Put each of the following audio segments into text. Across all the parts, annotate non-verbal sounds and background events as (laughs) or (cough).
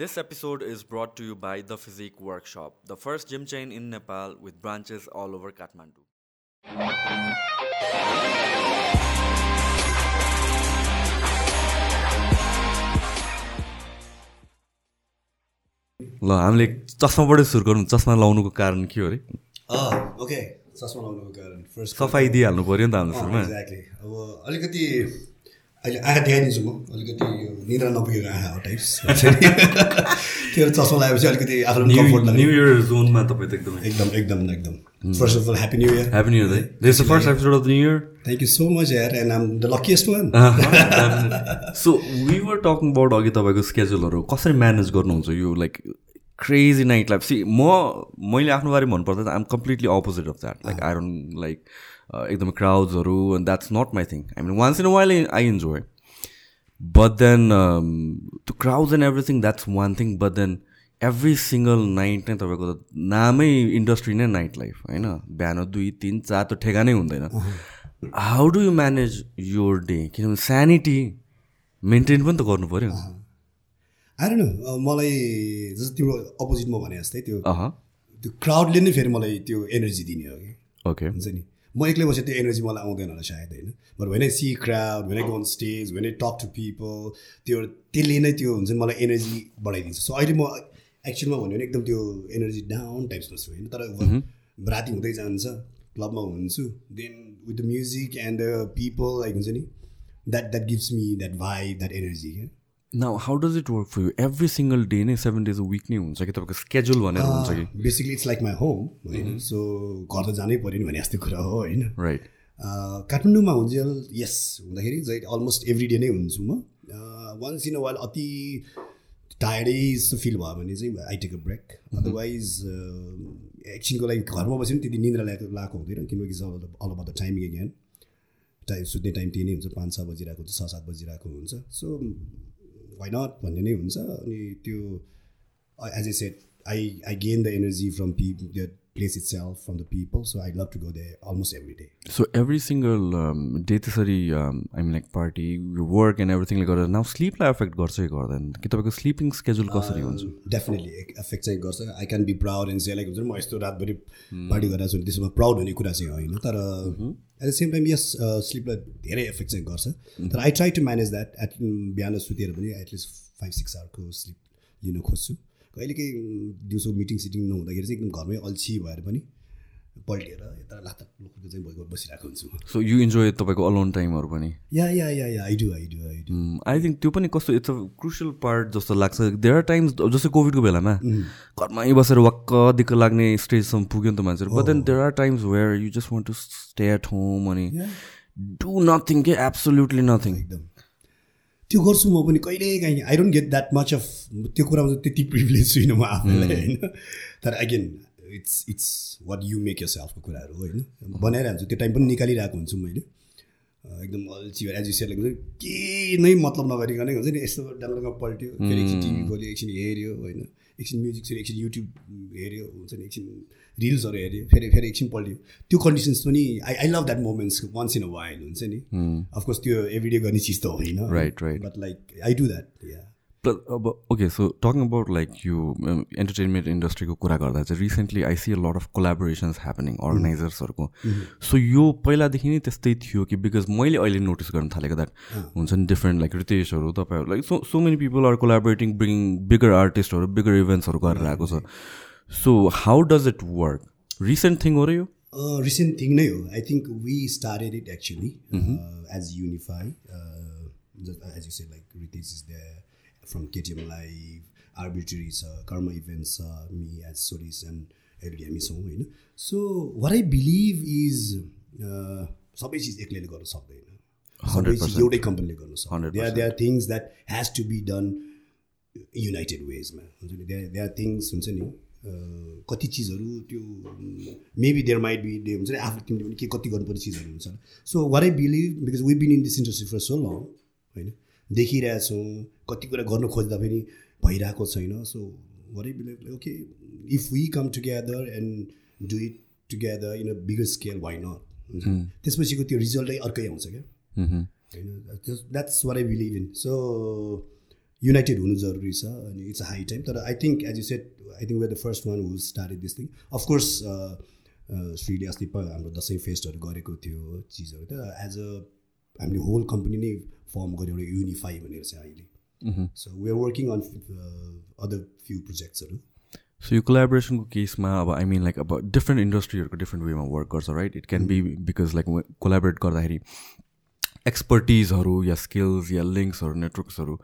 This episode is brought to you by The Physique Workshop, the first gym chain in Nepal with branches all over Kathmandu. ल हामीले चस्माबाटै सुरु गरौँ चस्मा लाउनुको कारण के हो अरे ओके चस्मा लाउनुको कारण फर्स्ट सफाइ दिइहाल्नु पऱ्यो नि त हाम्रो सुरुमा एक्ज्याक्टली अब अलिकति अहिले आँखा देखाइदिन्छु म। अलिकति यो निद्रा नपुगेको आँखा टाइप्स (laughs) त्यो चस्मा लगाएपछि अलिकति कम्फोर्ट लाग्ने न्यु इयर जोनमा तपाईँ त एकदमै। एकदम एकदम एकदम। First of all happy new year happy new year this the first episode of the new year thank you so much यार and um the luckiest one so we were talking about अघि तपाईँको स्केड्युलहरू कसरी manage गर्नुहुन्छ यो like crazy night life see म मैले आफ्नो बारे भन्नुपर्दा त I'm completely opposite of that like I don't like एकदमै क्राउड्सहरू and that's not my thing I mean once in while I enjoy but then त्यो crowds and everything that's one thing but then every single night नै तपाईँको त नामै industry नै night life होइन? बिहान दुई तिन चार त ठेगानै हुँदैन। How do you manage your day किनभने स्यानिटी मेन्टेन पनि त गर्नु पऱ्यो आएर न मलाई जस्तो तिम्रो अपोजिटमा भने जस्तै त्यो त्यो क्राउडले नै फेरि मलाई त्यो एनर्जी दिने हो कि। ओके हुन्छ नि। म एक्लै बसेँ त्यो एनर्जी मलाई आउँदैन होला सायद होइन? But when I see crowd when I go on stage when I talk to people त्यो त्यसले नै त्यो हुन्छ नि मलाई एनर्जी बढाइदिन्छ। सो अहिले म एक्चुअलमा भन्यो भने एकदम त्यो एनर्जी डाउन टाइप्सको छु होइन? तर राति हुँदै जान्छ क्लबमा हुन्छु then with the music and the people like हुन्छ नि that that gives me that vibe that energy क्या? Now how does it work for you every single day नै सेभेन डेज अ विक नै हुन्छ कि तपाईँको स्केड्युल भनेर हुन्छ कि basically it's like my home होइन सो घर त जानै पऱ्यो नि भने जस्तो कुरा हो होइन राइट काठमाडौँमा हुन्छ यस हुँदाखेरि चाहिँ अलमोस्ट एभ्री डे नै हुन्छु म वान्स इन अ वाइल अति टायर्डै जस्तो फिल भयो भने चाहिँ I take a break otherwise एकछिनको लागि घरमा बस्यो नि त्यति निन्द्रा ल्याएको लगाएको हुँदैन किनकि all about the timing again time सुत्ने टाइम त्यही नै हुन्छ पाँच छ बजिरहेको हुन्छ छ सात बजिरहेको हुन्छ सो वाइ नट भन्ने नै हुन्छ अनि त्यो as a set I I gain the energy from P the place itself from the people so I love to go they almost every day so every single day त्यसरी I mean like party work and एभ्रिथिङले गर्दा now स्लिपलाई effect गर्छ कि गर्दैन। कि तपाईँको sleeping schedule कसरी हुन्छ? Definitely affect चाहिँ गर्छ। I can be proud and say like हुन्छ म यस्तो रातभरि पार्टी गरिरहेको छु त्यसमा प्राउड हुने कुरा चाहिँ होइन तर एट द सेम टाइम यस स्लिपलाई धेरै एफेक्ट चाहिँ गर्छ। तर I try to manage that at बिहान सुतेर पनि एटलिस्ट फाइभ सिक्स आवरको स्लिप लिन खोज्छु। कहिलेकाहीँ दिउँसो मिटिङ सिटिङ नहुँदाखेरि चाहिँ एकदम घरमै अल्छी भएर पनि पल्टिएर यता लात लुकुको चाहिँ भइगयो बसिरहेको हुन्छु सो यु इन्जोय तपाईँको अलोन टाइमहरू पनि? Yeah yeah yeah yeah I do I do I do I think त्यो पनि कस्तो इट्स अ क्रुसियल पार्ट जस्तो लाग्छ। देयर आर टाइम्स जस्तै कोभिडको बेलामा घरमै बसेर वाक्क दिक्क लाग्ने स्टेजसम्म पुग्यो नि त मान्छेहरू। But then there are times where you just want to stay at home अनि डु नथिङ के एब्सोल्युटली नथिङ एकदम। त्यो गर्छु म पनि कहिले काहीँ। I don't get that much of त्यो कुरामा त्यति प्रिभिलेज छुइनँ म आफूलाई होइन। तर again it's it's what you make your सेल्फको कुराहरू होइन। बनाइरहन्छु त्यो टाइम पनि निकालिरहेको हुन्छु मैले। एकदम अल्छी एज यु सेल केही नै मतलब नगरिकनै हुन्छ नि यस्तो डाङ्गोमा पल्ट्यो फेरि एकछिन टिभी खोल्यो एकछिन हेऱ्यो होइन। एकछिन म्युजिक फेरि एकछिन युट्युब हेऱ्यो हुन्छ नि। एकछिन रिल्सहरू हेऱ्यो फेरि फेरि एकछिन पल्ट्यो त्यो कन्डिसन्स पनि I I love that moments once in a while हुन्छ नि। अफकोर्स त्यो एभ्री डे गर्ने चिज त होइन। Right right but like I do that yeah अब okay so talking about like यो इन्टरटेनमेन्ट इन्डस्ट्रीको कुरा गर्दा चाहिँ recently I see a lot of collaborations happening अर्गनाइजर्सहरूको so यो पहिलादेखि नै त्यस्तै थियो कि बिकज मैले अहिले नोटिस गर्न थालेको द्याट हुन्छ नि डिफ्रेन्ट लाइक रितेशहरू तपाईँहरू like so so many people are collaborating bring bigger आर्टिस्टहरू bigger इभेन्ट्सहरू गरेर आएको छ so how does it work recent thing हो र यो रिसेन्ट थिङ नै हो I think we started it actually as unify as you say like Ritesh is the from KTM live arbitrary छ कर्म इभेन्ट छ मी एज सोरिस and every हामी छौँ होइन so what I believe is सबै चिज एक्लैले गर्न सक्दैन सबै चिज एउटै कम्पनीले गर्न सक्दैन they are they are things that has to be done united वेजमा हुन्छ नि दे दे आर थिङ्स हुन्छ नि कति चिजहरू त्यो maybe there might be day हुन्छ नि आफू तिमीले पनि के कति गर्नुपर्ने चिजहरू हुन्छ। So what I believe because we been in this industry for so long होइन देखिरहेछौँ कति कुरा गर्नु खोज्दा पनि भइरहेको छैन। So what I believe okay if we come together and do it together in a bigger scale not त्यसपछिको त्यो रिजल्टै अर्कै आउँछ क्या। होइन that's what I believe in so united हुनु जरुरी छ अनि इट्स अ हाई टाइम तर I think as you said I think where the first one who started this thing of course श्रीले अस्ति हाम्रो दसैँ फेस्टहरू गरेको थियो चिजहरू त एज अ हामीले होल कम्पनी नै फर्म गऱ्यो एउटा युनिफाई भनेर चाहिँ अहिले। So we are working on other few प्रोजेक्ट्सहरू so यो कोलाबोरेसनको केसमा अब आई मिन लाइक अब डिफ्रेन्ट इन्डस्ट्रीहरूको डिफ्रेन्ट वेमा वर्क गर्छ right it can be because like collaborate गर्दाखेरि एक्सपर्टिजहरू या स्किल्स या लिङ्क्सहरू नेटवर्क्सहरू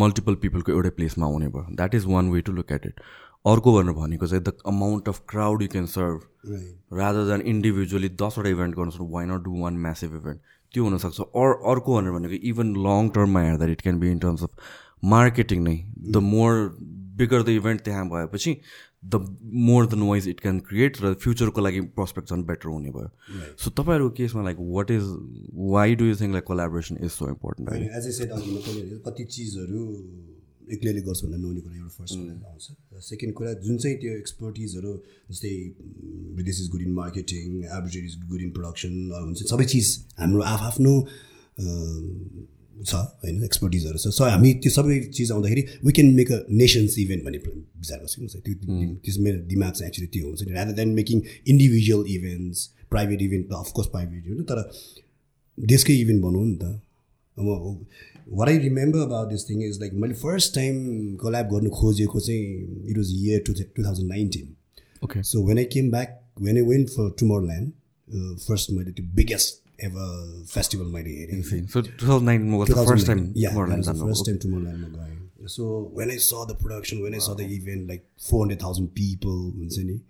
मल्टिपल पिपलको एउटै प्लेसमा आउने भयो। That is one way to look at it अर्को भनेर भनेको चाहिँ the amount of crowd you can serve rather than individually दसवटा इभेन्ट गर्नु सक्छ why not do one massive event त्यो हुनसक्छ। अर अर्को भनेर भनेको इभन लङ टर्ममा हेर्दा it can be in terms of marketing नै। The more bigger the event त्यहाँ भएपछि the more the noise it can create र फ्युचरको लागि प्रोस्पेक्ट झन् बेटर हुने भयो। सो तपाईँहरूको केसमा like what is why do you think like collaboration is so important as I said अघि कति चिजहरू एक्लैले गर्छु भन्दा नहुने कुरा एउटा फर्स्ट आउँछ। सेकेन्ड कुरा जुन चाहिँ त्यो एक्सपर्टिजहरू जस्तै विदेश is good in marketing average is good in production हुन्छ। सबै चिज हाम्रो आफआफ्नो छ होइन एक्सपर्टिजहरू छ। सो हामी त्यो सबै चिज आउँदाखेरि we can make a nation's event भन्ने विचार गर्छु। त्यो त्यस मेरो दिमाग चाहिँ एक्चुली त्यो हुन्छ नि। Rather than making individual events private event त अफकोर्स प्राइभेट इभेन्ट तर देशकै इभेन्ट भनौँ नि त। अब what I remember about this thing is like मैले फर्स्ट टाइम कोल्याब गर्नु खोजेको चाहिँ it was year two two thousand nineteen okay so when I came back when I went for Tomorrowland first मैले त्यो बिगेस्ट एभर फेस्टिभल मैले हेरेँ So 2009 was the first time yeah, Tomorrowland that was the जानु. first time Tomorrowland मा गएँ so when I saw the production when I saw the event like 400,000 people हुन्छ नि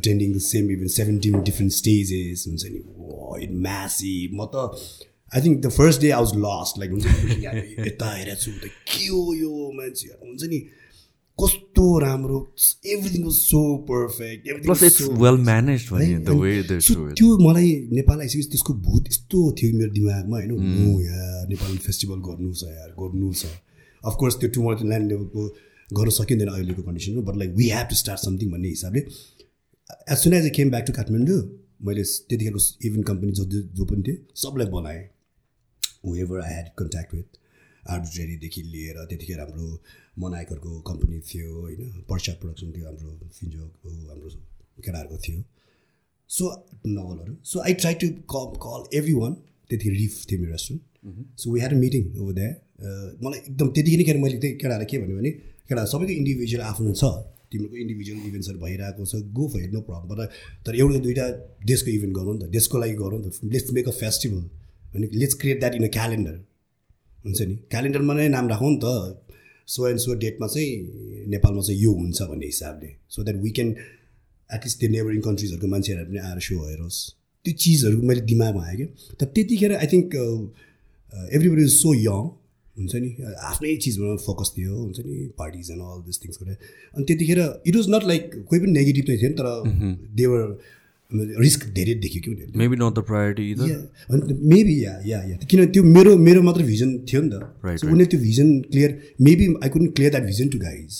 attending the same event 17 different stages हुन्छ नि it massive म त I think the first day I was lost like हुन्छ नि यता हेरेको छु त के हो यो मान्छेहरू हुन्छ नि कस्तो राम्रो everything was so perfect Plus it's well managed भने the way they so show it. त्यो मलाई नेपाल आइसकेपछि त्यसको भूत यस्तो थियो मेरो दिमागमा होइन हो यार नेपाल फेस्टिभल गर्नु छ यार गर्नु छ अफकोर्स त्यो टुमोर ल्यान्ड लेभलको गर्न सकिँदैन अहिलेको कन्डिसनमा but like we have to start something भन्ने हिसाबले as soon as I came back to Kathmandu मैले त्यतिखेरको इभेन्ट कम्पनी जो जो पनि थियो सबलाई बोलाएँ whoever I had contact with आर्बिट्रेरीदेखि लिएर त्यतिखेर हाम्रो मनाइकरको कम्पनी थियो होइन? पर्चा प्रोडक्सन थियो हाम्रो फिन्जोको हाम्रो केटाहरूको थियो। So नवलहरू so I try to call call every one त्यतिखेर रिफ थियो मेरो restaurant so we had a meeting over that मलाई एकदम त्यतिखेर मैले त्यही केटाहरूलाई के भन्यो भने केटा सबैको इन्डिभिजुअल आफ्नो छ। तिम्रो इन्डिभिजुअल इभेन्ट्सहरू भइरहेको छ। गो फर नो प्रब्लम तर तर एउटा दुइटा देशको इभेन्ट गरौँ नि त। देशको लागि गरौँ नि त। लेट्स मेक अ फेस्टिभल भने let's create that in a calendar हुन्छ नि? क्यालेन्डरमा नै नाम राखौँ नि त। सो एन्ड सो डेटमा चाहिँ नेपालमा चाहिँ यो हुन्छ भन्ने हिसाबले। So that we can at least त्यो नेबरिङ कन्ट्रिजहरूको मान्छेहरू पनि आएर सो हेरोस्। त्यो चिजहरू मैले दिमागमा आयो क्या। तर त्यतिखेर I think everybody is so young हुन्छ नि? आफ्नै चिजमा फोकस थियो हुन्छ नि? Parties and all this things अनि त्यतिखेर इट वाज नट लाइक कोही पनि नेगेटिभ नै थिएन तर देवर रिस्क धेरै देख्यो कि उनीहरूले। Not the priority either. Maybe yeah yeah yeah किन त्यो मेरो मेरो मात्र भिजन थियो नि त। उनीहरूले त्यो vision clear maybe I couldn't clear that vision to guys.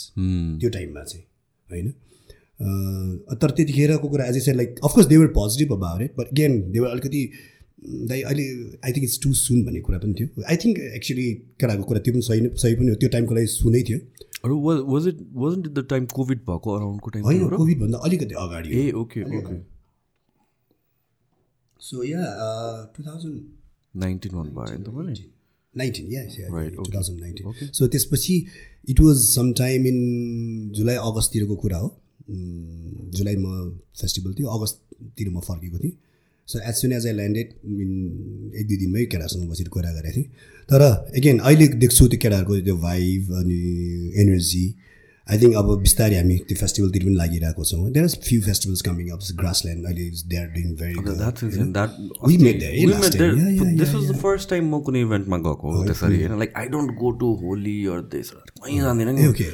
त्यो टाइममा चाहिँ होइन? तर त्यतिखेरको कुरा as a like of course they're positive about it but again they're अलिकति दाइ अहिले I think it's too soon भन्ने कुरा पनि थियो। आई थिङ्क एक्चुली केटाको कुरा त्यो पनि सही नै सही पनि हो। त्यो टाइमको लागि सुनै थियो। COVID भएको अराउन्डको टाइम होइन कोभिडभन्दा अलिकति अगाडि ए okay okay so yeah two thousand nineteen one भयो होइन तपाईँले nineteen Right, two. Thousand nineteen so त्यसपछि it was some time in July अगस्ततिरको कुरा हो. उम्, जुलाईमा फेस्टिभल थियो अगस्ततिर म फर्केको थिएँ. So as soon as I landed in एक दुई दिनमै केटाहरूसँग बसेर कुरा गरेको थिएँ। तर एगेन अहिले देख्छु त्यो केटाहरूको त्यो भाइब अनि एनर्जी आई थिङ्क अब बिस्तारै हामी त्यो फेस्टिभलतिर पनि लागिरहेको छौँ। There are few festivals coming up Grassland अहिले they are doing very yeah, was the first time म कुनै इभेन्टमा गएको हो त्यसरी होइन like I don't go to Holi or this कहीँ जाँदैन नि okay.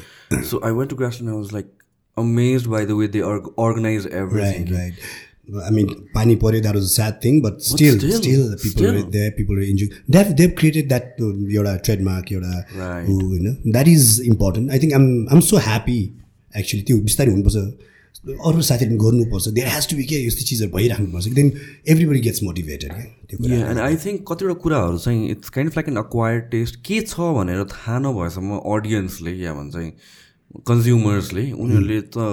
So I went to Grassland I was like amaze by the way they organize everything right. I mean, Pani Pori, that was a sad thing, but still, still, still, people still. are there, people are enjoying. They've, they've created that, uh, your uh, trademark, your, uh, Right. who, you know, that is important. I think I'm, I'm so happy, actually, त्यो बिस्तारै हुनुपर्छ अरू साथीहरूले पनि गर्नुपर्छ there has to be के यस्तो चिजहरू भइराख्नुपर्छ देन एभ्रीबडी गेट्स मोटिभेटेड क्या त्यो कुरा एन्ड आई थिङ्क कतिवटा कुराहरू चाहिँ it's kind of like an acquired taste के छ भनेर थाहा नभएसम्म अडियन्सले या भन्छ कन्ज्युमर्सले उनीहरूले त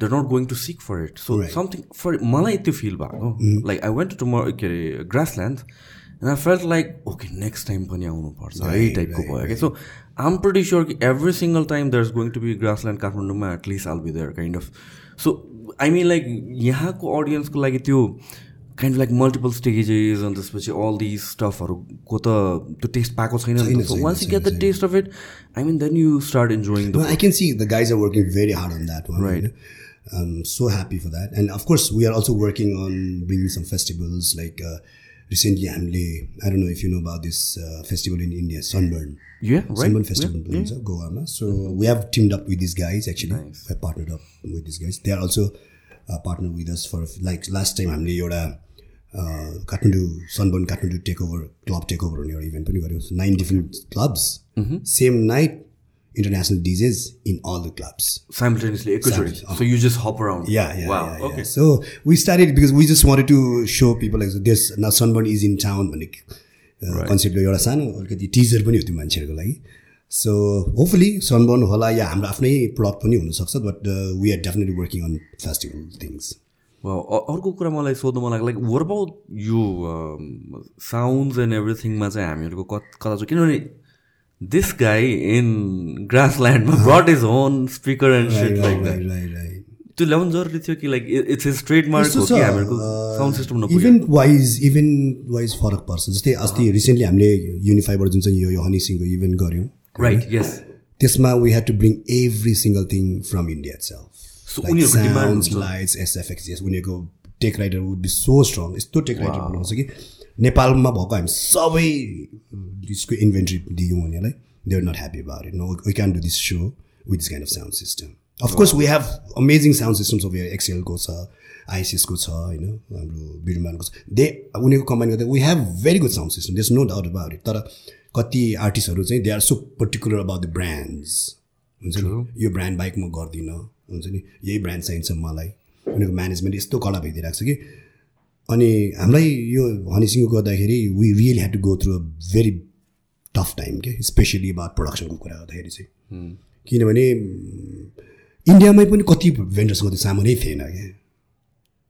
they not going to seek for it so something for मलाई त्यो फिल भएको लाइक आई वेन्ट टु म के अरे Grassland and I felt like okay next time पनि आउनुपर्छ है टाइपको भयो क्या सो आम प्रटी स्योर कि every single time there is going to be Grassland काठमाडौँमा at least I'll be there kind of so I mean like यहाँको अडियन्सको लागि त्यो काइन्ड लाइक मल्टिपल स्टेजेस अनि त्यसपछि अल दिज स्टफहरूको त त्यो टेस्ट पाएको छैन once you get the taste of it I mean then you start enjoying the I can see the guys are working very hard on that one Right. I'm so happy for that. And of course, we are also working on bringing some festivals. Like uh, recently, हामीले I don't know if you know about this uh, festival in India, Sunburn. Yeah, right. Sunburn Festival Yeah, in Goa. So we have teamed up with these guys actually. Nice. We have partnered up with these guys. They are also uh, partnered with us for like last time हामीले एउटा Kathmandu Sunburn Kathmandu take over club take over भन्ने एउटा event पनि गऱ्यौँ nine different clubs same night international DJs in all the clubs simultaneously एकैचोटि so you just hop around Yeah, yeah, Wow, yeah, yeah. okay. So we started because we just wanted to show people like this. Now sunburn is in town भन्ने कन्सेप्टले एउटा सानो अलिकति teaser पनि हो त्यो मान्छेहरूको लागि. सो होपफुली सनबर्न होला या हाम्रो आफ्नै प्रडक्ट पनि हुनसक्छ but we are definitely working on festival things अर्को कुरा मलाई सोध्नु मन लाग्यो लाइक वर अबाउट यो साउन्ड्स एन्ड एभ्रिथिङमा चाहिँ हामीहरूको कता छ? किनभने in ग्रासल्यान्डमा brought is own speaker and shit like that right right त्यो ल्याउनु जरुरी थियो कि लाइक इट्स हिज ट्रेडमार्क हो कि हामीहरूको sound system event wise event wise फरक पर्छ जस्तै अस्ति रिसेन्टली हामीले युनिफाइबाट जुन चाहिँ यो यो हनी सिंहको इभेन्ट गऱ्यौँ राइट यस त्यसमा we had to bring every single thing from India self उनीहरूको। लाइट्स एसएफएक्स उनीहरूको tech rider would be so strong यस्तो टेक राइडर बनाउँछ कि नेपालमा भएको हामी सबै यसको इन्भेन्ट्री दियौँ उनीहरूलाई। They are not happy about it no we can do this so with this kind of sound system of course we have amazing sound systems of एक्सएलको छ आइसिएसको छ होइन हाम्रो बिरुमानको छ. दे उनीहरूको कम्बाइन गर्दा we have very good sound system there's no doubt about it तर कति आर्टिस्टहरू चाहिँ they are so particular about the brands हुन्छ नि? यो ब्रान्ड बाइक म गर्दिनँ। हुन्छ नि? यही ब्रान्ड चाहिन्छ मलाई। उनीहरूको म्यानेजमेन्ट यस्तो कडा भइदिइरहेको छ कि अनि हामीलाई यो हनीसिङको गर्दाखेरि we really had to go through a very tough time के स्पेसली अबाउट प्रडक्सनको कुरा गर्दाखेरि चाहिँ। किनभने इन्डियामै पनि कति भेन्डर्सको त्यो सामानै थिएन क्या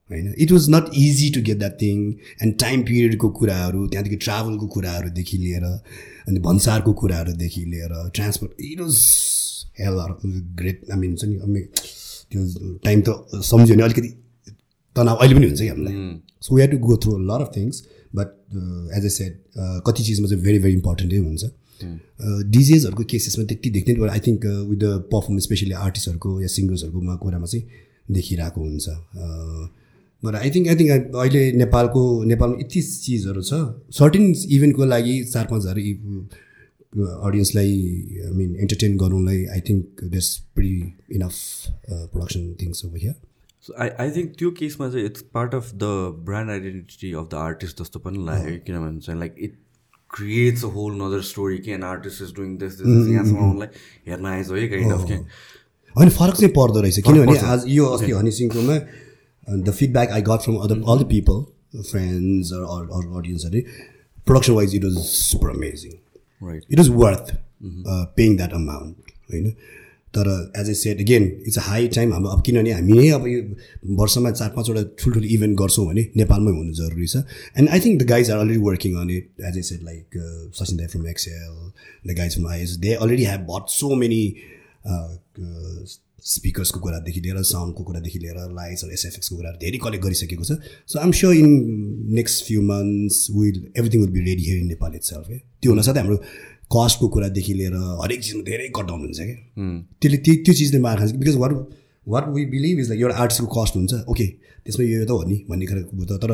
होइन? It was not easy to get that thing and time पिरियडको कुराहरू त्यहाँदेखि ट्राभलको कुराहरूदेखि लिएर अनि भन्सारको कुराहरूदेखि लिएर transport it was hell great I mean हुन्छ नि त्यो टाइम त सम्झ्यो भने अलिकति तनाव अहिले पनि हुन्छ कि हामीलाई। So we had to go through lot of things but as I said कति चिजमा चाहिँ भेरी भेरी इम्पोर्टेन्टै हुन्छ डिजेजहरूको केसेसमा त्यति देख्दैन I think with the performance specially आर्टिस्टहरूको या सिङ्गर्सहरूकोमा कुरामा चाहिँ देखिरहेको हुन्छ but I think I think अहिले नेपालको नेपालमा यति चिजहरू छ सर्टिन इभेन्टको लागि चार पाँच हजार अडियन्सलाई आई मिन इन्टरटेन गर्नुलाई I think there's pretty enough production things over here I I think त्यो केसमा चाहिँ it's part of the brand identity of the artist जस्तो पनि लाग्यो किनभने चाहिँ like it creates a whole nother story कि an artist is doing this this यहाँसम्म आउनुलाई हेर्न आएछ है काइन्ड अफ के। होइन फरक चाहिँ पर्दो रहेछ। किनभने आज यो अस्ति Honey सिंहकोमा the feedback I got from other all the people friends or अडियन्सहरू production wise it was super amazing right it was worth paying that amount होइन? तर as I said again it's a high time हाम्रो अब किनभने हामी नै अब यो वर्षमा चार पाँचवटा ठुल्ठुलो इभेन्ट गर्छौँ भने नेपालमै हुनु जरुरी छ। And I think the guys are already working on it as I said like Sachin दाई from XL the guys from IS they already have but so many स्पिकर्सको कुरादेखि लिएर साउन्डको कुरादेखि लिएर लाइट्स एसएफएक्सको कुराहरू धेरै कलेक्ट गरिसकेको छ। So I'm sure in next few months will everything will be ready here in Nepal itself त्यो हुनसाथै हाम्रो कस्टको कुरादेखि लिएर हरेक चिजमा धेरै कट डाउन हुन्छ क्या। त्यसले त्यो त्यो चिजले मार खान्छ because what what we believe is like एउटा आर्टिस्टको कस्ट हुन्छ। ओके त्यसमा यो त हो नि भन्ने खालको त। तर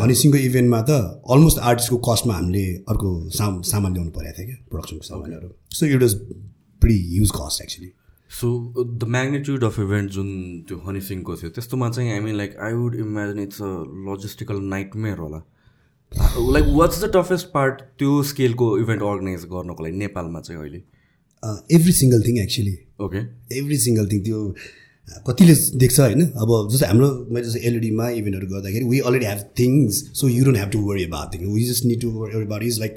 हनी सिंहको इभेन्टमा त अलमोस्ट आर्टिस्टको कस्टमा हामीले अर्को साम सामान ल्याउनु परेको थियो क्या प्रोडक्सनको सामानहरू। So it was pretty huge cost actually so the magnitude of event जुन त्यो हनी सिंहको थियो त्यस्तोमा चाहिँ I mean like I would imagine it's a logistical nightmare होला। Like what's the toughest part त्यो स्केलको इभेन्ट अर्गनाइज गर्नको लागि नेपालमा चाहिँ अहिले? Every single thing actually okay every single thing त्यो कतिले देख्छ होइन? अब जस्तै हाम्रो मैले जस्तै एलइडीमा इभेन्टहरू गर्दाखेरि we already have things so you don't have to worry about thing we just need to worry is like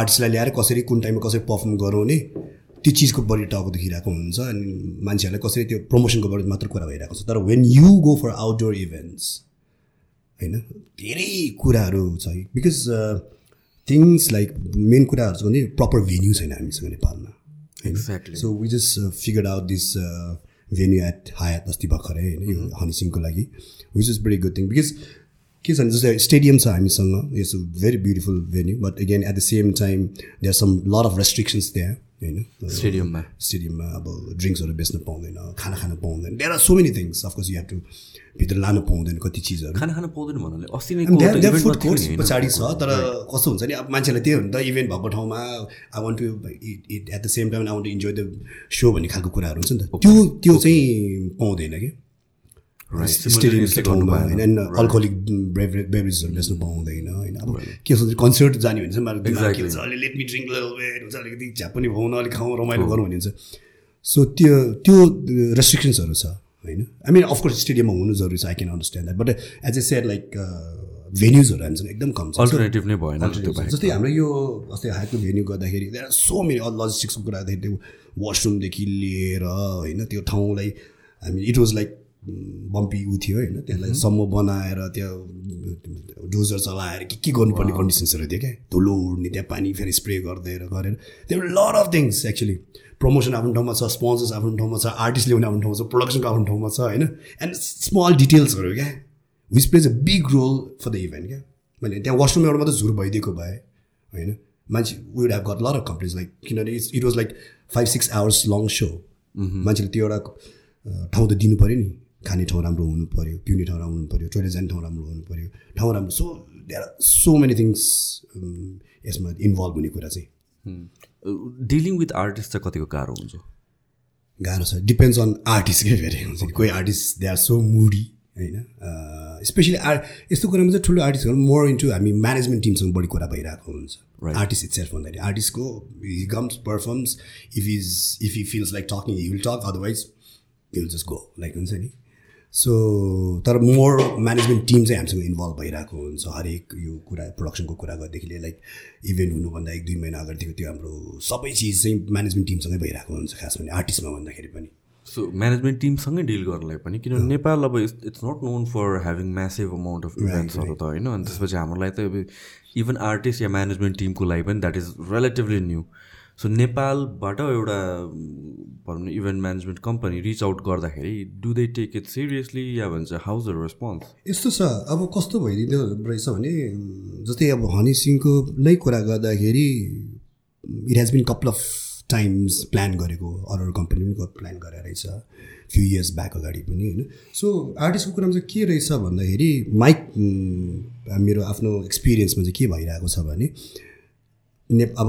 आर्टिस्टलाई ल्याएर कसरी कुन टाइममा कसरी पर्फर्म गराउने त्यो चिजको बढी टाउको देखिरहेको हुन्छ अनि मान्छेहरूलाई कसरी त्यो प्रमोसनको बढी मात्र कुरा भइरहेको छ तर when you go for outdoor events होइन? धेरै कुराहरू छ बिकज थिङ्स लाइक मेन कुराहरू छ भने प्रपर भेन्यू छैन हामीसँग नेपालमा Exactly. So we just figure out this venue at Hyatt अस्ति भर्खरै होइन? यो हनी सिंहको लागि which is very good thing because के छ भने जस्तै स्टेडियम छ हामीसँग it's very beautiful venue but again at the same time there some lot of restrictions त्यहाँ होइन? स्टेडियममा। स्टेडियममा अब ड्रिङ्क्सहरू बेच्न पाउँदैन खाना खान पाउँदैन। There are so many things of course you have to भित्र लानु पाउँदैन कति चिजहरू। खाना खान पाउँदैन भन्नाले अस्ति नै नि, होइन? पछाडि छ तर कस्तो हुन्छ नि अब मान्छेलाई त्यही हो नि त इभेन्ट भएको ठाउँमा I want to it at the same time I want to enjoy the so भन्ने खालको कुराहरू हुन्छ नि त। त्यो त्यो चाहिँ पाउँदैन कि Right. स्टेडियम Simultaneously ठाउँमा गर्नु होइन. अल्कोहोलिक बेभरेजहरू बेच्नु पाउँदैन होइन अब के हुन्छ कन्सर्ट जाने भने चाहिँ अलि लेट मी ड्रिङ्क हुन्छ अलिकति झ्याप पनि भाउन अलिक खाउँ रमाइलो गरौँ हुन्छ सो त्यो त्यो रेस्ट्रिक्सन्सहरू छ होइन आई मिन अफकोर्स स्टेडियममा हुनु जरुरी छ I can understand that but as a share like भेन्युजहरू हामीसँग एकदम कम छ अल्टरनेटिभ नै भएन जस्तै हाम्रो यो अस्ति हाइटको भेन्यू गर्दाखेरि सो मेनी लजिस्टिक्सको कुरा गर्दाखेरि त्यो वासरुमदेखि लिएर होइन त्यो ठाउँलाई हामी इट वाज लाइक बम्पी ऊ थियो होइन त्यसलाई सम्म बनाएर त्यो डोजर चलाएर के के गर्नुपर्ने कन्डिसन्सहरू थियो क्या? धुलो उड्ने त्यहाँ पानी फेरि स्प्रे गरिदिएर गरेर। त्यो lot of things actually promotion आफ्नो ठाउँमा छ स्पोन्सर्स आफ्नो ठाउँमा छ आर्टिस्ट ल्याउने आफ्नो ठाउँमा छ प्रोडक्सनको आफ्नो ठाउँमा छ होइन? एन्ड स्मल डिटेल्सहरू क्या? Which plays a big role for the event क्या? मैले त्यहाँ वासरुम एउटा मात्रै झुर भइदिएको भए होइन? मान्छे would have got lot of complains like किनभने it's it was like five six hours long so मान्छेले त्यो एउटा ठाउँ त दिनु पऱ्यो नि। खाने ठाउँ राम्रो हुनु पऱ्यो पिउने ठाउँ राम्रो हुनु पऱ्यो टोइलेट जाने ठाउँ राम्रो हुनु पऱ्यो ठाउँ राम्रो so there are so many things यसमा इन्भल्भ हुने कुरा चाहिँ। डिलिङ विथ आर्टिस्ट चाहिँ कतिको गाह्रो हुन्छ? गाह्रो छ। डिपेन्ड्स अन आर्टिस्टकै फेरि हुन्छ। कोही आर्टिस्ट दे आर सो मुडी होइन? स्पेसली आर्ट यस्तो कुरामा चाहिँ ठुलो आर्टिस्टहरू मोर इन्टु हामी म्यानेजमेन्ट टिमसँग बढी कुरा भइरहेको हुन्छ. आर्टिस्ट इट सेल्फ भन्दाखेरि आर्टिस्टको he comes performs if is if he feels like talking he will talk otherwise he will just go like हुन्छ नि? सो तर मोर म्यानेजमेन्ट टिम चाहिँ हामीसँग इन्भल्भ भइरहेको हुन्छ हरेक यो कुरा प्रोडक्सनको कुरा गर्दाखेरि लाइक इभेन्ट हुनुभन्दा एक दुई महिना अगाडिदेखि त्यो हाम्रो सबै चिज चाहिँ म्यानेजमेन्ट टिमसँगै भइरहेको हुन्छ खास भने आर्टिस्टमा भन्दाखेरि पनि। सो म्यानेजमेन्ट टिमसँगै डिल गर्नलाई पनि किनभने नेपाल अब it's not known for having massive amount of इभेन्ट्सहरू त होइन? अनि त्यसपछि हाम्रो लागि त इभन आर्टिस्ट या म्यानेजमेन्ट टिमको लागि पनि that is relatively new so नेपालबाट एउटा भनौँ न event management company reach out गर्दाखेरि do they take it seriously या भन्छ हाउज द रेस्पोन्स यस्तो छ। अब कस्तो भइदिँदो रहेछ भने जस्तै अब हनी सिंहको नै कुरा गर्दाखेरि it has been couple of times plan गरेको अरू अरू कम्पनी पनि प्लान गरेर रहेछ फ्यु इयर्स ब्याक अगाडि पनि होइन। सो आर्टिस्टको कुरामा चाहिँ के रहेछ भन्दाखेरि माइक म, मेरो आफ्नो एक्सपिरियन्समा चाहिँ के भइरहेको छ भने ने अब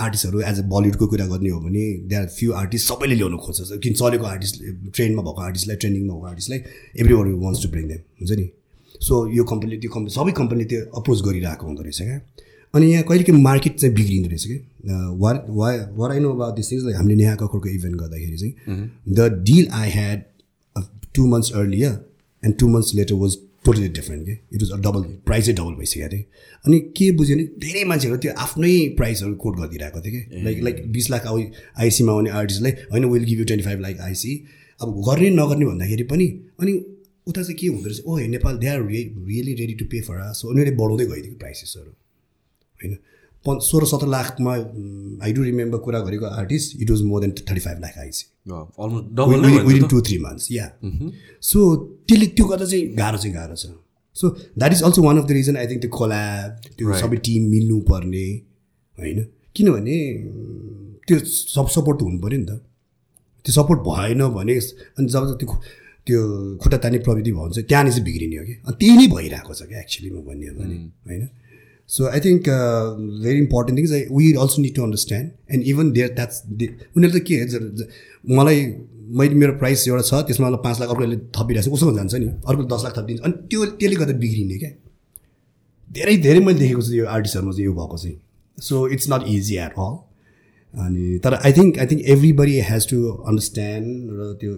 आर्टिस्टहरू एज अ बलिउडको कुरा गर्ने हो भने दे आर फ्यु आर्टिस्ट सबैले ल्याउनु खोज्छ। किन चलेको आर्टिस्ट ट्रेनमा भएको आर्टिस्टलाई ट्रेनिङमा भएको आर्टिस्टलाई everyone wants to bring them हुन्छ नि? सो यो कम्पनीले त्यो कम्पनी सबै कम्पनीले त्यो अप्रोच गरिरहेको हुँदो रहेछ क्या। अनि यहाँ कहिले काहीँ मार्केट चाहिँ बिग्रिँदो रहेछ कि वा वा वर I know about this things like हामीले नेहा कक्करको इभेन्ट गर्दाखेरि चाहिँ the deal I had two months earlier and two months later was totally different के इट वाज डबल प्राइसै डबल भइसकेको थियो अनि के बुझ्यो भने धेरै मान्छेहरू त्यो आफ्नै प्राइसहरू कोट गरिदिरहेको थियो कि लाइक लाइक बिस लाख आउ आइसीमा आउने आर्टिस्टलाई होइन will give you twenty five lakh IC. अब गर्ने नगर्ने भन्दाखेरि पनि अनि उता चाहिँ के हुँदो रहेछ ओ Nepal they are really ready to pay for so उनीहरूले बढाउँदै गइदियो प्राइसेसहरू होइन। पन् सोह्र सत्र लाखमा आई डु रिमेम्बर कुरा गरेको artist it was more than thirty five lakh IC almost double नै विदिन टू थ्री मन्थ्स या सो त्यसले त्यो गर्दा चाहिँ गाह्रो चाहिँ गाह्रो छ। So that is also one of the reason I think त्यो कोल्याब त्यो. सबै टिम मिल्नुपर्ने होइन? किनभने त्यो सब सपोर्ट हुनु पऱ्यो नि त। त्यो सपोर्ट भएन भने अनि जब त्यो त्यो खुट्टा तान्ने प्रविधि भयो भने चाहिँ त्यहाँनिर चाहिँ बिग्रिने हो कि। अनि त्यही नै भइरहेको छ क्या एक्चुली म भन्ने हो भने होइन? So I think very important things we also need to understand and even there that's उनीहरू त के मलाई मैले मेरो प्राइस एउटा छ त्यसमा मलाई पाँच लाख अर्कोले थपिरहेको छ उसो जान्छ नि। अर्को दस लाख थपिदिन्छ। अनि त्यो त्यसले गर्दा बिग्रिने क्या। धेरै धेरै मैले देखेको छु यो आर्टिस्टहरूमा चाहिँ यो भएको चाहिँ। So it's not easy at all अनि तर I think I think everybody has to understand र त्यो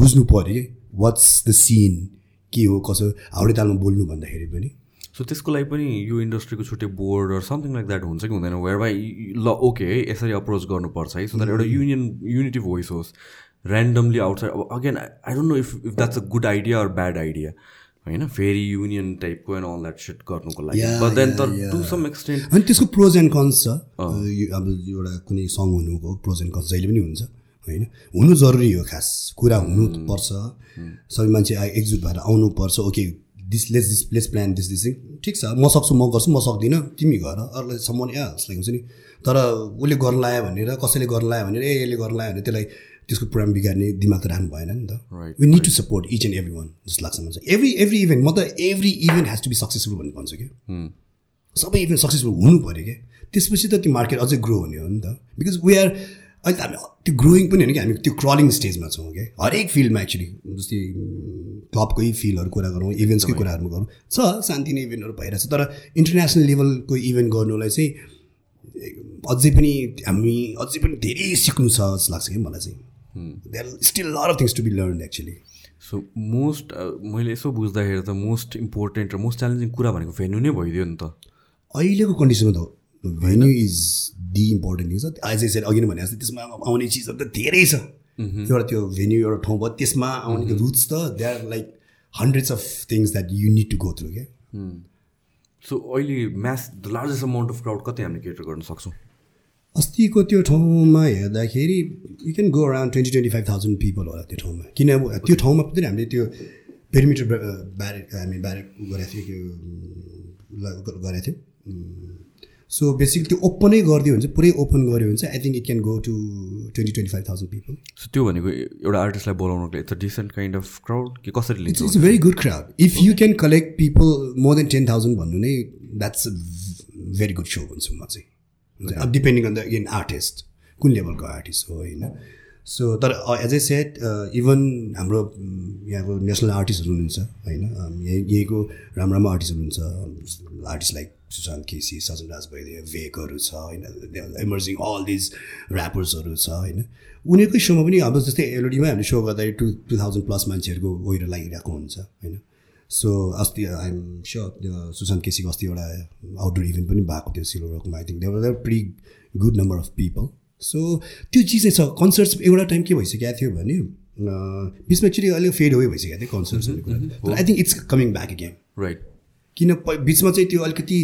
बुझ्नु पऱ्यो कि वाट्स द सिन के हो कसो हाउडे तालमा बोल्नु भन्दाखेरि पनि। सो त्यसको लागि पनि यो इन्डस्ट्रीको छुट्टै board or something like that हुन्छ कि हुँदैन? वेयर बाई ल ओके है यसरी अप्रोच गर्नुपर्छ है। सो द्याट एउटा युनियन युनिटी भोइस होस्। ऱ्यान्डमली आउटसाइड अब again I don't know if if that's a good idea or bad idea होइन? फेरि युनियन टाइपको एन्ड अल द्याट सिट गर्नुको लागि। But then. To some extent अनि त्यसको प्रोज एन्ड कन्स छ। अब एउटा कुनै सङ हुनुको प्रोज एन्ड कन्स जहिले पनि हुन्छ होइन? हुनु जरुरी हो खास। कुरा हुनुपर्छ सबै मान्छे एकजुट भएर आउनुपर्छ okay this less this less plan this this ठिक छ म सक्छु म गर्छु म सक्दिनँ। तिमी गर अरूलाई सम्मान या लाइक हुन्छ नि। तर उसले गर्न लायो भनेर कसैले गर्न लायो भनेर ए यसले गर्न लायो भने त्यसलाई त्यसको प्रोग्राम बिगार्ने दिमाग त राख्नु भएन नि त। We need to support each and every one जस्तो लाग्छ मलाई एभ्री एभ्री इभेन्ट म त every event has to be successful भन्ने भन्छु कि सबै इभेन्ट सक्सेसफुल हुनु पऱ्यो क्या। त्यसपछि त त्यो मार्केट अझै ग्रो हुने हो नि त। बिकज वी आर अहिले त हामी त्यो ग्रोइङ पनि होइन कि हामी त्यो क्रलिङ स्टेजमा छौँ क्या हरेक फिल्डमा एक्चुली जस्तै क्लबकै फिल्डहरू कुरा गरौँ इभेन्ट्सकै कुराहरू गरौँ। छ शान्ति नै इभेन्टहरू भइरहेछ तर इन्टरनेसनल लेभलको इभेन्ट गर्नुलाई चाहिँ अझै पनि हामी अझै पनि धेरै सिक्नु छ जस्तो लाग्छ कि मलाई चाहिँ। There still lot of things to be learn actually so most मैले यसो बुझ्दाखेरि त मोस्ट इम्पोर्टेन्ट र मोस्ट च्यालेन्जिङ कुरा भनेको भेन्यू नै भइदियो नि त। अहिलेको कन्डिसनमा त venue is the important thing छ एज अघि नै भने जस्तै त्यसमा आउने चिजहरू त धेरै छ। एउटा त्यो भेन्यू एउटा ठाउँ भयो त्यसमा आउने त्यो रुट्स त they are like hundreds of things that you need to go through क्या सो अहिले mass the largest amount of crowd कति हामीले केटर गर्न सक्छौँ? अस्तिको त्यो ठाउँमा हेर्दाखेरि you can go around twenty twenty five thousand people होला त्यो ठाउँमा। किन अब त्यो ठाउँमा पनि हामीले त्यो पेरिमिटर ब्यारेक हामी ब्यारेक गरेको थियो गरेको थियौँ। सो बेसिकली त्यो ओपनै गरिदियो भने चाहिँ पुरै ओपन गऱ्यो भने चाहिँ I think it can go to twenty twenty five thousand people so त्यो भनेको एउटा आर्टिस्टलाई बोलाउनुको लागि it's decent kind of crowd कि कसरी लिन्छ it's very good crowd if you can collect people more than ten thousand भन्नु नै that's a very good so भन्छु म चाहिँ। अब depending on the an artist कुन लेभलको आर्टिस्ट हो होइन? सो तर एज ए सेट इभन हाम्रो यहाँको नेसनल आर्टिस्टहरू हुनुहुन्छ होइन? यही यहीँको राम्रो राम्रो आर्टिस्टहरू हुन्छ आर्टिस्ट लाइक सुशान्त केसी सजन राज भइदियो भेकहरू छ होइन? इमर्जिङ अल दिज ऱ्यापर्सहरू छ होइन? उनीहरूकै सोमा पनि अब जस्तै एलओडीमा हामीले सो गर्दाखेरि टु टु थाउजन्ड प्लस मान्छेहरूको गएर लागिरहेको हुन्छ होइन? सो अस्ति आइएम स्योर सुशान्त केसीको अस्ति एउटा आउटडोर इभेन्ट पनि भएको थियो सिल्भर रकमा I think there were pretty good number of people so त्यो चिज छ। कन्सर्ट्स एउटा टाइम के भइसकेको थियो भने बिचमा एक्चुली अलिक फेड अवे भइसकेको थियो कन्सर्ट्स भन्ने कुरा। तर I think it's coming back again right किन बिचमा चाहिँ त्यो अलिकति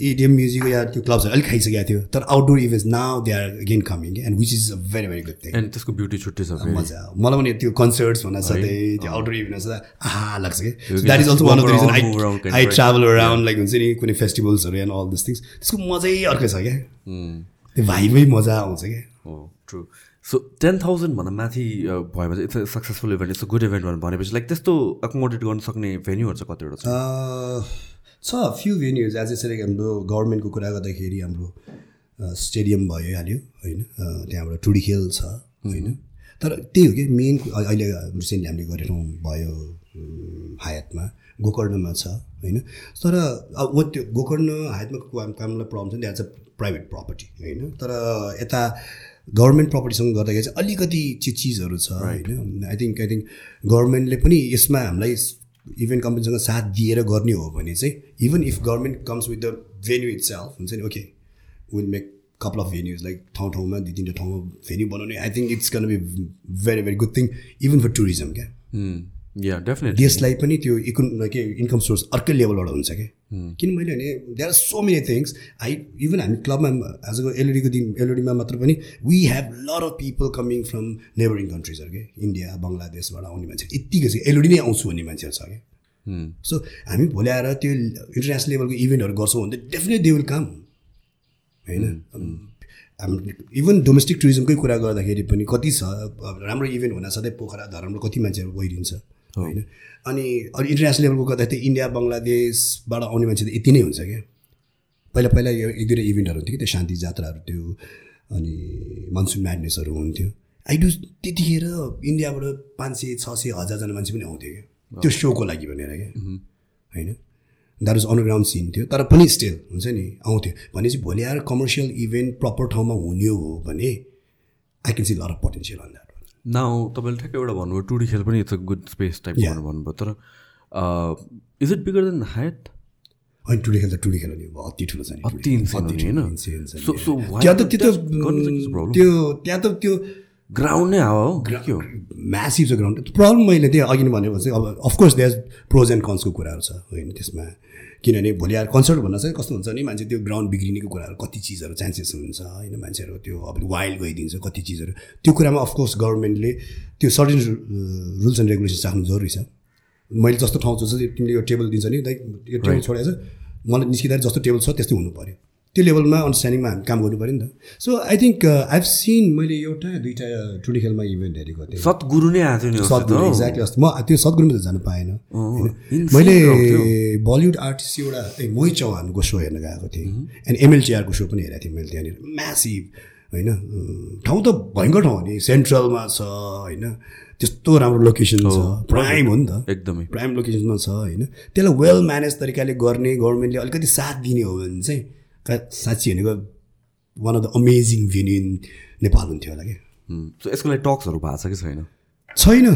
इडिएम म्युजिक या त्यो क्लब्सहरू अलिक खाइसकेको थियो। तर outdoor events now they are again coming and which is a very very good thing and त्यसको ब्युटी छुट्टै छ मजा। मलाई पनि त्यो कन्सर्ट्स भन्दा साथै त्यो आउटडोर इभेन्ट साथै आहा लाग्छ कि? That is also one of the reason I I travel around like हुन्छ नि कुनै फेस्टिभल्सहरू एन्ड अल दिस थिङ्स त्यसको मजै अर्कै छ क्या। त्यो भाइबै मजा आउँछ क्या। हो ट्रु सो टेन थाउजन्डभन्दा माथि uh, भएपछि it's a successful event it's a good event भनेपछि लाइक त्यस्तो एकोमोडेट गर्न सक्ने भेन्यूहरू चाहिँ कतिवटा छ छ फ्यु भेन्युज एज यसरी हाम्रो गभर्मेन्टको कुरा गर्दाखेरि हाम्रो स्टेडियम भइहाल्यो होइन? त्यहाँबाट टुडी खेल छ होइन? तर त्यही हो कि मेन अहिले रिसेन्टली हामीले गरेर भयो हायतमा। गोकर्णमा छ होइन? तर अब ऊ त्यो गोकर्ण हायतमा काम कामलाई प्रब्लम छ नि द्याट्स अ प्राइभेट प्रपर्टी होइन? तर यता गभर्मेन्ट प्रपर्टीसँग गर्दाखेरि चाहिँ अलिकति चाहिँ चिजहरू छ होइन? आई थिङ्क आई थिङ्क गभर्मेन्टले पनि यसमा हामीलाई इभेन्ट कम्पनीसँग साथ दिएर गर्ने हो भने चाहिँ even if government comes with the venue itself हुन्छ नि? Okay will make couple of venues like ठाउँ ठाउँमा दुई तिनवटा ठाउँमा भेन्यू बनाउने I think it's can be very very good thing even for tourism क्या? या डेफिनेटली देशलाई पनि त्यो इकोन के इन्कम सोर्स अर्कै लेभलबाट हुन्छ क्या। किन मैले भने there are so many things I even हामी क्लबमा आजको एलइडीको दिन एलइडीमा मात्र पनि we have lot of people coming from neighbouring कन्ट्रिजहरू के इन्डिया बङ्गलादेशबाट आउने मान्छे यत्तिकै छ। एलइडी नै आउँछु भन्ने मान्छेहरू छ क्या। सो हामी भोलि आएर त्यो इन्टरनेसनल लेभलको इभेन्टहरू गर्छौँ भने डेफिनेट दे विल कम होइन? इभन डोमेस्टिक टुरिज्मकै कुरा गर्दाखेरि पनि कति छ राम्रो इभेन्ट हुन सधैँ पोखरा धरमले कति मान्छेहरू गइदिन्छ। होइन? अनि अरू इन्टरनेसनल लेभलको गर्दाखेरि इन्डिया बङ्गलादेशबाट आउने मान्छे त यति नै हुन्छ क्या। पहिला पहिला यो एक दुईवटा इभेन्टहरू हुन्थ्यो कि त्यो शान्ति जात्राहरू थियो अनि मनसुन म्याडनेसहरू हुन्थ्यो। आई डु त्यतिखेर इन्डियाबाट पाँच सय छ सय हजारजना मान्छे पनि आउँथ्यो क्या। त्यो सोको लागि भनेर क्या। होइन? द्याट इज अन्डरग्राउन्ड सिन थियो। तर पनि स्टिल हुन्छ नि आउँथ्यो। भनेपछि भोलि आएर कमर्सियल इभेन्ट प्रपर ठाउँमा हुने हो भने I can see lot of potential on that now तपाईँले ठ्याक्कै एउटा भन्नुभयो टुडी खेल पनि it's a good space type. भन्नुभयो तर is it bigger than Hyatt अनि टुडी खेल त टुडी खेल नि अति ठुलो छ नि होइन? त्यो त्यहाँ त त्यो ग्राउन्ड नै हावा हो म्यासिभ छ ग्राउन्ड प्रब्लम मैले त्यही अघि नै भनेको चाहिँ अब of course there pros and कन्सको कुराहरू छ होइन त्यसमा। किनभने भोलि आएर कन्सर्ट भन्न चाहिँ कस्तो हुन्छ भने मान्छे त्यो ग्राउन्ड बिग्रिनेको कुराहरू कति चिजहरू चान्सेस हुन्छ होइन? मान्छेहरू त्यो अब वाइल्ड गइदिन्छ कति चिजहरू। त्यो कुरामा अफकोर्स गभर्मेन्टले त्यो सर्टेन रुल्स एन्ड रेगुलेसन्स राख्नु जरुरी छ। मैले जस्तो ठाउँ छ तिमीले यो टेबल दिन्छ नि लाइक यो टेबल छोडेको छ मलाई निस्किँदा जस्तो टेबल छ त्यस्तै हुनु पऱ्यो त्यो लेभलमा अन्डरस्ट्यान्डिङमा हामी काम गर्नु पऱ्यो नि त। So I think I've seen मैले एउटा दुइटा टुडी खेलमा इभेन्ट हेरेको थिएँ। सतगुरु नै आएको थियो सद्गुरु। एक्ज्याक्टली अस्ति। म त्यो सद्गुरुमा त जानु पाएन। मैले बलिउड आर्टिस्ट एउटा मोहित चौहानको सो हेर्न गएको थिएँ। एन्ड एमएलटिआरको सो पनि हेरेको थिएँ मैले त्यहाँनिर। म्यासिभ होइन। ठाउँ त भयङ्कर ठाउँ हो नि। सेन्ट्रलमा छ होइन। त्यस्तो राम्रो लोकेसन छ। प्राइम हो नि त। एकदमै। प्राइम लोकेसनमा छ होइन। त्यसलाई वेल म्यानेज तरिकाले गर्ने गभर्मेन्टले अलिकति साथ दिने हो भने चाहिँ साँच्ची भनेको one of the amazing venue in Nepal हुन्थ्यो होला सो यसको लागि टक्सहरू भएको छ कि छैन? छैन।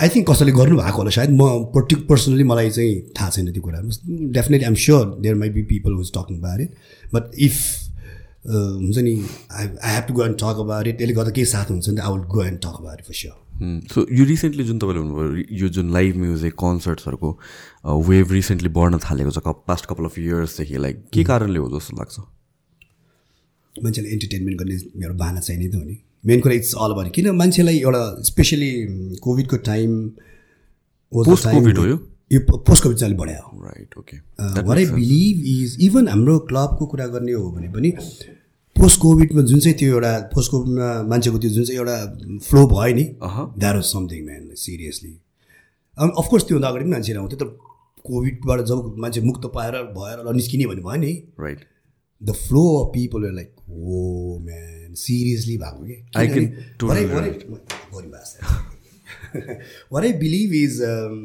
आई थिङ्क कसैले गर्नुभएको होला सायद। म पर्टि पर्सनली मलाई चाहिँ थाहा छैन त्यो कुराहरू। Definitely I'm sure there might be people who's talking about it but if हुन्छ नि I I have to go and talk about it त्यसले गर्दा केही साथ हुन्छ नि I would go and talk about it for sure so यो recently जुन तपाईँले भन्नुभयो यो जुन लाइभ म्युजिक कन्सर्ट्सहरूको वेभ रिसेन्टली बढ्न थालेको छ पास्ट कपाल अफ इयर्सदेखि लाइक के कारणले हो जस्तो लाग्छ? मान्छेलाई इन्टरटेनमेन्ट गर्ने एउटा बाहना चाहिने त हो नि। मेन कुरा इट्स अल अबाउट किन मान्छेलाई एउटा स्पेसली कोभिडको टाइम COVID हो यो? यो पोस्ट कोभिड चाहिँ अलिक बढायो। Right okay what I believe is even हाम्रो क्लबको कुरा गर्ने हो भने पनि पोस्ट कोभिडमा जुन चाहिँ त्यो एउटा पोस्ट कोभिडमा मान्छेको त्यो जुन चाहिँ एउटा फ्लो भयो नि। That was something man seriously of course त्योभन्दा अगाडि पनि मान्छेहरू आउँथ्यो तर कोभिडबाट जब मान्छे मुक्त पाएर भएर निस्किने भन्ने भयो नि right the flow of people like हो म्यान सिरियसली भएको कि? (laughs) I believe is um,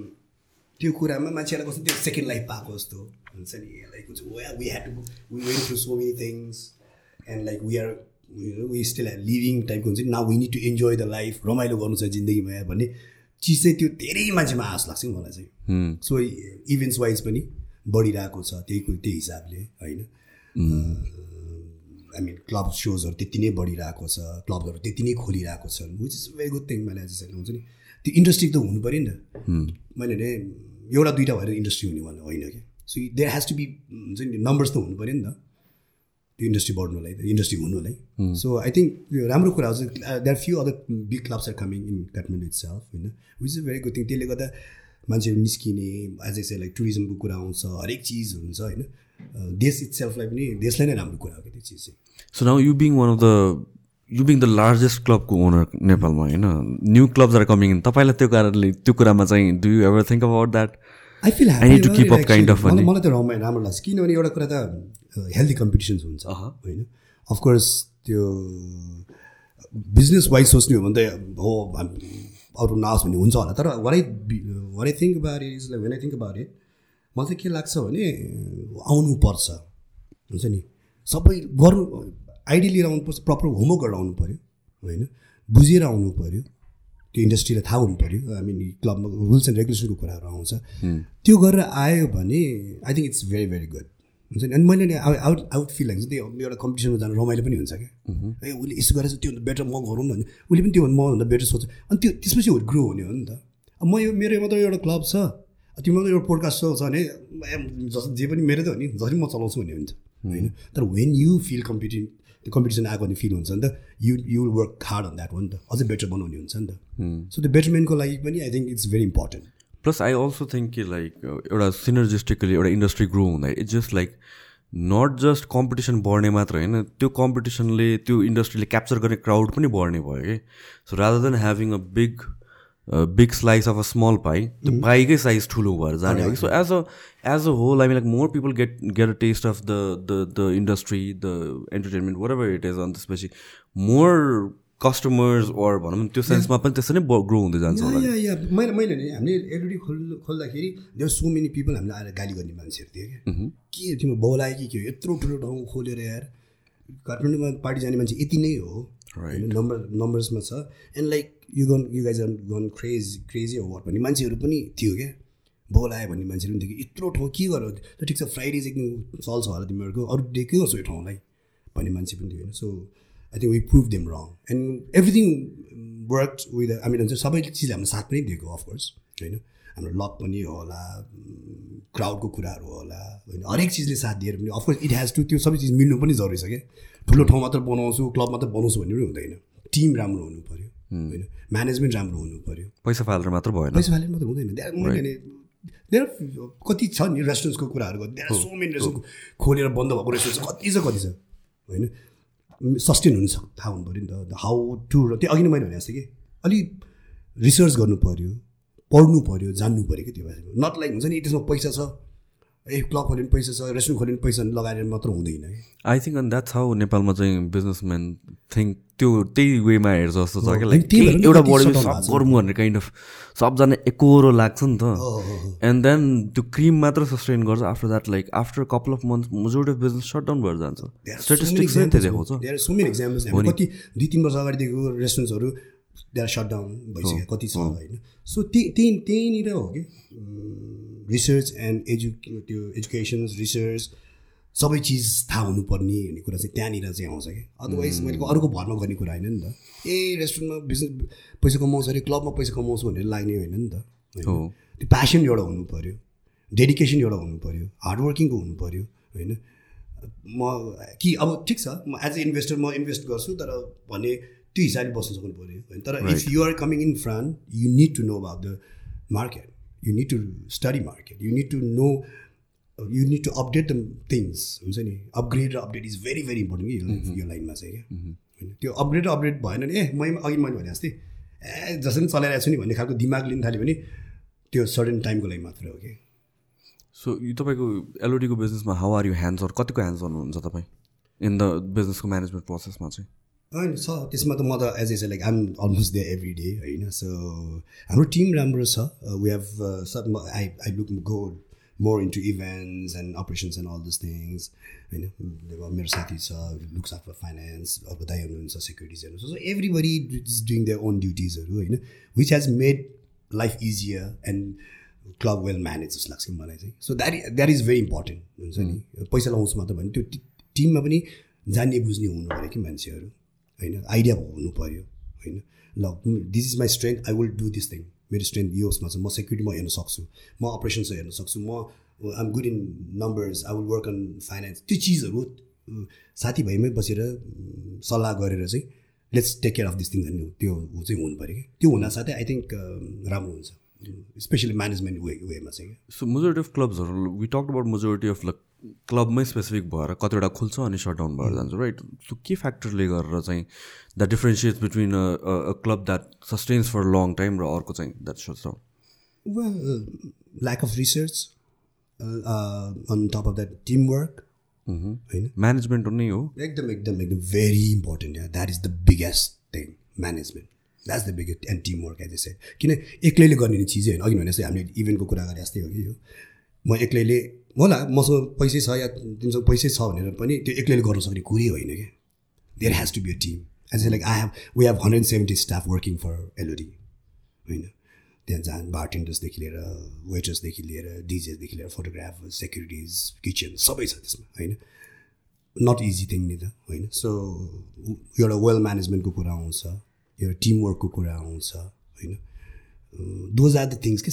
त्यो कुरामा मान्छेलाई कस्तो त्यो सेकेन्ड लाइफ पाएको जस्तो हुन्छ नि like we had to we went through so many things and like we are we still living टाइपको हुन्छ नि now we need to enjoy the life रमाइलो गर्नु छ जिन्दगीमा भन्ने चिज चाहिँ त्यो धेरै मान्छेमा आश लाग्छ कि मलाई चाहिँ सो इभेन्ट्स वाइज पनि बढिरहेको छ त्यही त्यही हिसाबले होइन आई मिन क्लब सोजहरू त्यति नै बढिरहेको छ क्लबहरू त्यति नै खोलिरहेको छन् which is very good thing मैले चाहिँ हुन्छ नि त्यो इन्डस्ट्री त हुनु पऱ्यो नि त मैले भने एउटा दुइटा भएर इन्डस्ट्री हुने भन्ने होइन कि so there has to be हुन्छ नि नम्बर्स त हुनु पऱ्यो नि त त्यो इन्डस्ट्री बढ्नुलाई इन्डस्ट्री हुनुलाई। सो आई थिङ्क यो राम्रो कुरा हो there few other big clubs are coming in Kathmandu itself होइन which is very good thing त्यसले गर्दा मान्छेहरू निस्किने एज ए लाइक टुरिज्मको कुरा आउँछ हरेक चिज हुन्छ होइन। अ, देश इट सेल्फलाई पनि देशलाई नै राम्रो कुरा हो कि त्यो चिज चाहिँ। So now you being one of the you being the largest क्लबको ओनर नेपालमा होइन? New clubs are coming in तपाईँलाई त्यो कारणले त्यो कुरामा चाहिँ do you ever think about that I feel I need to keep up kind of मलाई त रमाइ राम्रो लाग्छ। किनभने एउटा कुरा त हेल्दी कम्पिटिसन्स हुन्छ होइन? अफकोर्स त्यो बिजनेस वाइज सोच्ने हो भने त हो अरू नआओस् भन्ने हुन्छ होला। तर वरै वरै think it is like when I think about it मलाई चाहिँ के लाग्छ भने आउनुपर्छ। हुन्छ नि? सबै गर्नु आइडिया लिएर आउनुपर्छ प्रपर होमवर्क गरेर आउनु पऱ्यो होइन? बुझेर आउनु पऱ्यो त्यो इन्डस्ट्रीलाई थाहा हुनु पऱ्यो आई मिन क्लबमा रुल्स एन्ड रेगुलेसनको कुराहरू आउँछ। त्यो गरेर आयो भने I think it's very very good हुन्छ नि? अनि मैले नि आउट आउट फिल लाग्छ त्यो एउटा कम्पिटिसनमा जानु रमाइलो पनि हुन्छ क्या। ए उसले यसो गरेर त्योभन्दा बेटर म गरौँ न भने उसले पनि त्यो मभन्दा बेटर सोच्छ। अनि त्यो त्यसपछि ग्रो हुने हो नि त। अब म यो मेरो मात्र एउटा क्लब छ। त्यो मात्रै एउटा पोडकास्ट सो छ भने जस जे पनि मेरो त हो नि जसरी म चलाउँछु भन्ने हुन्छ। होइन? तर वेन यु फिल कम्पिटिङ त्यो कम्पिटिसन आएको भने फिल हुन्छ नि त you you work hard on that हो नि त। अझै बेटर बनाउने हुन्छ नि त। सो त्यो बेटरमेन्टको लागि पनि I think it's very important plus I also think कि लाइक एउटा सिनर्जिस्टिकली एउटा इन्डस्ट्री ग्रो हुँदा it's just like not just competition बढ्ने मात्र होइन त्यो कम्पिटिसनले त्यो इन्डस्ट्रीले क्याप्चर गर्ने क्राउड पनि बढ्ने भयो कि so rather than having a big big slice of a small pie त्यो पाइकै साइज ठुलो भएर जाने हो कि so as a as a whole I mean like more people get get a taste of the the the industry the entertainment whatever it is अनि त्यसपछि more customers ओर भनौँ त्यो सेन्समा पनि त्यसरी नै ग्रो हुँदै जान्छ या या मैले मैले नि हामीले एलइडी खोल खोल्दाखेरि देयर सो मेनी पिपल हामीले आएर गाली गर्ने मान्छेहरू थियो क्या। के तिम्रो बौलायो कि के हो? यत्रो ठुलो ठाउँ खोलेर यार। काठमाडौँमा पार्टी जाने मान्छे यति नै हो। नम्बर नम्बर्समा छ। And like you gonna you guys are gonna craze crazy हो भन्ने मान्छेहरू पनि थियो क्या। बोलायो भन्ने मान्छेहरू पनि थियो कि। यत्रो ठाउँ के गर ठिक छ फ्राइडे चाहिँ चल्छ होला तिमीहरूको? अरू डे के गर्छौ यो ठाउँलाई? भन्ने मान्छे पनि थियो होइन। So I think we prove them wrong and everything work with I mean सबै चिज हाम्रो साथ पनि दिएको अफकोर्स होइन? हाम्रो लक पनि होला क्राउडको कुराहरू होला होइन? हरेक चिजले साथ दिएर पनि अफकोर्स इट हेज टु त्यो सबै चिज मिल्नु पनि जरुरी छ क्या ठुलो ठाउँ मात्र बनाउँछु क्लब मात्र बनाउँछु भन्ने पनि हुँदैन। टिम राम्रो हुनु पऱ्यो होइन? म्यानेजमेन्ट राम्रो हुनु पऱ्यो पैसा फालेर मात्र भएन। पैसा फालेर मात्र हुँदैन। मैले देयर कति छ नि रेस्टुरेन्ट्सको कुराहरू देयर सो मेनी रेस्टुरेन्ट खोलेर बन्द भएको रेस्टुरेन्ट कति छ कति छ होइन? सस्टेन हुनु सक्छ थाहा हुनु पऱ्यो नि त। हाउ टु त्यो अघि नै मैले भने जस्तो कि अलिक रिसर्च गर्नु पऱ्यो पढ्नु पऱ्यो जान्नु पऱ्यो कि त्यो बारेमा नट लाइक हुन्छ नि त्यसमा पैसा छ। ए क्लब पनि पैसा छ रेस्टुरेन्ट खोल्यो पनि पैसा लगाएर मात्र हुँदैन आई थिङ्क अनि द्याट्स हाउ नेपालमा चाहिँ बिजनेसम्यान थिङ्क त्यो त्यही वेमा हेर्छ जस्तो छ क्या लाइक त्यही एउटा बडी सब। गरौँ भन्ने काइन्ड अफ सबजना एकरो लाग्छ नि त। एन्ड देन त्यो क्रिम मात्र सस्टेन गर्छ after that like after couple of month majority of business shut down भएर जान्छ। स्टेटिस्टिक्स नै त्यो देखाउँछ देयर सो मेनी एक्जाम्पल्स हामी कति दुई तिन वर्ष अगाडिदेखिको रेस्टुरेन्ट्सहरू देयर सट डाउन भइसक्यो कति छ होइन। सो त्यही त्यही त्यहीँनिर हो कि रिसर्च एन्ड एजु त्यो एजुकेसन रिसर्च सबै चिज थाहा हुनुपर्ने भन्ने कुरा चाहिँ त्यहाँनिर चाहिँ आउँछ कि अदरवाइज मैले अरूको भरमा गर्ने कुरा होइन नि त। ए रेस्टुरेन्टमा बिजनेस पैसा कमाउँछ अरे क्लबमा पैसा कमाउँछु भनेर लाग्ने होइन नि त। त्यो प्यासन एउटा हुनु पऱ्यो डेडिकेसन एउटा हुनु पऱ्यो हार्डवर्किङको हुनु पऱ्यो होइन? म कि अब ठिक छ म एज ए इन्भेस्टर म इन्भेस्ट गर्छु तर भने त्यो हिसाबले बस्नु सक्नु पऱ्यो होइन? तर if you are coming in front you need to know about the market you need to study market you need to know you need to update the things हुन्छ नि अपग्रेड र update is very very important कि यो- लाइनमा चाहिँ क्या होइन त्यो अपग्रेड र अपडेट भएन भने ए मै अघि मैले भने जस्तै ए जसरी पनि चलाइरहेको छु नि भन्ने खालको दिमाग लिन थाल्यो भने त्यो सर्टेन टाइमको लागि मात्र हो कि सो यो तपाईँको एलओडीको बिजनेसमा how are you hands or कतिको ह्यान्ड्स हुनुहुन्छ तपाईँ? इन द बिजनेसको म्यानेजमेन्ट प्रोसेसमा चाहिँ? होइन छ। त्यसमा त म त as as like I'm almost day every day होइन? सो हाम्रो टिम राम्रो छ। We have sub I I look go more into events and operations and all this things होइन अब मेरो साथी छ लुक्स आफ्टर फाइनेन्स अर्को दाइ हुनुहुन्छ सेक्युरिटिज हेर्नु so everybody is doing their own ड्युटिजहरू होइन which has made life easier and club well manage जस्तो लाग्छ कि मलाई चाहिँ so that that is very important हुन्छ नि पैसा लगाउँछु मात्र भने त्यो टि- टिममा पनि जान्ने बुझ्ने हुनु पऱ्यो कि मान्छेहरू होइन आइडिया हुनु पऱ्यो होइन ल this is my strength I will do this thing मेरो स्ट्रेन्थ योसमा छ म सेक्युरिटी म हेर्न सक्छु म अपरेसन्स हेर्न सक्छु म I am good in numbers I will work on finance त्यो चिजहरू साथीभाइमै बसेर सल्लाह गरेर चाहिँ let's take care of this thing त्यो चाहिँ हुनु पऱ्यो कि त्यो हुनासाथै आई थिङ्क राम्रो हुन्छ. स्पेसली म्यानेजमेन्ट वे वेमा चाहिँ so majority of क्लब्सहरू we talk about majority of like क्लबमै specific भएर कतिवटा खुल्छ अनि सटडाउन भएर जान्छ राइट सो के फ्याक्टरले गरेर चाहिँ that differentiates between a club that sustains for long time र अर्को चाहिँ that lack of research, uh, uh, on top of that, teamwork. होइन? म्यानेजमेन्ट नै हो? एकदम एकदम एकदम very important that is the biggest thing management that's the biggest and team work as a किन? एक्लैले गर्ने चिजै होइन। अघि भने जस्तै हामीले इभेन्टको कुरा गरे जस्तै हो कि यो। म एक्लैले होला मसँग पैसै छ या तिमीसँग पैसै छ भनेर पनि त्यो एक्लैले गर्न सक्ने कुरै होइन क्या। There has to be a team as like I have we have hundred seventy staff working for LOD होइन। त्यहाँ जहाँ बारटेन्डर्सदेखि लिएर वेटर्सदेखि लिएर डिजेसदेखि लिएर फोटोग्राफर सेक्युरिटिज किचन सबै छ त्यसमा होइन। नट इजी थिङ नि त होइन। सो एउटा वेल म्यानेजमेन्टको कुरा आउँछ एउटा टिमवर्कको कुरा आउँछ होइन। दोज आर द थिङ्स कि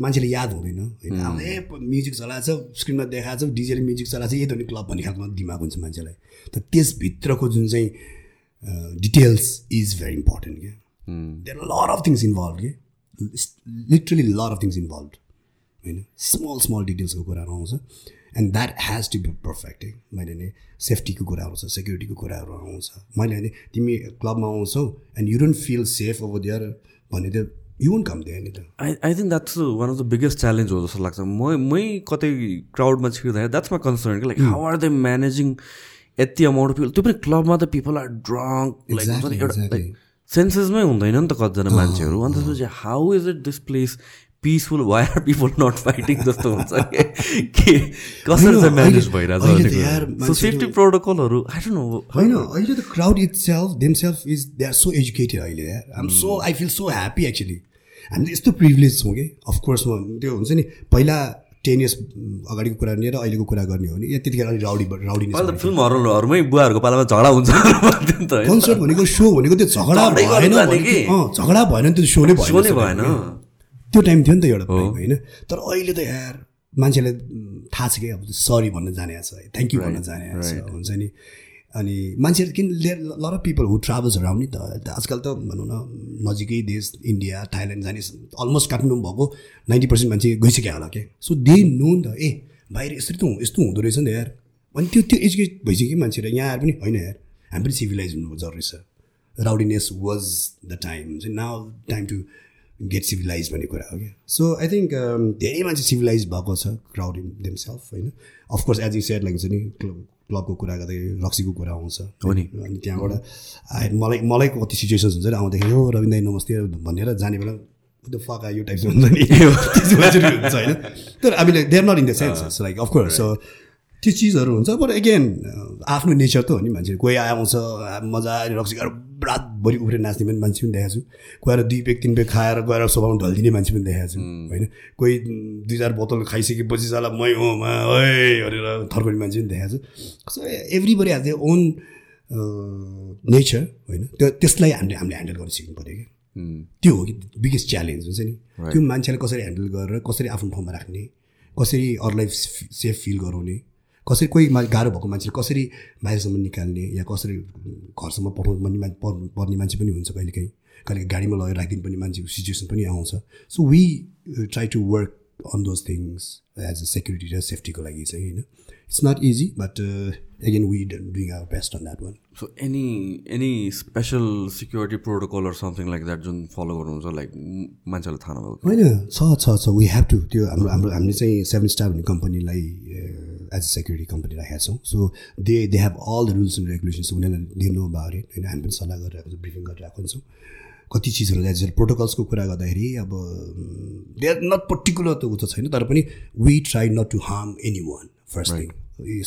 मान्छेले याद हुँदैन होइन? अब ए म्युजिक चलाएको छ स्क्रिनमा देखाएको छ डिजेले म्युजिक चलाएको छ यही त हो नि क्लब भन्ने खालको दिमाग हुन्छ मान्छेलाई। त त्यसभित्रको जुन चाहिँ डिटेल्स इज भेरी इम्पोर्टेन्ट क्या there lot of things involve के। Literally lot of things involve होइन? स्मल स्मल डिटेल्सको कुराहरू आउँछ। And that has to be perfect है? मैले नै सेफ्टीको कुरा आउँछ सेक्युरिटीको कुराहरू आउँछ। मैले भने तिमी क्लबमा आउँछौ and you don't feel safe over there भने त यु वन्ट कम देयर नि त। I I think that's one of the biggest challenge हो जस्तो लाग्छ। म मै कतै क्राउडमा छिर्दाखेरि द्याट्स माई कन्सर्न कि like how are they managing यति अमाउन्ट पिपल त्यो पनि क्लबमा त पिपल आर ड्रङ्क लाइक एउटा. लाइक सेन्सेसमै हुँदैन नि त कतिजना मान्छेहरू। अन्त त्यसपछि how is it this place peaceful why are people not fighting जस्तो हुन्छ के। कसरी चाहिँ म्यानेज मान्छेहरू- सेफ्टी प्रोटोकलहरू आई डोन्ट नो होइन अहिले त crowd itself themselves is they are so educated अहिले यार। आम so I feel so happy actually हामीले यस्तो प्रिभिलेज छौँ कि? अफकोर्स म त्यो हुन्छ नि पहिला टेन इयर्स अगाडिको कुरा लिएर अहिलेको कुरा गर्ने हो भने या त्यतिखेर अलिक राउडी राउडी अहिले त फिल्महरूमै बुवाहरूको पालामा झगडा हुन्छ? कन्सर्ट भनेको सो भनेको त्यो झगडा भएन झगडा भएन नि त्यो सो नै भएन भएन। त्यो टाइम थियो नि त एउटा होइन? तर अहिले त यार मान्छेलाई थाहा छ कि अब सरी भन्न जाने छ थ्याङ्क यू भन्न जाने छ हुन्छ नि। अनि मान्छेहरू किन lot of people who travels around नि त आजकल त भनौँ न नजिकै देश इन्डिया थाइल्यान्ड जाने अलमोस्ट काठमाडौँ भएको नाइन्टी पर्सेन्ट मान्छे गइसक्यो होला क्या सो दे नो नि त ए बाहिर यसरी त यस्तो हुँदो रहेछ नि त यार। अनि त्यो त्यो एजुकेट भइसक्यो मान्छेहरू यहाँ आएर पनि होइन यार। हामी पनि सिभिलाइज हुनु जरुरी छ राउडीनेस वाज द टाइम हुन्छ now time to get civilize भन्ने कुरा हो क्या। सो आई थिङ्क धेरै मान्छे सिभिलाइज भएको छ क्राउड इन देम सेल्फ होइन of course as you said like हुन्छ नि क्लबको कुरा गर्दै रक्सीको कुरा आउँछ हो नि। अनि त्यहाँबाट मलाई मलाई कति सिचुएसन्स हुन्छ नि आउँदाखेरि हो रविन्द दाई नमस्ते भनेर जाने बेला द फक यो टाइप हुन्छ नि। (laughs) हुन्छ होइन। तर हामीले there not in the sense like of course so त्यो चिजहरू हुन्छ बट एगेन आफ्नो नेचर त हो नि मान्छे कोही आउँछ मजाले रक्सी खाएर रातभरि उफ्रेर नाच्ने पनि मान्छे पनि देखाएको छु। गएर दुई पेक तिन पेक खाएर गएर सोफामा ढल्दिने मान्छे पनि देखाएको छु होइन? कोही दुई चार बोतल खाइसकेपछि साला मै हो मा ओए भनेर थर्काउने मान्छे पनि देखाएको छु। So everybody has the own nature होइन? त्यो त्यसलाई हामीले हामीले ह्यान्डल गर्न सिक्नु पऱ्यो क्या। त्यो हो कि बिगेस्ट च्यालेन्ज हुन्छ नि। त्यो मान्छेलाई कसरी ह्यान्डल गरेर कसरी आफ्नो ठाउँमा राख्ने कसरी अरूलाई सेफ फिल गराउने कसरी कोही गाह्रो भएको मान्छेले कसरी बाहिरसम्म निकाल्ने या कसरी घरसम्म पठाउनु पर्ने मा- पर्ने मान्छे पनि हुन्छ कहिलेकाहीँ। कहिले गाडीमा लगेर राखिदिनु पर्ने मान्छे सिचुएसन पनि आउँछ। So we try to work on those things as a security र सेफ्टीको लागि चाहिँ होइन? It's not easy but again we doing our best on that one so any any special security protocol or something like that जुन follow गर्नुहुन्छ like मान्छेलाई थाहा नभएको? होइन छ छ छ वी हेभ टु त्यो हाम्रो हाम्रो हामीले चाहिँ सेभेन स्टार भन्ने कम्पनीलाई एज अ सेक्युरिटी कम्पनी राखेका छौँ so they they have all the rules and regulations उनीहरूलाई दे नो अबाउट इट होइन हामी पनि सल्लाह गरिरहेको छौँ ब्रिफिङ गरिरहेको हुन्छौँ कति चिजहरू एज प्रोटोकल्सको कुरा गर्दाखेरि अब दे आर नट पर्टिकुलर त ऊ त छैन तर पनि we try not to harm anyone first thing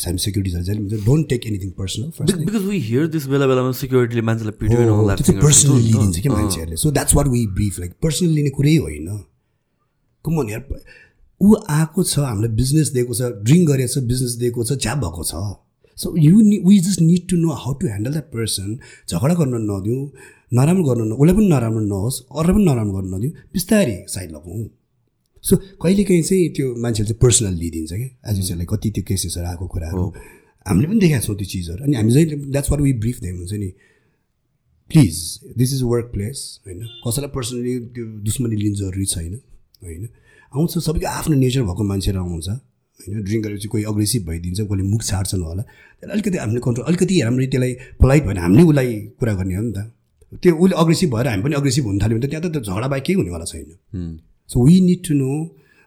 हामी जहिले don't take anything personal because we hear this बेला बेलामा सिक्योरिटीले मान्छेलाई पिट्यो पर्सनली लिइदिन्छ क्या मान्छेहरूले? So that's what we brief like personally लिने कुरै होइन। कमन यार ऊ आएको छ हामीलाई बिजनेस दिएको छ ड्रिङ्क गरेको छ बिजनेस दिएको छ झ्याप भएको छ। So you we just need to know how to handle that person झगडा गर्न नदिउँ नराम्रो गर्न न उसलाई पनि नराम्रो नहोस् अरूलाई पनि नराम्रो गर्न नदिउँ बिस्तारै साइड लगाउँ। सो कहिलेकाहीँ चाहिँ त्यो मान्छेले चाहिँ पर्सनल लिइदिन्छ क्या? एज युसलाई कति त्यो केसेसहरू आएको कुराहरू। हामीले पनि देखाएको छौँ त्यो चिजहरू। अनि हामी जहिले that's what we brief them हुन्छ नि। Please this is workplace होइन? कसैलाई पर्सनली त्यो दुश्मनी लिनु जरुरी छैन होइन? आउँछ सबैको आफ्नो नेचर भएको मान्छेहरू आउँछ। होइन ड्रिङ्क गरेपछि कोही अग्रेसिभ भइदिन्छ कोहीले मुख छाड्छन् होला। त्यसलाई अलिकति हामीले कन्ट्रोल अलिकति राम्ररी त्यसलाई पोलाइट भएर हामीले उसलाई कुरा गर्ने हो नि त। त्यो उसले अग्रेसिभ भएर हामी पनि अग्रेसिभ हुन थाल्यो भने त त्यहाँ त झगडा बाहेक केही हुनेवाला छैन। So we need to know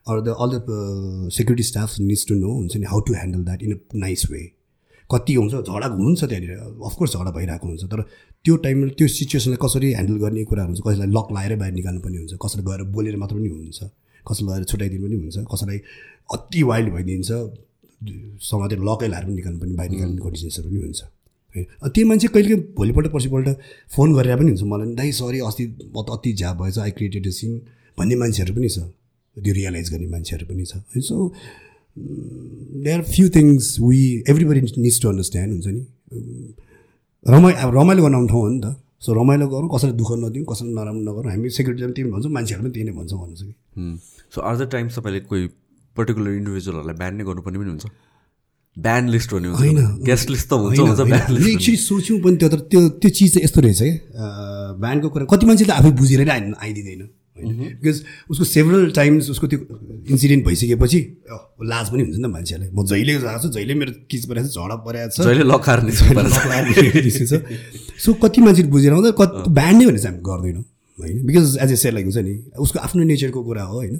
or the all the security staff needs to know हुन्छ नि how to handle that in a nice way कति हुन्छ झगडा हुन्छ त्यहाँनिर अफकोर्स झगडा भइरहेको हुन्छ तर त्यो टाइममा त्यो सिचुएसनलाई कसरी ह्यान्डल गर्ने कुराहरू हुन्छ कसैलाई लक लाएर बाहिर निकाल्नु पनि हुन्छ कसैलाई गएर बोलेर मात्र पनि हुन्छ। कसैलाई छुट्याइदिनु पनि हुन्छ कसैलाई अति वाइल्ड भइदिन्छ समातेर लकै लाएर पनि निकाल्नु पनि बाहिर निकाल्ने कन्डिसन्सहरू पनि हुन्छ। है त्यो मान्छे कहिले भोलिपल्ट पर्सिपल्ट फोन गरेर पनि हुन्छ मलाई दाइ सरी अस्ति म त अति झ्याप भएछ आई क्रिएटेड अ सिन भन्ने मान्छेहरू पनि छ त्यो रियलाइज गर्ने मान्छेहरू पनि छ। है so they are few things we everybody needs to understand हुन्छ नि। रमाइ अब रमाइलो गर्न आउने ठाउँ हो नि त। सो रमाइलो गरौँ कसैलाई दुःख नदिउँ कसैलाई नराम्रो नगरौँ हामी सेक्युरिटी पनि त्यही भन्छौँ मान्छेहरू पनि त्यही नै भन्छौँ भन्नु छ कि सो आर द टाइम्स तपाईँले कोही पर्टिकुलर इन्डिभिजुअलहरूलाई ब्यान नै गर्नुपर्ने पनि हुन्छ। ब्यान लिस्ट हुने होइन। गेस्ट लिस्ट त हुन्छ एक्चुली सोच्यौँ पनि त्यो तर त्यो त्यो चिज चाहिँ यस्तो रहेछ क्या। ब्यान्डको कुरा कति मान्छे त आफै बुझेर नै आइ आइदिँदैन। होइन। बिकज उसको सेभरल टाइम्स उसको त्यो इन्सिडेन्ट भइसकेपछि लाज पनि हुन्छ नि त मान्छेलाई म जहिले गएको छु जहिले मेरो किच परेको छ झडा परेको छ। जहिले लखार्ने छ। सो कति मान्छेले बुझेर आउँदा कति ब्यान्ड नै भने चाहिँ हामी गर्दैनौँ। होइन। Because as a share like हुन्छ नि उसको आफ्नो नेचरको कुरा हो होइन।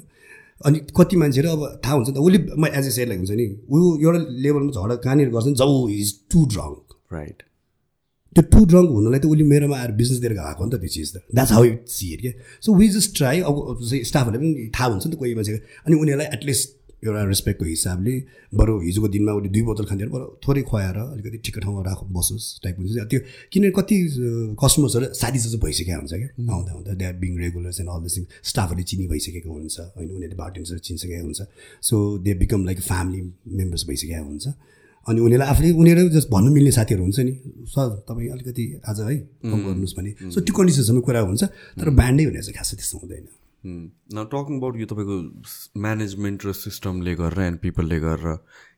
अनि कति मान्छेहरू अब थाहा हुन्छ नि त उसले म एज ए सेयर हुन्छ नि ऊ एउटा लेभलमा झगडा कहाँनिर गर्छ नि जब इज टु ड्रङ्क राइट त्यो टु ड्रङ्क हुनलाई त उसले मेरोमा आएर बिजनेस दिएर गएको नि त त्यो चिज त that's how it see it क्या? सो वी जस्ट ट्राई अब स्टाफहरूलाई पनि थाहा हुन्छ नि त कोही मान्छेको अनि उनीहरूलाई एटलिस्ट एउटा रेस्पेक्टको हिसाबले बरु हिजोको दिनमा उसले दुई बोतल खाँदैन बरु थोरै खुवाएर अलिकति ठिक ठाउँमा राख बसोस् टाइपको हुन्छ। त्यो किनभने कति कस्टमर्सहरू साथी जस्तो भइसकेको हुन्छ क्या। आउँदा आउँदा they are being regulars and all this स्टाफहरूले चिनी भइसकेको हुन्छ होइन? उनीहरूले बार्टेन्सहरू चिनिसकेको हुन्छ। So they become like family members भइसकेको हुन्छ। अनि उनीहरूलाई आफूले उनीहरू जस्ट भन्नु मिल्ने साथीहरू हुन्छ नि सर तपाईँ अलिकति आज है कम गर्नुहोस् भने। सो त्यो कन्डिसन्समा कुरा हुन्छ तर ब्यान्डै हुने चाहिँ खासै त्यस्तो हुँदैन। न टकिङ अबाउट यो तपाईँको म्यानेजमेन्ट र सिस्टमले गरेर एन्ड पिपलले गरेर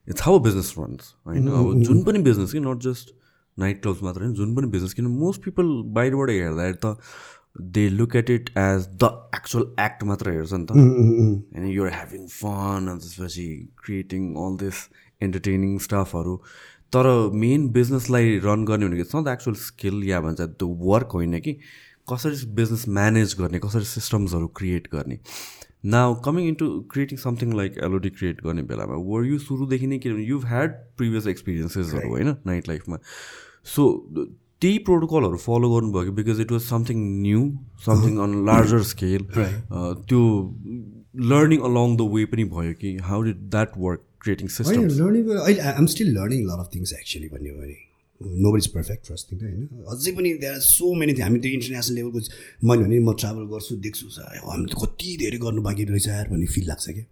इट्स हाउ बिजनेस रन्स होइन अब जुन पनि बिजनेस कि नट जस्ट नाइट क्लब्स मात्र होइन जुन पनि बिजनेस किन मोस्ट पिपल बाहिरबाट हेर्दाखेरि त they look at it as the actual act मात्र हेर्छ नि त। होइन युआर ह्याभिङ फन अनि त्यसपछि क्रिएटिङ अल दिस इन्टरटेनिङ स्टाफहरू तर मेन बिजनेसलाई रन गर्ने भनेको it's not the actual skill या भन्छ त्यो वर्क होइन कि। कसरी बिजनेस म्यानेज गर्ने कसरी सिस्टम्सहरू क्रिएट गर्ने? Now coming into creating something like LOD create गर्ने बेलामा वर यु सुरुदेखि नै किनभने यु ह्याड प्रिभियस एक्सपिरियन्सेसहरू होइन नाइट लाइफमा सो त्यही प्रोटोकलहरू फलो गर्नुभयो कि because it was something new something on larger scale त्यो लर्निङ अलङ द वे पनि भयो कि how did that work creating system learning अहिले I'm still learning lot of things actually भन्यो भने no is perfect first thing होइन? अझै पनि there are so many thing हामी त्यो इन्टरनेसनल लेभलको मैले भने म ट्राभल गर्छु देख्छु हामी त कति धेरै गर्नु बाँकी रहेछ यार भन्ने फिल लाग्छ क्या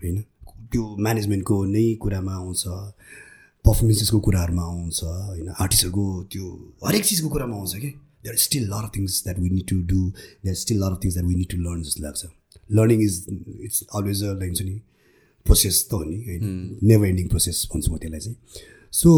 होइन? त्यो म्यानेजमेन्टको नै कुरामा आउँछ पर्फर्मेन्सेसको कुराहरूमा आउँछ होइन? आर्टिस्टहरूको त्यो हरेक चिजको कुरामा आउँछ कि there still lot of things that we need to do there still lot of things that we need to learn जस्तो लाग्छ। Learning is it's always a like नि प्रोसेस त हो नि होइन? नेभर एन्डिङ प्रोसेस भन्छु म त्यसलाई चाहिँ। So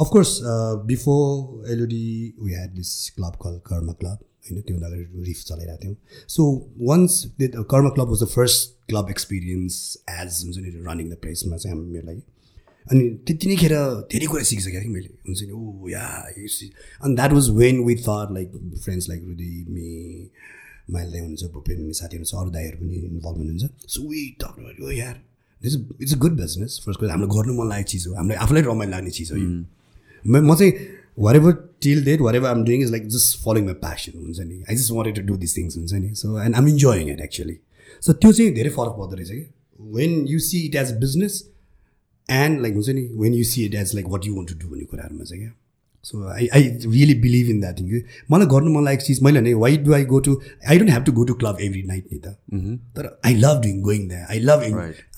of course before LOD we had this club call Karma club होइन त्योभन्दा अगाडि रिफ चलाइरहेको थियौँ। So once Karma club was the first club experience as हुन्छ नि रनिङ द प्लेसमा चाहिँ हाम्रो मेरो लागि अनि त्यति नै खेर धेरै कुरा सिकिसकेँ कि मैले। हुन्छ नि ओ या अनि that was when with or like friends like Rudi मे माइल दाई हुनुहुन्छ भूपेन साथीहरू छ अरू दाईहरू पनि इन्भल्भ हुनुहुन्छ। सो वी टक यार it's it's a good business first कुरा हाम्रो गर्नु मन लागेको चिज हो। हामीलाई आफूलाई रमाइलो लाग्ने चिज हो यो। म चाहिँ whatever till date whatever I'm doing is like just following my passion हुन्छ नि। I just wanted to do this things हुन्छ नि। So and I'm enjoying it actually so त्यो चाहिँ धेरै फरक पर्दो रहेछ कि। When you see it as business and like हुन्छ नि when you see it as like what you want to do भन्ने कुराहरूमा चाहिँ क्या। So I I really believe in that thing मलाई गर्नु मन लागेको चिज मैले भने why do I go to I don't have to go to club every night नि त तर I love doing going that I love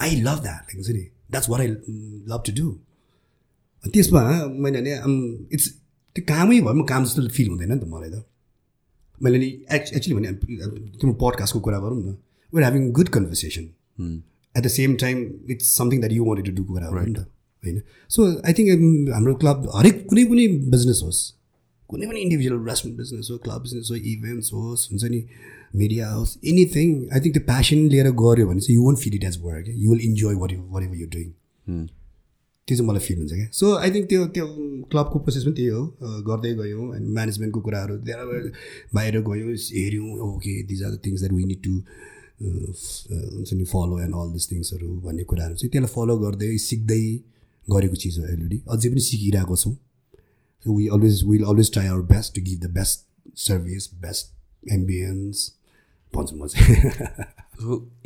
I love that हुन्छ नि that's what I love to do त्यसमा मैले भने इट्स त्यो कामै भयो म काम जस्तो फिल हुँदैन नि त मलाई त. मैले नि एक्च एक्चुली भने तिम्रो पडकास्टको कुरा गरौँ न where having good conversation at the same time it's something that you wanted to do कुरा हो नि त। होइन? सो आई थिङ्क हाम्रो क्लब हरेक कुनै पनि बिजनेस होस् कुनै पनि इन्डिभिजुअल रेस्टुरेन्ट बिजनेस हो क्लब बिजनेस हो इभेन्ट्स होस् हुन्छ नि मिडिया होस् एनिथिङ आई थिङ्क त्यो प्यासन लिएर गऱ्यो भने चाहिँ you won't feel it as work you will enjoy what you what ever you doing त्यो चाहिँ मलाई फिल हुन्छ क्या सो आई थिङ्क त्यो त्यो क्लबको प्रोसेस पनि त्यही हो गर्दै गयौँ एन्ड म्यानेजमेन्टको कुराहरू बाहिर गयौँ हेऱ्यौँ okay these are the things that we need to हुन्छ नि फलो एन्ड अल दिस थिङ्सहरू भन्ने कुराहरू चाहिँ त्यसलाई फलो गर्दै सिक्दै गरेको चिज हो एलइडी अझै पनि सिकिरहेको छौँ। We always will always try our best to give the best service best ambience भन्छु म चाहिँ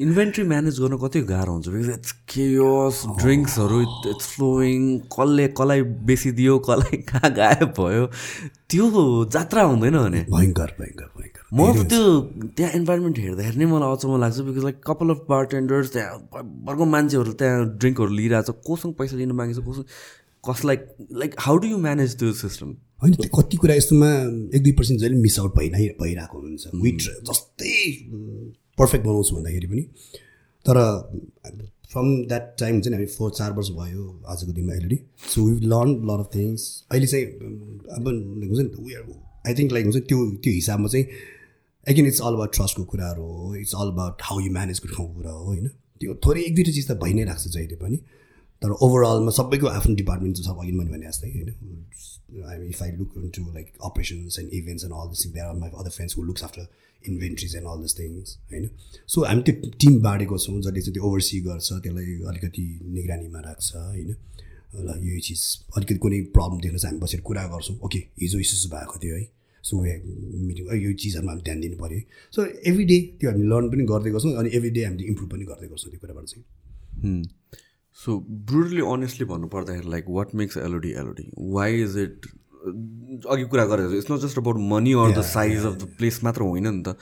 इन्भेन्ट्री म्यानेज गर्न कति गाह्रो हुन्छ। बिकज इट्स केयस ड्रिङ्क्सहरू इट्स फ्लोइङ कसले कसलाई बेसी दियो कसलाई कहाँ गायब भयो त्यो जात्रा हुँदैन भने। भयङ्कर भयङ्कर भयङ्कर। म त्यो त्यहाँ इन्भाइरोमेन्ट हेर्दाखेरि नै मलाई अचम्म लाग्छ because like couple of bartenders त्यहाँ भरको मान्छेहरू त्यहाँ ड्रिङ्कहरू लिइरहेको छ कोसँग पैसा लिनु मागेको छ कोसँग कसलाई like how do you manage त्यो सिस्टम होइन त्यो कति कुरा यस्तोमा एक दुई पर्सेन्ट जहिले मिस आउट भइ नै भइरहेको हुन्छ। विट जस्तै पर्फेक्ट बनाउँछु भन्दाखेरि पनि। तर फ्रम द्याट टाइम हुन्छ नि हामी फोर चार वर्ष भयो आजको दिनमा अहिले so we learn lot of things अहिले चाहिँ अब हुन्छ नि आई थिङ्क लाइक हुन्छ त्यो त्यो हिसाबमा चाहिँ एगेन इट्स अल अबाउट ट्रस्टको कुराहरू हो it's all about how you म्यानेजको ठाउँको कुरा हो होइन? त्यो थोरै एक दुईवटा चिज त भइ नै राख्छ जहिले पनि तर ओभरअलमा सबैको आफ्नो डिपार्टमेन्ट छ अघि मैले भने जस्तै होइन? I if I look to like operations and events and all this thing there are my other friends who looks after inventories and all this things होइन? सो हामी त्यो टिम बाँडेको छौँ जसले चाहिँ त्यो ओभरसी गर्छ त्यसलाई अलिकति निगरानीमा राख्छ होइन? ल यो चिज अलिकति कुनै प्रब्लम देख्न चाहिँ हामी बसेर कुरा गर्छौँ। ओके हिजो इस्युस भएको थियो है। सो मिटिङ यो चिजहरूमा हामी ध्यान दिनु पऱ्यो सो एभ्री डे त्यो हामी लर्न पनि गर्दै गर्छौँ अनि एभ्री डे हामीले इम्प्रुभ पनि गर्दै गर्छौँ त्यो कुराबाट चाहिँ। सो ब्रुडली अनेस्टली भन्नु पर्दाखेरि like what makes LOD LOD why is it अघि कुरा गरेको it's not just about money or the size of the place मात्र होइन नि त।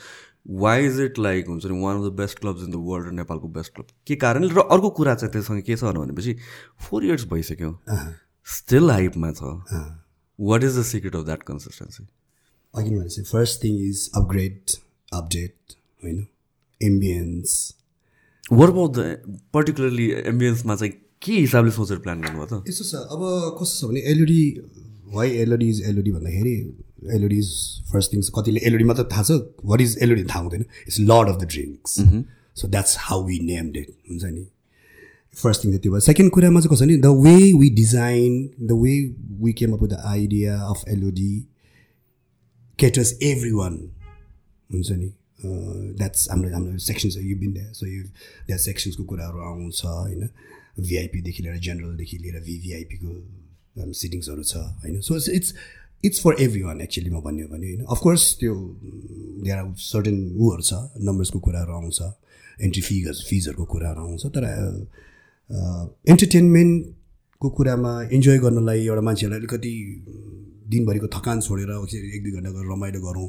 वाइ इज इट लाइक हुन्छ नि one of the best clubs in the world नेपालको बेस्ट क्लब के कारणले? र अर्को कुरा चाहिँ त्योसँग के छ भनेपछि फोर इयर्स भइसक्यो। स्टिल हाइपमा छ। What is the secret of that consistency अघि भनेपछि first thing is upgrade update होइन ambience what about the particularly एम्बियन्समा चाहिँ के हिसाबले सोचेर प्लान गर्नुभयो त? यस्तो छ अब कस्तो छ भने LOD why LOD is LOD भन्दाखेरि एलइडी इज फर्स्ट थिङ्स कतिले एलइडी मात्र थाहा छ वाट इज एलइडी थाहा हुँदैन it's Lord of the Drinks so that's how we name that हुन्छ नि? फर्स्ट थिङ त त्यो भयो। सेकेन्ड कुरामा चाहिँ कसो भने the way we design the way we came up the idea of LOD caters everyone हुन्छ नि? द्याट्स हाम्रो हाम्रो सेक्सन छ you been there so you that सेक्सन्सको कुराहरू आउँछ होइन? भिआइपीदेखि लिएर जेनरलदेखि लिएर भिभिआइपीको सिटिङ्सहरू छ होइन? So it's it's for everyone actually म भन्यो भने होइन? अफकोर्स त्यो आर सर्टेन उहरू छ नम्बर्सको कुराहरू आउँछ एन्ट्री फिज फिजहरूको कुराहरू आउँछ तर इन्टरटेन्मेन्टको कुरामा इन्जोय गर्नलाई एउटा मान्छेहरूलाई अलिकति दिनभरिको थकान छोडेर एक दुई घन्टा गएर रमाइलो गरौँ।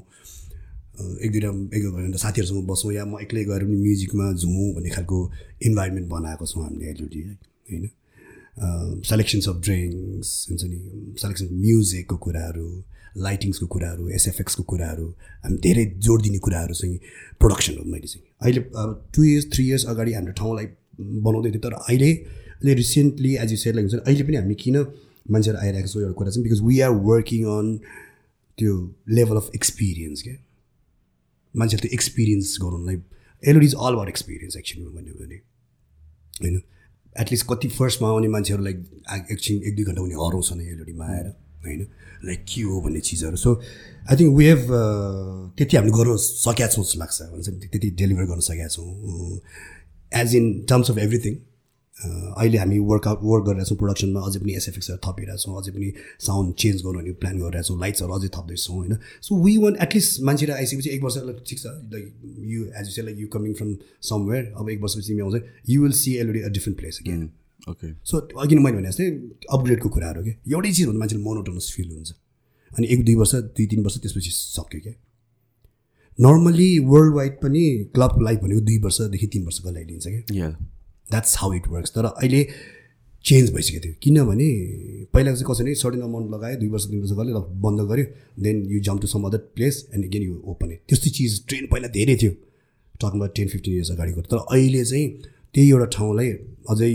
एक दुईवटा एक दुई घन्टा साथीहरूसँग बसौँ या म एक्लै गएर पनि म्युजिकमा झुमौँ भन्ने खालको इन्भाइरोमेन्ट बनाएको छौँ हामीले एलइडी होइन? सेलेक्सन्स अफ ड्रिङ्क्स हुन्छ नि सेलेक्सन म्युजिकको कुराहरू लाइटिङ्सको कुराहरू एसएफएक्सको कुराहरू हामी धेरै जोड दिने कुराहरू चाहिँ प्रोडक्सन हो मैले चाहिँ। अहिले अब टु इयर्स थ्री इयर्स अगाडि हाम्रो ठाउँलाई बनाउँदै थियो तर अहिले अहिले recently as you said like हुन्छ अहिले पनि हामी किन मान्छेहरू आइरहेको छौँ एउटा कुरा चाहिँ because we are working on त्यो लेभल अफ एक्सपिरियन्स क्या? मान्छेहरू त्यो experience गराउनुलाई LOD is all about experience actually भन्यो भने। होइन? एटलिस्ट कति फर्स्टमा आउने मान्छेहरूलाई एकछिन एक दुई घन्टा उनी हराउँछन् एलओडीमा आएर होइन? लाइक के हो भन्ने चिजहरू। So I think we have त्यति हामीले गर्नु सकेका छौँ जस्तो लाग्छ। भन्छ त्यति डेलिभर गर्न सकेका छौँ। As in terms of everything अहिले हामी वर्कआउट वर्क गरिरहेछौँ प्रडक्सनमा अझै पनि एसएफएक्सहरू थपिरहेछौँ अझै पनि साउन्ड चेन्ज गर्नु भने प्लान गरिरहेछौँ लाइट्सहरू अझै थप्दैछौँ होइन? सो वी वान एटलिस्ट मान्छेहरू आइसकेपछि एक वर्ष ठिक छ like you as you say like you coming from somewhere अब एक वर्षपछि तिमी आउँछ you will see already a different place again okay so अघि मैले भने जस्तै अपग्रेडको कुराहरू क्या एउटै चिज हुँदा मान्छेले मोनोटोनस फिल हुन्छ। अनि एक दुई वर्ष दुई तिन वर्ष त्यसपछि सक्यो क्या नर्मली वर्ल्ड वाइड पनि क्लब लाइफ भनेको दुई वर्षदेखि तिन वर्षको लागि लिन्छ क्या द्याट्स हाउ इट वर्क्स तर अहिले चेन्ज भइसकेको थियो। किनभने पहिला चाहिँ कसरी सर्टेन अमाउन्ट लगायो दुई वर्ष तिन वर्ष गऱ्यो बन्द गऱ्यो then you jump to some other place and again you open it त्यस्तो चिज ट्रेन पहिला धेरै थियो। टकमा टेन फिफ्टिन इयर्स अगाडिको तर अहिले चाहिँ त्यही एउटा ठाउँलाई अझै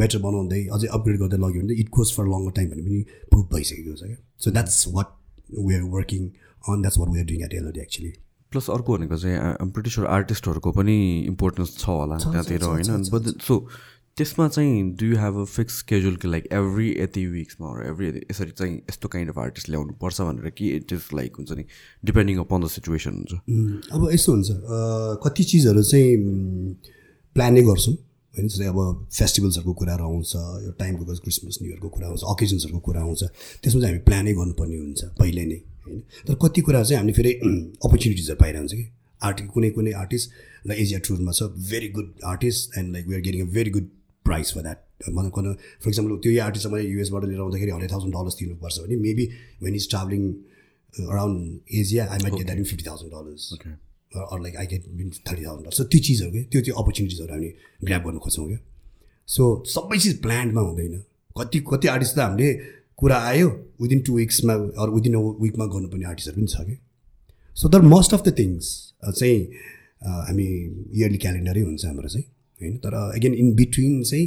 बेटर बनाउँदै अझै अपग्रेड गर्दै लग्यो भने it goes for longer time भने पनि प्रुभ भइसकेको छ क्या। So that's what we are working on that's what we are doing at LOD actually plus अर्को भनेको चाहिँ ब्रिटिस आर्टिस्टहरूको पनि इम्पोर्टेन्स छ होला त्यहाँतिर होइन। बट सो त्यसमा चाहिँ do you have a fix schedule कि लाइक एभ्री यति विक्समा एभ्री यसरी चाहिँ यस्तो काइन्ड अफ आर्टिस्ट ल्याउनु पर्छ भनेर कि इट इज लाइक हुन्छ नि डिपेन्डिङ अपन द सिचुएसन हुन्छ। अब यस्तो हुन्छ कति चिजहरू चाहिँ प्लानै गर्छौँ। होइन जस्तै अब फेस्टिभल्सहरूको कुराहरू आउँछ यो टाइमको क्रिसमस न्यु इयरको कुरा आउँछ अकेजन्सहरूको कुरा आउँछ त्यसमा चाहिँ हामी प्लानै गर्नुपर्ने हुन्छ पहिले नै। होइन? तर कति कुरा चाहिँ हामीले फेरि अपर्च्युनिटिजहरू पाइरहन्छ कि? आर्ट कुनै कुनै आर्टिस्ट लाइक एजिया टुरमा छ very good artist and like we are getting a very good price for that मतलब कुन फर इक्जाम्पल त्यो आर्टिस्ट मैले युएसबाट लिएर आउँदाखेरि हन्ड्रेड थाउजन्ड डलर्स दिनुपर्छ भने maybe when is travelling around Asia I might get that fifty thousand dollars or like I get been thirty thousand dollars त्यो चिजहरू क्या त्यो त्यो अपर्च्युनिटिजहरू हामी ग्राप गर्न खोज्छौँ क्या? सो सबै चिज प्लान्डमा हुँदैन। कति कति आर्टिस्ट त हामीले कुरा आयो विदिन टु विक्समा अरू विदिन अ विकमा गर्नुपर्ने आर्टिस्टहरू पनि छ कि? सो तर मोस्ट अफ द थिङ्स चाहिँ हामी इयरली क्यालेन्डरै हुन्छ हाम्रो चाहिँ होइन? तर अगेन इन बिट्विन चाहिँ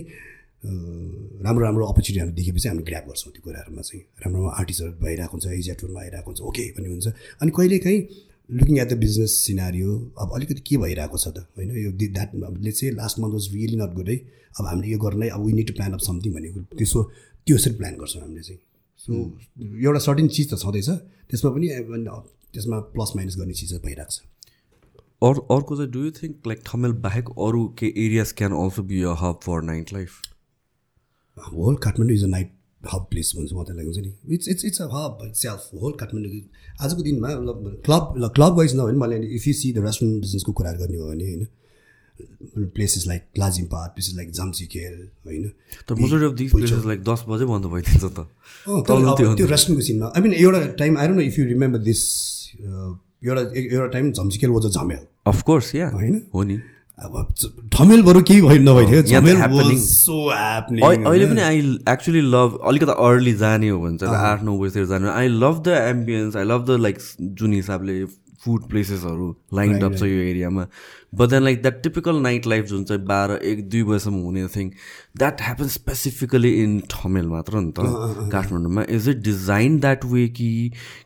राम्रो राम्रो अपर्च्युनिटी हामी देखेपछि हामी ग्राप गर्छौँ त्यो कुराहरूमा चाहिँ। राम्रो राम्रो आर्टिस्टहरू भइरहेको हुन्छ एजिया टुरमा आइरहेको हुन्छ ओके भन्ने हुन्छ। अनि कहिलेकाहीँ looking at the business scenario अब अलिकति के भइरहेको छ त होइन? यो द्याट चाहिँ last month was really not good है? अब हामीले यो गर्नलाई अब we need to plan of something भनेको त्यसो त्यो यसरी प्लान गर्छौँ हामीले चाहिँ। सो एउटा सर्टेन चिज त छँदैछ त्यसमा पनि त्यसमा प्लस माइनस गर्ने चिजहरू भइरहेको छ। अरू अर्को चाहिँ do you think like Thamel बाहेक अरू के areas can also be a hub for night life whole Kathmandu is a night hub place भन्छ म त्यसलाई हुन्छ नि it's it's it's a hub self whole Kathmandu आजको दिनमा क्लब क्लब वाइज नभए पनि मैले if you see the restaurant बिजनेसको कुराहरू गर्ने हो भने होइन places like Lazimpat places like Jhamsikhel होइन? लाइक दस बजे बन्द भइदिन्छ त त्यो रेस्टुरेन्टको सिनमा आई मिन एउटा time don't know if you remember this एउटा एउटा टाइम झम्सिखेल वाज अ झमेल अफकोर्स या होइन? हो नि अब बरु केही भयो नभइदियो अहिले? पनि आई एक्चुली लभ अलिकति अर्ली जाने हो भने चाहिँ आठ नौ बजीतिर जाने I love the ambience I love the like जुन हिसाबले फुड प्लेसेसहरू लाइन अप छ यो एरियामा but then like that typical night life जुन चाहिँ बाह्र एक दुई बजीसम्म हुने thing that happen specifically in Thamel मात्र नि त। काठमाडौँमा। Is it design that way कि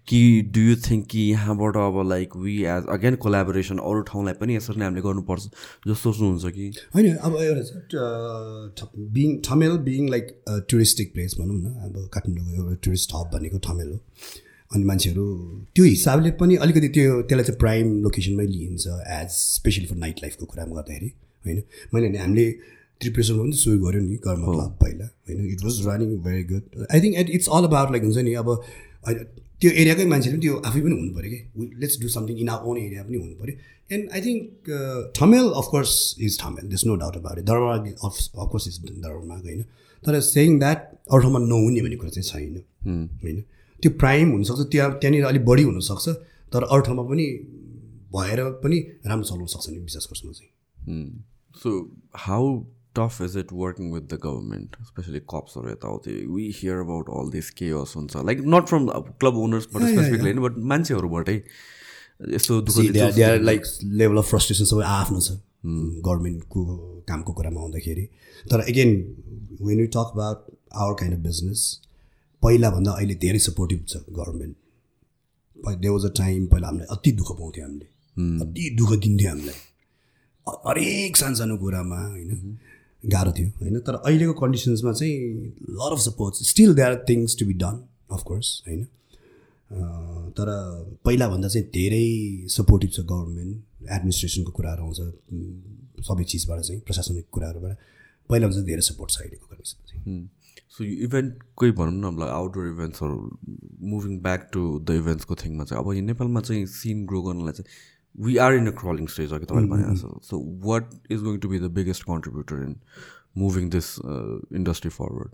कि डु यु थिङ्क कि यहाँबाट अब like we as again collaboration अरू ठाउँलाई पनि यसरी नै हामीले गर्नुपर्छ जस्तो सोच्नुहुन्छ कि? होइन अब एउटा being Thamel being like touristic place भनौँ न। अब काठमाडौँको एउटा टुरिस्ट हब भनेको ठमेल हो। अनि मान्छेहरू त्यो हिसाबले पनि अलिकति त्यो त्यसलाई चाहिँ प्राइम लोकेसनमै लिइन्छ एज स्पेसली फर नाइट लाइफको कुरामा गर्दाखेरि होइन? मैले भने हामीले त्रिपुरेसनमा पनि सुरु गऱ्यौँ नि कर्म क्लब पहिला होइन? It was running very good I think it's all about like हुन्छ नि अब त्यो एरियाकै मान्छेले पनि त्यो आफै पनि हुनु पऱ्यो कि? Let's do something in our own area पनि हुनु पऱ्यो। And I think Thamel of course is Thamel this no doubt about it Durbar of course is दरबारमा होइन? तर सेङ द्याट अरू ठाउँमा नहुने भन्ने कुरा चाहिँ छैन होइन? त्यो प्राइम हुनसक्छ त्यहाँ त्यहाँनिर अलिक बढी हुनसक्छ तर अरू ठाउँमा पनि भएर पनि राम्रो चलाउन सक्छ नि विश्वास गर्छु म चाहिँ so how tough is it working with the government especially कप्सहरू यताउति? We hear about all this cares हुन्छ। लाइक नट फ्रम क्लब ओनर्सबाट स्पेसिफिकली होइन बट मान्छेहरूबाटै यस्तो लाइक लेभल अफ फ्रस्ट्रेसन सबै आफ्नो छ। गभर्मेन्टको कामको कुरामा आउँदाखेरि। तर again when you talk about our kind of business पहिलाभन्दा अहिले धेरै सपोर्टिभ छ government they was a time पहिला हामीलाई अति दुःख पाउँथ्यो हामीले। अति दुःख दिन्थ्यो हामीलाई। हरेक सानो सानो कुरामा होइन गाह्रो थियो होइन तर अहिलेको कन्डिसन्समा चाहिँ lot of support still they are things to be done of course होइन। तर पहिलाभन्दा चाहिँ धेरै सपोर्टिभ छ गभर्मेन्ट एडमिनिस्ट्रेसनको कुराहरू आउँछ सबै चिजबाट चाहिँ प्रशासनिक कुराहरूबाट। पहिलाभन्दा चाहिँ धेरै सपोर्ट छ अहिलेको कन्डिसनमा चाहिँ। सो यो इभेन्टकै भनौँ न अब आउटडोर इभेन्ट्सहरू मुभिङ ब्याक टु द इभेन्ट्सको थिङमा चाहिँ अब यो नेपालमा चाहिँ सिन ग्रो गर्नलाई चाहिँ we are in a crawling stage अघि तपाईँले भने जस्तो so what is going to be the biggest contributor in moving this industry forward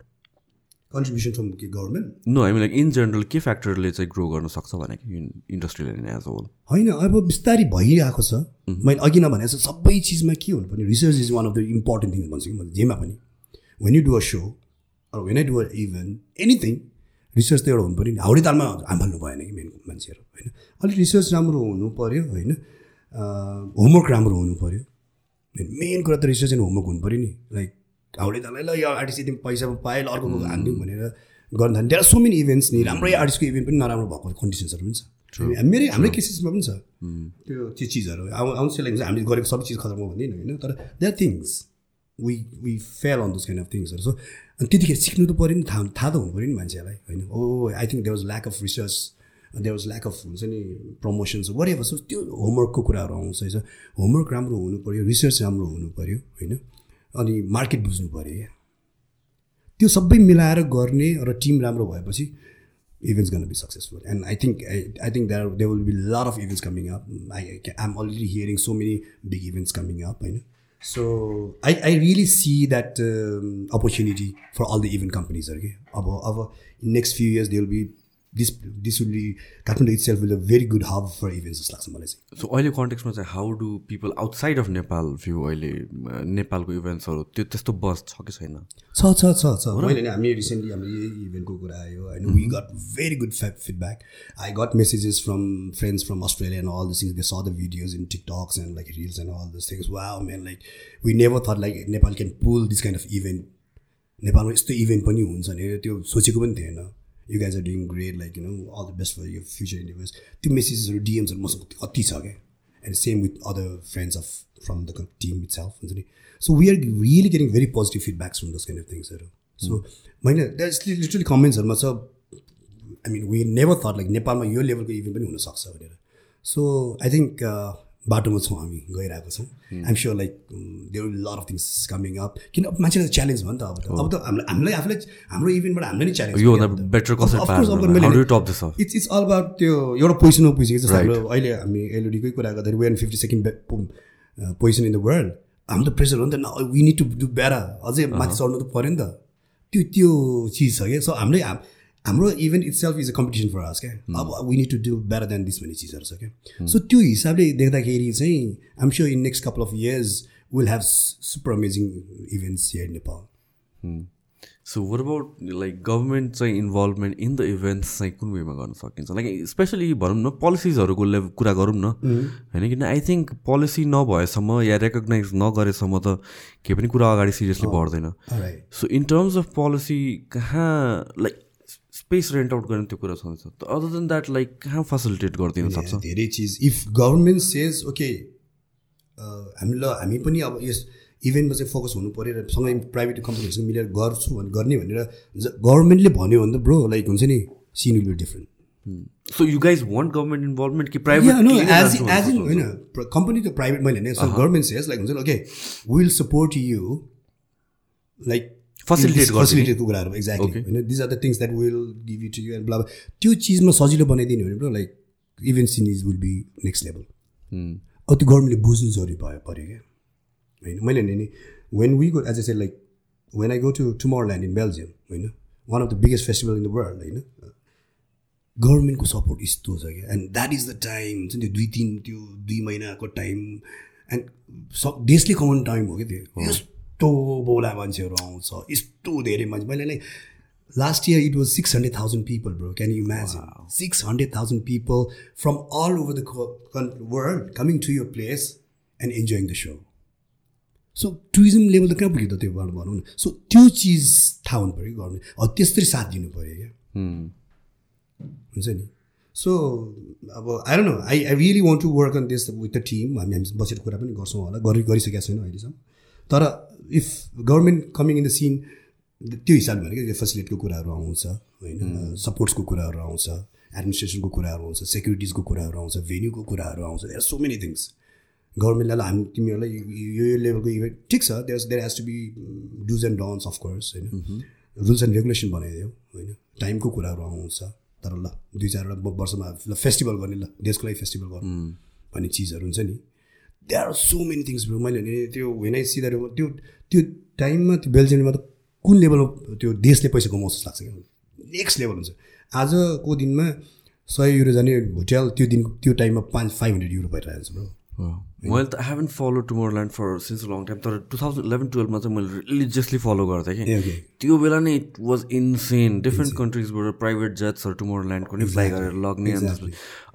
contribution from के government no mean like in general के फ्याक्टरले चाहिँ ग्रो गर्न सक्छ भने कि इन्डस्ट्रीलाई एज अ होल होइन अब बिस्तारै भइरहेको छ। मैले अघि नभने सबै चिजमा के हुनुपर्ने? Research is one of the important thing भन्छु कि म जेमा पनि। When you do a show or when I do a event anything research त एउटा हुनु पऱ्यो नि। हाउडे तालमा हाम्फाल्नु भएन कि मेन मान्छेहरू होइन? अलिक रिसर्च राम्रो हुनु पऱ्यो होइन? होमवर्क राम्रो हुनु पऱ्यो। मेन कुरा त रिसर्च एन्ड होमवर्क हुनु पऱ्यो नि। लाइक हाउडे ताललाई ल यो आर्टिस्ट यति पैसा पाएँ ल अर्को हानिदिउँ भनेर गर्न थाल्यो। There are so many events नि राम्रै आर्टिस्टको इभेन्ट पनि नराम्रो भएको कन्डिसन्सहरू पनि छ। मेरै हाम्रै केसेसमा पनि छ। त्यो त्यो चिजहरू। आउ आउँछ लाइक हामीले गरेको सबै चिज खतम हो भन्दैन होइन? तर that things we we fail on those kind of थिङ्सहरू so अनि त्यतिखेर सिक्नु त पऱ्यो नि थाहा थाहा त हुनु पऱ्यो नि मान्छेलाई होइन? ओ I think there was lack of research there was lack of हुन्छ नि प्रमोसन्स वरे सो त्यो होमवर्कको कुराहरू आउँछ होमवर्क राम्रो हुनु पऱ्यो रिसर्च राम्रो हुनु पऱ्यो होइन? अनि मार्केट बुझ्नु पऱ्यो क्या त्यो सबै मिलाएर गर्ने र टिम राम्रो भएपछि इभेन्ट्स गर्न be successful and I think I think there they will be lot of events coming up I I am already hearing so many big events coming up होइन? so I I really see that opportunity for all the event कम्पनीजहरू कि अब अब in next few years they will be this this will be Kathmandu itself will a very good hub for events जस्तो लाग्छ मलाई चाहिँ so अहिले कन्टेक्समा चाहिँ how do people outside of Nepal view अहिले नेपालको इभेन्ट्सहरू त्यो त्यस्तो बस छ कि छैन? छ छ छ छ। मैले नि हामी रिसेन्टली हाम्रो यही इभेन्टको कुरा आयो होइन? We got very good feedback I got messages from friends from Australia and all the things they saw the videos in TikToks and like reels and all this things wow man like we never thought like Nepal can pull this kind of event नेपालमा यस्तो event पनि हुन्छ भने त्यो सोचेको पनि थिएन। You guys are doing great like you know all the best for यो फ्युचर इन्डिभर्स त्यो मेसेजेसहरू डिएम्सहरू मसँग कति छ क्या and same with other friends of from the team itself हुन्छ नि so we are really getting very positive feedbacks from this kind of थिङ्सहरू so मैले लिटरली कमेन्ट्सहरूमा छ I mean we never thought like नेपालमा यो लेभलको इभेन्ट पनि हुनसक्छ भनेर सो आई थिङ्क बाटोमा छौँ हामी गइरहेको छौँ। I'm sure like there will lot of things coming up किन मान्छेलाई च्यालेन्ज भयो नि त अब त। अब त हामीलाई हामीलाई आफूलाई हाम्रो इभेन्टबाट हामीलाई नै challenge? It's it's all about त्यो एउटा पोजिसनमा पुगिसक्यो जस्तो हाम्रो अहिले हामी एलओडीकै कुरा गर्दाखेरि when fifty second position in the world हाम्रो त प्रेसर हो नि त। We need to do better अझै माथि चढ्नु त पऱ्यो नि त। त्यो त्यो चिज छ क्या। सो हाम्रै हाम- हाम्रो event itself is a competition for us क्या अब we need to do better than this भन्ने चिजहरू छ क्या सो त्यो हिसाबले देख्दाखेरि चाहिँ I'm sure in next couple of years will have super amazing events here Nepal so what about like government चाहिँ इन्भल्भमेन्ट इन द इभेन्ट्स चाहिँ कुन वेमा गर्न सकिन्छ? लाइक स्पेसली भनौँ न पोलिसिजहरूको कुरा गरौँ न। होइन किन आई थिङ्क पोलिसी नभएसम्म या रेकगनाइज नगरेसम्म त केही पनि कुरा अगाडि सिरियसली बढ्दैन। Right so in terms of policy कहाँ लाइक स्पेस रेन्ट आउट गर्ने त्यो कुरा छँदैछ अदर देन द्याट लाइक कहाँ फेसिलिटेट गरिदिन सक्छ? धेरै चिज इफ गभर्मेन्ट सेज ओके हामी ल हामी पनि अब यस इभेन्टमा चाहिँ फोकस हुनु पऱ्यो र सँगै प्राइभेट कम्पनीहरूसँग मिलेर गर्छु भने गर्ने भनेर गभर्मेन्टले भन्यो भने त ब्रो लाइक हुन्छ नि scene will be different so you guys want government involvement कि प्राइभेट as in होइन कम्पनी त प्राइभेट मैले होइन। सो गभर्मेन्ट सेज लाइक हुन्छ okay will support you like फेसिलिटेटको कुराहरू एक्ज्याक्टली होइन these are the things that will give you to you and blah त्यो चिजमा सजिलो बनाइदिने भने bro like event scenes will be next level अब त्यो गभर्मेन्टले बुझ्नु जरुरी भयो पऱ्यो क्या होइन मैले भने नि when we go as a say like when I go to Tomorrowland in Belgium होइन one of the biggest festival in the world होइन गभर्मेन्टको सपोर्ट यस्तो छ क्या and that is the time हुन्छ नि त्यो दुई तिन त्यो दुई महिनाको टाइम एन्ड सब देशले कमाउने टाइम हो क्या त्यो यस्तो बोला मान्छेहरू आउँछ यस्तो धेरै मान्छे। मैले like last year it was six hundred thousand people bro can you imagine six hundred thousand people from all over the world coming to your place and enjoying the so so tourism level त कहाँ पुग्यो त त्यो भनौँ भनौँ न। So त्यो चिज थाहा हुनु पऱ्यो गभर्मेन्ट अब त्यसरी साथ दिनु पऱ्यो क्या। हुन्छ नि। सो अब I don't know I I really want to work on this with the team हामी हामी बसेर कुरा पनि गर्छौँ होला। गरि गरिसकेका छैनौँ अहिलेसम्म। तर if government coming in the scene त्यो हिसाबले भने क्या फेसिलिटीको कुराहरू आउँछ होइन? सपोर्ट्सको कुराहरू आउँछ एडमिनिस्ट्रेसनको कुराहरू आउँछ सेक्युरिटिजको कुराहरू आउँछ भेन्यूको कुराहरू आउँछ देयर सो मेनी थिङ्स गभर्मेन्टलाई हामी तिमीहरूलाई यो यो लेभलको इभेन्ट ठिक छ there there has to be dos and don'ts of course होइन? रुल्स एन्ड रेगुलेसन बनाइदियो होइन? टाइमको कुराहरू आउँछ तर ल दुई चारवटा वर्षमा ल फेस्टिभल गर्ने ल देशको लागि फेस्टिभल गर्नु भन्ने चिजहरू हुन्छ नि। They are so many things bro मैले भने त्यो होइन सिधा त्यो त्यो टाइममा त्यो बेल्जियममा त कुन लेभलमा त्यो देशले पैसा कमाउँछ जस्तो लाग्छ क्या? नेक्स्ट लेभल हुन्छ। आजको दिनमा सय युरो जाने होटेल त्यो दिन त्यो टाइममा पाँच फाइभ हन्ड्रेड युरो भइरहेको छ ब्रो मैले त I have been follow Tomorrowland for since long time तर टु थाउजन्ड इलेभेन टुवेल्भमा चाहिँ मैले रिलिजियसली फलो गर्थेँ कि त्यो बेला नै इट वाज इन्सेन डिफ्रेन्ट कन्ट्रिजबाट प्राइभेट जेट्सहरू टुमोरल्यान्डको नि फ्लाइ गरेर लग्ने अनि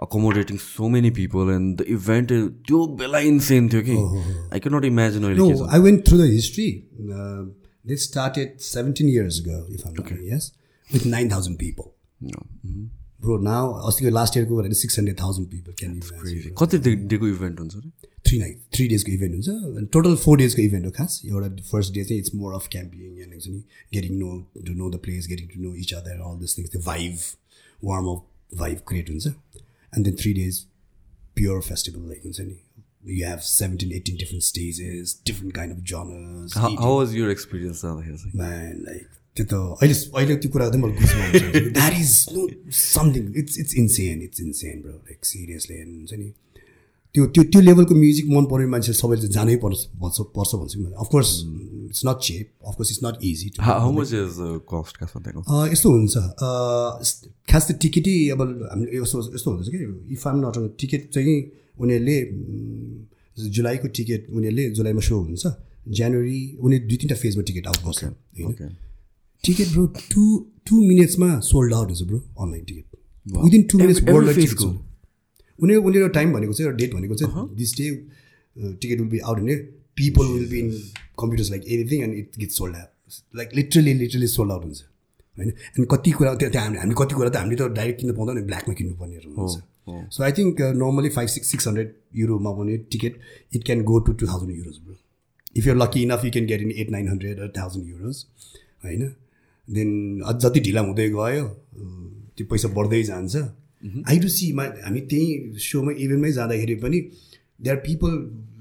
accommodating so many people and the event त्यो बेला इन्सेन थियो कि। आई क्यान नट इमेजिन अहिले के No, I went through the history. Uh, they started 17 years ago, if I'm not wrong, yes, with 9,000 people. छ Bro, now, अस्तिको last इयरको भने six hundred thousand people can you कति डे- डेको event हुन्छ अरे थ्री नाइट थ्री डेजको इभेन्ट हुन्छ टोटल फोर डेजको इभेन्ट हो खास एउटा फर्स्ट डे चाहिँ it's more of camping and हुन्छ नि getting know to know the place getting to know each other all this things त्यो vibe warm up vibe create हुन्छ and then three days pure festival like हुन्छ नि you have seventeen eighteen different stages different kind of genres how was your experience जाँदाखेरि चाहिँ man like त्यो त अहिले अहिले त्यो कुरा चाहिँ मैले बुझ्नु that is no something it's it's insane it's insane bro like seriously हुन्छ नि? त्यो त्यो त्यो लेभलको म्युजिक मन पर्ने मान्छे सबैले जानै पर्छ भन्छ पर्छ भन्छु नि of course it's not cheap of course it's not easy यस्तो हुन्छ। खास त टिकटै अब हामीले यस्तो यस्तो हुँदैछ कि इफ आम नट टिकट चाहिँ उनीहरूले जुलाईको टिकट उनीहरूले जुलाईमा सो हुन्छ। जनवरी उनीहरू दुई तिनवटा फेजमा टिकट आउट गर्छ। होइन? टिकट ब्रो टु टु मिनट्समा सोल्ड आउट हुन्छ bro online ticket within two minutes world ticket? उनीहरू उनीहरू टाइम भनेको चाहिँ एउटा डेट भनेको चाहिँ this day ticket will be out हुने people will be in computers like anything and it get sold out like literally literally sold out हुन्छ. होइन अनि कति कुरा त्यहाँ त्यहाँ हामी हामी कति कुरा त हामीले त डाइरेक्ट किन्नु पाउँदैन ब्ल्याकमा किन्नु पर्नेहरू हुन्छ। So I think normally five six six hundred युरोमा पनि ticket it can go to two thousand euros bro if your lucky enough you can get in at nine hundred thousand euros होइन then अझ जति ढिला हुँदै गयो त्यो पैसा बढ्दै जान्छ। आई डु सी मा हामी त्यही सोमा इभेन्टमै जाँदाखेरि पनि देयर पिपल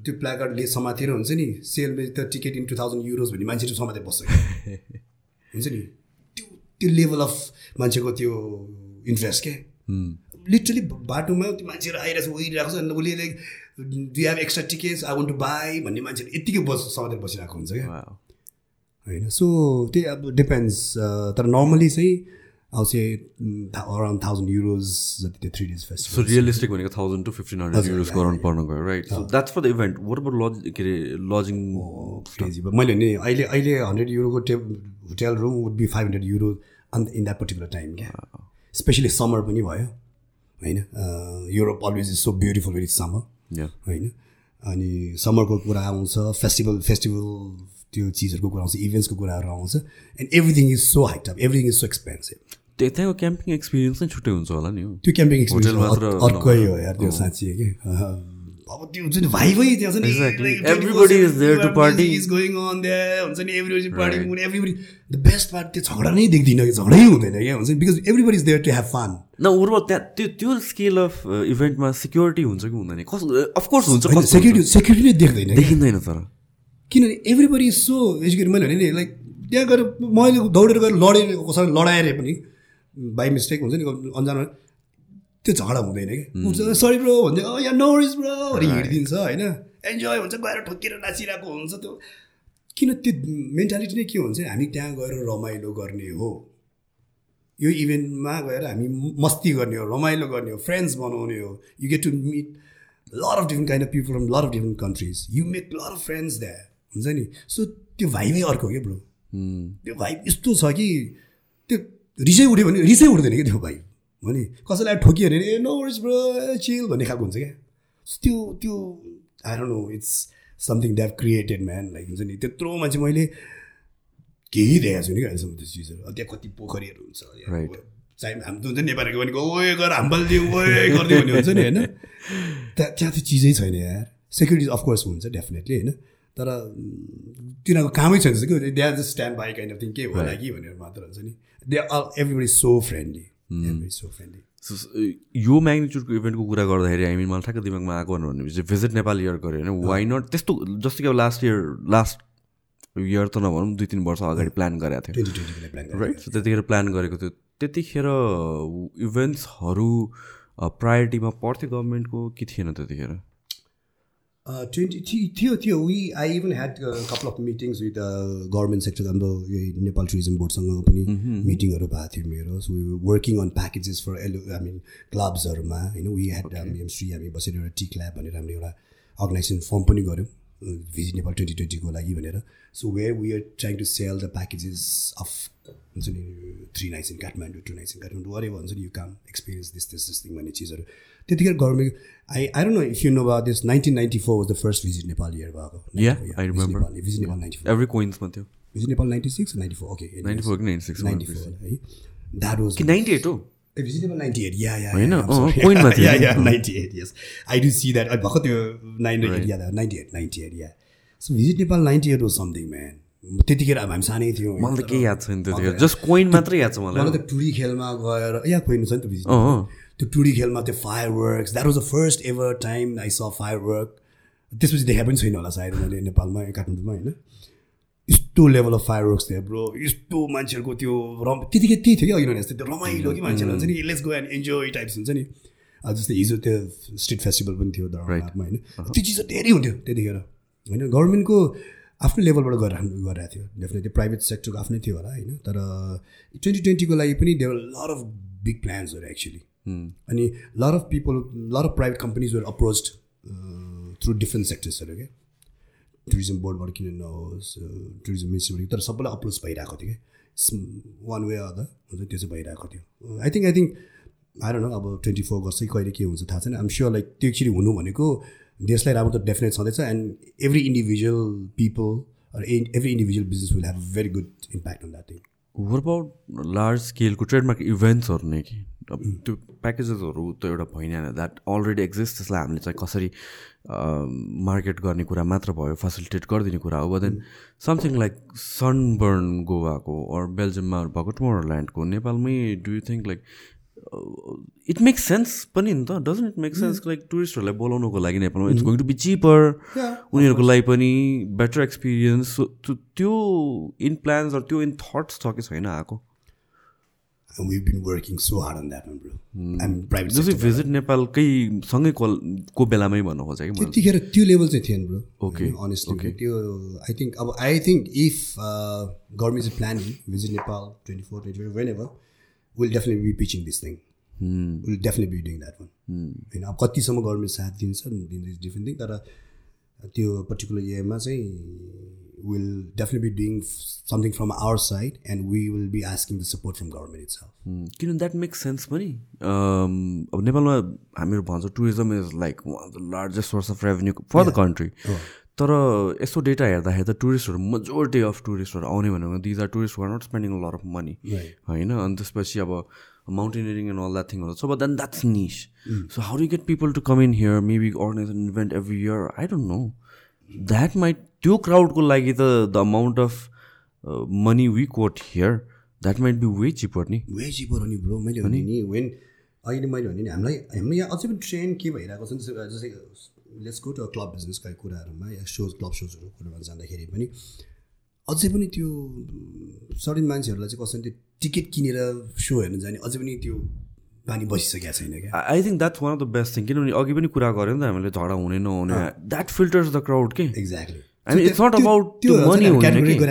त्यो प्लाकार्डले समातेर हुन्छ नि सेल त ticket in two thousand euros भन्ने मान्छेहरू समातेर बस्छ। क्या। (laughs) हुन्छ नि? त्यो त्यो लेभल अफ मान्छेको त्यो इन्ट्रेस्ट के लिटरली बाटोमा त्यो मान्छेहरू आइरहेको छ उहिरहेको छ अन्त उसले like do have extra tickets I want to buy भन्ने मान्छेहरू यत्तिकै बस समातेर बसिरहेको हुन्छ क्या. होइन? सो त्यही अब डिपेन्ड्स तर नर्मली चाहिँ आउ चाहिँ अराउन्ड थाउजन्ड युरोज जति त्यो three days so festival realistic भनेको थाउजन्ड टु फिफ्टिन हन्ड्रेड हजुर, युरोज right, गराउनु पर्न गयो right so that's for the event what about lodge के अरे लजिङ क्रेजी मैले भने अहिले अहिले हन्ड्रेड युरोको टेब hotel room would be five hundred euro on in that particular time क्या स्पेसली समर पनि भयो होइन? Europe always is so beautiful very summer होइन? अनि समरको कुरा आउँछ फेस्टिभल फेस्टिभल त्यो चिजहरूको कुरा आउँछ इभेन्ट्सको कुराहरू आउँछ and everything is so hyped up everything is so expensive त्यो त्यहाँको क्याम्पिङ एक्सपिरियन्स नै छुट्टै हुन्छ होला नि त्यो क्याम्पिङ एक्सपिरियन्स अर्कै हो यार त्यो साँच्ची कि? अब त्यो हुन्छ नि त्यहाँ गोइङ अन द्याट हुन्छ नि everybody party everybody the best part त्यो झगडा नै देख्दिनँ कि झगडै हुँदैन क्या हुन्छ because everybody is there to have fun न उर्व त्यहाँ त्यो त्यो स्केल अफ इभेन्टमा सिक्योरिटी हुन्छ कि हुँदैन? कस अफकोर्स हुन्छ सेक्युरिटी सेक्युरिटी नै देख्दैन? देखिँदैन तर। किनभने एभ्रिबडी इज सो एजुकेटेड मैले भने नि लाइक त्यहाँ गएर मैले दौडेर गएर लडेर कसैलाई लडाएर पनि बाई मिस्टेक हुन्छ नि अन्जानमा त्यो झगडा हुँदैन कि। सरी ब्रो भन्दै अँ यहाँ नोरिज ब्रो भने हिँडिदिन्छ होइन। इन्जोय हुन्छ गएर ठोकेर नाचिरहेको हुन्छ त्यो। किन त्यो मेन्टालिटी नै के हुन्छ हामी त्यहाँ गएर रमाइलो गर्ने हो। यो इभेन्टमा गएर हामी मस्ती गर्ने हो रमाइलो गर्ने हो फ्रेन्ड्स बनाउने हो। You get to meet lot of different kind of people from lot of different countries you make lot of friends that हुन्छ नि? सो त्यो भाइबै अर्को हो क्या ब्रो. त्यो भाइ यस्तो छ कि त्यो रिसै उठ्यो भने रिसै उठ्दैन क्या त्यो भाइ हो नि? कसैलाई ठोकियो भने ए नो वरिज ब्रो चिल भन्ने खालको हुन्छ क्या। त्यो त्यो I don't know it's something they've created man like हुन्छ नि? त्यत्रो मान्छे मैले केही देखाएको छुइनँ कि अहिलेसम्म त्यो चिजहरू। त्यहाँ कति पोखरीहरू हुन्छ. चाहिँ हामी त हुन्छ नि नेपालीको भनेको ओए गर हाम्बलिदिउँ ओए गरिदिउँ भन्ने हुन्छ नि होइन? त्यहाँ त्यहाँ त्यो चिजै छैन यार। सेक्युरिटी अफकोर्स हुन्छ डेफिनेटली होइन? तर तिनीहरूको कामै छैन जस्तो कि they are just stand by kind of thing के होला कि भनेर मात्र हुन्छ नि। They are everybody so friendly every so friendly यो म्याग्निट्युडको इभेन्टको कुरा गर्दाखेरि हामी मलाई ठ्याक्क दिमागमा आएको भनेपछि भिजिट नेपाल इयर गऱ्यो होइन वाइ नट त्यस्तो जस्तो कि अब लास्ट इयर लास्ट इयर त नभनौँ दुई तिन वर्ष अगाडि प्लान गरेको थियो। राइट त्यतिखेर प्लान गरेको थियो। त्यतिखेर इभेन्ट्सहरू प्रायोरिटीमा पर्थ्यो गभर्मेन्टको कि थिएन त्यतिखेर? ट्वेन्टी थियो थियो we I even had couple of meetings with government sector हाम्रो यो नेपाल टुरिज्म बोर्डसँग पनि मिटिङहरू भएको थियो मेरो. So working on packages for yellow I mean क्लब्सहरूमा होइन वी ह्याड हामी श्री हामी बसेर एउटा टी क्ल्याब भनेर हामीले एउटा अर्गनाइजेसन फर्म पनि गऱ्यौँ भिजिट नेपाल ट्वेन्टी ट्वेन्टीको लागि भनेर. So where we are trying to sell the packages of हुन्छ नि three nights in Kathmandu two nights in Kathmandu अरे भन्छ नि you come experience this this this thing भन्ने चिजहरू. त्यतिखेर government I I don't know if you know about this nineteen ninety four was the first visit Nepal year भएको. Visit Nepal ninety every कोइन्समा थियो visit Nepal ninety six ninety four okay ninety four कि ninety six ninety four है that was कि ninety eight हो ninety eight yeah yeah ninety eight yes I do see that भर्खर त्यो nine eight yeah ninety eight ninety eight yeah so visit Nepal ninety eight was something man त्यतिखेर अब हामी सानै थियौँ? मलाई त केही याद छैन त्यतिखेर? जस्ट कोइन मात्रै याद छ मलाई। मलाई त टुरी खेलमा गएर या खोइनु छ नि त भिजिट त्यो टुरी खेलमा त्यो fireworks that was the first ever time I saw firework त्यसपछि देखा पनि छैन होला सायद मैले नेपालमा काठमाडौँमा होइन यस्तो लेभल अफ फायर वर्क्स थियो ब्रो यस्तो मान्छेहरूको त्यो रम त्यतिकै त्यही थियो कि अघि जस्तो त्यो रमाइलो कि मान्छेहरू हुन्छ नि let's go and enjoy types हुन्छ नि जस्तै हिजो त्यो स्ट्रिट फेस्टिभल पनि थियो दरबारमा होइन त्यो चिज धेरै हुन्थ्यो त्यतिखेर होइन गभर्मेन्टको आफ्नो लेभलबाट गरेर गरिरहेको थियो डेफिनेटली प्राइभेट सेक्टरको आफ्नै थियो होला होइन तर ट्वेन्टी ट्वेन्टीको लागि पनि there were lot of big प्लान्सहरू actually अनि lot of people lot of private कम्पनीजहरू approach through different सेक्टर्सहरू क्या टुरिज्म बोर्डबाट किन नहोस् टुरिज्म मिनिस्ट्रीबाट तर सबैलाई अप्रोच भइरहेको थियो क्या वान वे अदर हुन्छ त्यो चाहिँ भइरहेको थियो। आई थिङ्क आई थिङ्क आएर न अब ट्वेन्टी फोर वर्ष कहिले के हुन्छ थाहा छैन। आम स्योर लाइक त्यो एक्चुली हुनु भनेको देशलाई राम्रो त डेफिनेट छँदैछ and every individual people every individual business will have very good impact on that thing were about large स्केलको trademark इभेन्ट्सहरू नै कि? अब त्यो प्याकेजेसहरू त एउटा भइरहेन द्याट अलरेडी एक्जिस्ट त्यसलाई हामीले चाहिँ कसरी मार्केट गर्ने कुरा मात्र भयो फेसिलिटेट गरिदिने कुरा हो। देन समथिङ लाइक सनबर्न गोवाको अर बेल्जियममा भएको टुमोर ल्यान्डको नेपालमै do you think like it makes sense पनि नि त। Doesn't it make sense like टुरिस्टहरूलाई बोलाउनुको लागि नेपालमा? It's going to be cheaper उनीहरूको लागि पनि बेटर एक्सपिरियन्स त्यो इन प्लान्स त्यो इन थट्स छ कि छैन आएको? We've been working so hard on that one, bro. I'm private जस्तै. भिजिट नेपालकै सँगै कल को बेलामै भन्नु खोजेँ कि त्यतिखेर त्यो लेभल चाहिँ थिएन ब्रो Okay, अनेस्टली त्यो आई थिङ्क अब I think if government is planning visit Nepal twenty four twenty five whenever will definitely be pitching this thing will definitely be doing that one होइन अब कतिसम्म government साथ दिन्छ दिन्छ different thing तर त्यो पर्टिकुलर इयरमा चाहिँ will definitely be doing something from our side and we will be asking the support from government it's Hmm, किनभने द्याट मेक्स सेन्स पनि um, अब नेपालमा हामीहरू भन्छ tourism is like one of the largest source of revenue for the country तर यस्तो data हेर्दाखेरि त टुरिस्टहरू मेजोरिटी अफ टुरिस्टहरू आउने भनेको these are tourist are not spending lot of money Right. होइन? अनि त्यसपछि अब माउन्टेनियरिङ एन्ड अल द्याट थिङहरू छ but then that's niche so how do get people to come in here maybe organize an event every year I don't know that might त्यो क्राउडको लागि त the amount of money we got here that might be way cheaper नि way cheaper हो नि bro मैले भने नि वेन अहिले मैले भने नि हामीलाई हाम्रो यहाँ अझै पनि ट्रेन्ड के भइरहेको छ जस्तै लेट्स गो टु क्लब बिजनेसका कुराहरूमा या सोज क्लब सोजहरू कुरामा जाँदाखेरि पनि अझै पनि त्यो सर्टेन मान्छेहरूलाई चाहिँ कसरी त्यो टिकट किनेर सो हेर्नु जाने अझै पनि त्यो बानी बसिसकेको छैन क्या। I think that's one of the best thing किनभने अघि पनि कुरा गऱ्यो नि त हामीले झगडा हुने नहुने द्याट फिल्टर्स द क्राउड के। एक्ज्याक्टली? गरे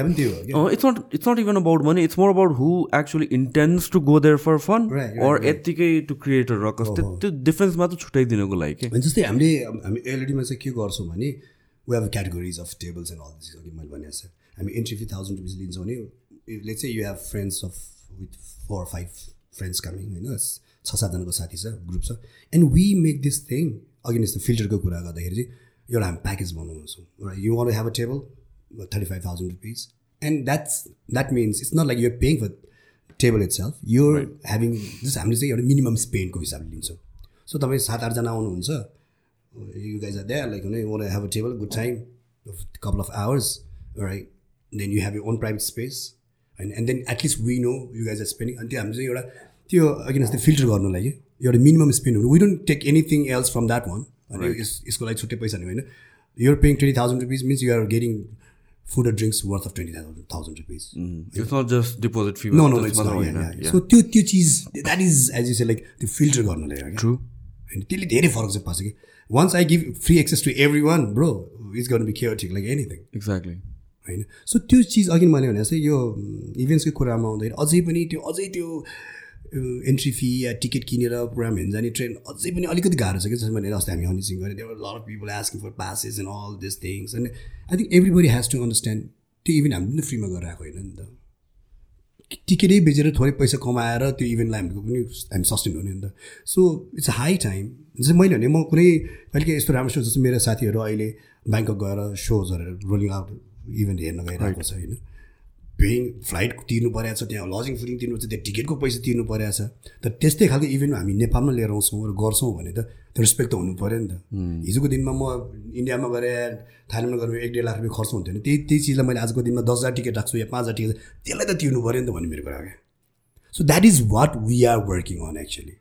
पनि त्यो हो क्या। It's not it's not even about money it's more about who actually intends to go there for fun or यत्तिकै टु क्रिएट अ रकस त्यो डिफ्रेन्स मात्र छुट्याइदिनुको लागि के। जस्तै हामीले हामी एलइडीमा चाहिँ के गर्छौँ भने we have categories of tables and all this अघि मैले भनेको छ। हामी एन्ट्री फी थाउजन्ड रुपिस लिन्छौँ भने लेट चाहिँ you have friends of with four five friends coming होइन? छ सातजनाको साथी छ ग्रुप छ and we make this thing अघि यस्तो फिल्टरको कुरा गर्दाखेरि चाहिँ एउटा हामी प्याकेज बनाउँछौँ you want have a table thirty five thousand rupees and that's that means it's not like you're paying for table itself you're having just हामीले चाहिँ एउटा मिनिमम स्पेन्डको हिसाबले लिन्छौँ सो तपाईँ सात आठजना आउनुहुन्छ know, you want to have a table, good time, a couple of hours, all right? Then you have your own private space. And, and then at least we know you guys are spending. अनि त्यो हामी चाहिँ एउटा त्यो अघि जस्तै filter गर्नुलाई कि एउटा मिनिमम स्पेन्ड हुनु। We don't take anything else from that one अनि यस यसको लागि छुट्टै पैसा नि होइन you're paying twenty thousand rupees means you're getting food or drinks worth of twenty thousand thousand rupees it's not just deposit fee no no it's not so त्यो त्यो चिज that is as you say like त्यो filter गर्नुलाई true होइन त्यसले धेरै फरक चाहिँ पर्छ कि। Once I give free access to everyone bro is गर्नु be care like anything exactly होइन सो त्यो चिज अघि मैले भने जस्तै यो इभेन्ट्सको कुरामा आउँदाखेरि अझै पनि त्यो अझै त्यो एन्ट्री फी या टिकट किनेर प्रोग्राम हेर्नु जाने ट्रेन अझै पनि अलिकति गाह्रो छ कि जस्तो भने अस्ति हामी हनिसिङ गऱ्यो there were lot of people asking for passes and all this things and I think everybody has to understand त्यो इभेन्ट हामीले पनि फ्रीमा गरेर आएको होइन नि त। टिकटै बेचेर थोरै पैसा कमाएर त्यो इभेन्टलाई हामीको पनि हामी सस्टेन हुने नि त। सो इट्स हाई टाइम जस्तै मैले भने म कुनै काहीँ यस्तो राम्रो सो जस्तो मेरो साथीहरू अहिले ब्याङ्कक गएर सोजहरू रोलिङ आउट इभेन्ट हेर्न गइरहेको छ होइन। पेइङ फ्लाइट तिर्नु परेको छ त्यहाँ लजिङ फुडिङ तिर्नु पर्छ त्यहाँ टिकटको पैसा तिर्नु परेको छ। तर त्यस्तै खालको इभेन्ट हामी नेपालमा लिएर आउँछौँ र गर्छौँ भने त त्यो रेस्पेक्ट त हुनु पऱ्यो नि त। हिजोको दिनमा म इन्डियामा गएर थाइल्यान्डमा गएर एक डेढ लाख रुपियाँ खर्च हुन्थ्यो भने त्यही त्यही चिजलाई मैले आजको दिनमा दस हजार टिकट राख्छु या पाँच हजार टिकट त्यसलाई त तिर्नु पऱ्यो नि त भन्ने मेरो कुरा क्या। So that is what we are working on actually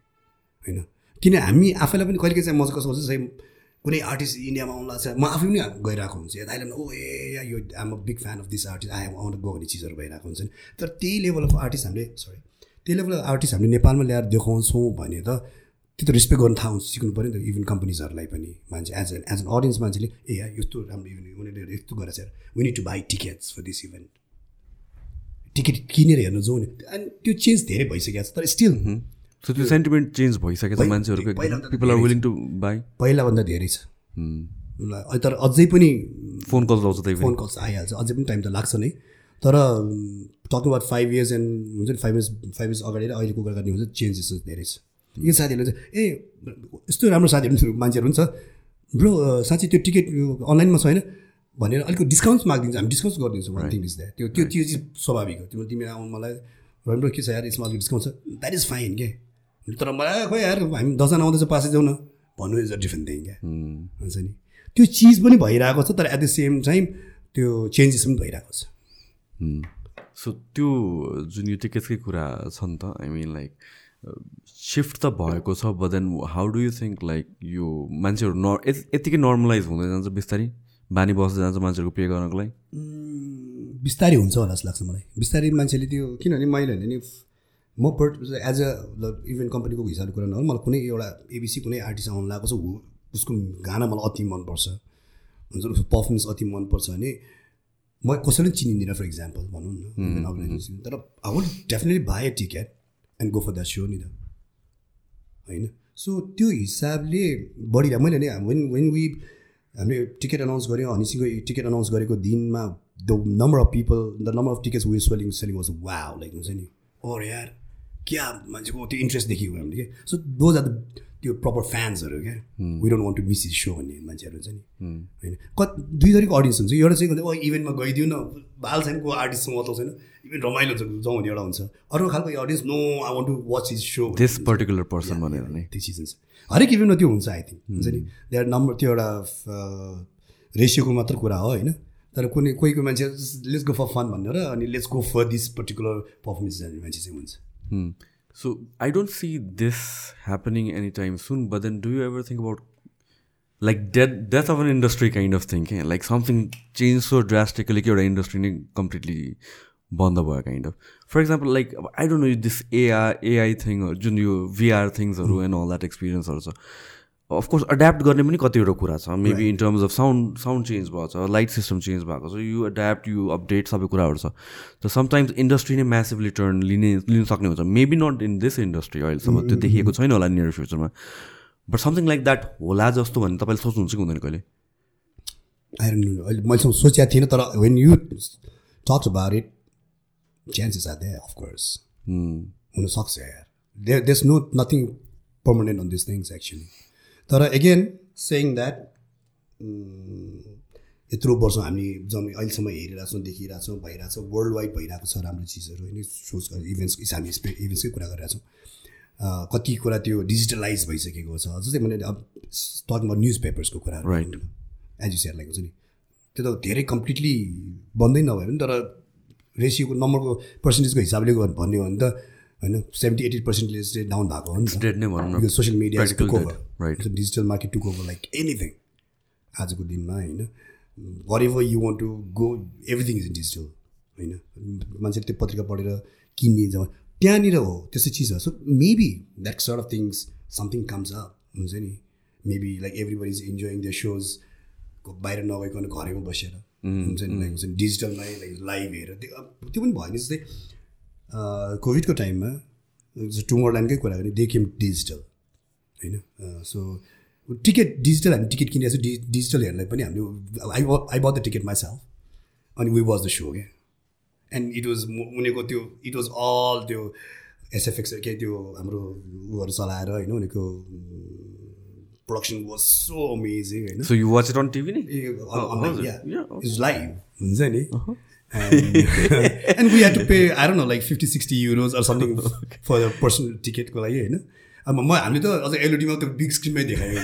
होइन। किन हामी आफैलाई पनि कहिले चाहिँ म चाहिँ कसो गर्छु कुनै आर्टिस्ट इन्डियामा आउनु लाग्छ म आफै पनि गइरहेको हुन्छ। या Thailand oh A yeah I'm a big fan of this artist I out go चिजहरू भइरहेको हुन्छ नि तर त्यही लेभल अफ आर्टिस्ट हामीले सरी त्यही लेभल अफ आर्टिस्ट हामीले नेपालमा ल्याएर देखाउँछौँ भने त त्यो त रेस्पेक्ट गर्नु थाहा हुन्छ सिक्नु पऱ्यो नि त इभन कम्पनीजहरूलाई पनि। मान्छे as an as an audience मान्छेले ए या यस्तो राम्रो इभेन्ट उनीहरूले यस्तो गरेर चाहिँ we need to buy tickets for this event ticket किनेर हेर्नु जाउँ नि। अनि त्यो चेन्ज धेरै भइसकेको छ तर स्टिल सो त्यो सेन्टिमेन्ट चेन्ज भइसकेको छ मान्छेहरूको people are willing to buy पहिलाभन्दा धेरै छ। तर अझै पनि फोन कल आउँछ त्यही फोन कल्स आइहाल्छ। अझै पनि टाइम त लाग्छ नै। तर talk about five years and हुन्छ नि फाइभ इयर्स फाइभ इयर्स अगाडि र अहिलेको कुरा गर्ने हुन्छ चेन्जेस धेरै छ। यो साथीहरूले चाहिँ ए यस्तो राम्रो साथीहरू मान्छेहरू पनि छ ब्रो साँच्चै त्यो टिकट अनलाइनमा छैन भनेर अलिक डिस्काउन्ट मागिदिन्छ। हामी डिस्काउन्ट गरिदिन्छौँ। वान थिङ इज द्याट त्यो त्यो त्यो चाहिँ स्वाभाविक हो। तिम्रो तिमी आउनु मलाई राम्रो के छ यार? यसमा अलिक डिस्काउन्ट छ? द्याट इज फाइन के तर मलाई खोइ यार हामी दसजना आउँदैछ पासै जाउँ न भन्नु इज अ डिफ्रेन्ट थिङ क्या? हुन्छ नि। त्यो चिज पनि भइरहेको छ तर एट द सेम टाइम त्यो चेन्जेस पनि भइरहेको छ। सो त्यो जुन यो टिकट्सकै कुरा छ नि त आई मिन लाइक सिफ्ट त भएको छ but then how do you think like यो मान्छेहरू न यतिकै नर्मलाइज हुँदै जान्छ बिस्तारै? बानी बस्दै जान्छ मान्छेहरूको पे गर्नको लागि? बिस्तारै हुन्छ होला जस्तो लाग्छ मलाई। बिस्तारै मान्छेले त्यो किनभने मैले भने नि म पर्ट एज अ इभेन्ट कम्पनीको हिसाबले कुरा नगरौँ मलाई कुनै एउटा एबिसी कुनै आर्टिस्ट आउनु लगाएको छ उसको गाना मलाई अति मनपर्छ। हुन्छ उसको पर्फर्मेन्स अति मनपर्छ भने म कसैले पनि चिनिँदिनँ फर इक्जाम्पल भनौँ न तर I would definitely buy a ticket and go for that so नि त। होइन? सो त्यो हिसाबले बढिरहेको मैले नि वेन वेन वी हामीले टिकट अनाउन्स गऱ्यौँ हनीसिङको टिकट अनाउन्स गरेको दिनमा the number of people the number of tickets were selling selling was वा लाइक हुन्छ नि। और यार! क्या मान्छेको त्यो इन्ट्रेस्ट देखेको हामीले कि सो दोज आर द त्यो प्रपर फ्यान्सहरू क्या? We don't want to miss is so भन्ने मान्छेहरू हुन्छ नि। होइन? कति दुई थरीको अडियन्स हुन्छ। एउटा चाहिँ ओ इभेन्टमा गइदिउँ न। बाल छैन को आर्टिस्टसँग मतलब छैन। इभेन्ट रमाइलो जाउँ भने एउटा हुन्छ। अर्को खालको audience no I want to watch is so this particular person भनेर नै। त्यो चिज हुन्छ। हरेक इभेन्टमा त्यो हुन्छ आई थिङ्क हुन्छ नि? देयर नम्बर त्यो एउटा रेसियोको मात्र कुरा हो होइन? तर कुनै कोही कोही मान्छे लेट्स गो फर फन भनेर अनि let's go for this particular performance जाने मान्छे चाहिँ हुन्छ। Hmm. So I don't see this happening anytime soon. But then, do you ever think about like death, death of an industry kind of thing? Eh? Like something changed so drastically, your industry completely बन्द भयो kind of for example like अब I don't know this AR AI थिङहरू जुन यो VR थिङ्सहरू and all that एक्सपिरियन्सहरू छ of course adapt गर्ने पनि कतिवटा कुरा छ. Maybe in terms of sound sound change भएको छ लाइट सिस्टम चेन्ज भएको छ यु एड्याप्ट यु अपडेट सबै कुराहरू छ. त समटाइम्स इन्डस्ट्री नै म्यासिभली टर्न लिने लिन सक्ने हुन्छ. Maybe not in this industry अहिलेसम्म त्यो देखिएको छैन होला नियर फ्युचरमा बट समथिङ लाइक द्याट होला जस्तो भने तपाईँले सोच्नुहुन्छ कि हुँदैन कहिले? अहिले मैले सोचेको थिइनँ तर when you talk about it chances are they of course हुनसक्छ यार. There does no nothing permanent on this things actually तर एगेन सेङ द्याट यत्रो वर्ष हामी जम्मै अहिलेसम्म हेरिरहेछौँ देखिरहेछौँ भइरहेछौँ वर्ल्ड वाइड भइरहेको छ राम्रो चिजहरू होइन सोच इभेन्ट्स हामी इभेन्ट्सकै कुरा गरिरहेछौँ। कति कुरा त्यो डिजिटलाइज भइसकेको छ। जस्तै मैले अब टकमा न्युज पेपर्सको कुरा राइट एज यु सेयर हुन्छ नि? त्यो त धेरै कम्प्लिटली बन्दै नभए पनि तर रेसियोको नम्बरको पर्सेन्टेजको हिसाबले भन्ने हो भने त होइन? सेभेन्टी एटी पर्सेन्टेज चाहिँ डाउन भएको हो नि त। Social media took over digital market took over like anything आजको दिनमा होइन। Whatever you want to go everything is in digital होइन? मान्छेले त्यो पत्रिका पढेर किन्ने जब त्यहाँनिर हो त्यस्तो चिज हो। So maybe that sort of things something comes up हुन्छ नि? Maybe like everybody is enjoying the shows बाहिर नगइकन घरैमा बसेर हुन्छ नि? लाइक हुन्छ नि? डिजिटलमै लाइक लाइभ हेरेर त्यो त्यो पनि भयो भने जस्तै कोभिडको टाइममा ल्यान्डकै कुरा गर्ने देख्यौँ डिजिटल होइन? सो टिकट डिजिटल हामी टिकट किनेको छ डि डिजिटल हेर्नलाई पनि हामीले I I bought the ticket myself अनि वी वाच द सो क्या एन्ड इट वाज उनीहरूको त्यो इट वाज अल त्यो एसएफएक्स के त्यो हाम्रो उयोहरू चलाएर होइन? उनीहरूको प्रोडक्सन वाज सो अमेजिङ होइन? So you watch it on TV is live हुन्छ नि? And we had to pay I don't know like fifty sixty euros or something for the personal टिकटको लागि होइन अब म हामीले त अझ एलइडीमा त बिग स्क्रिनमै देखायो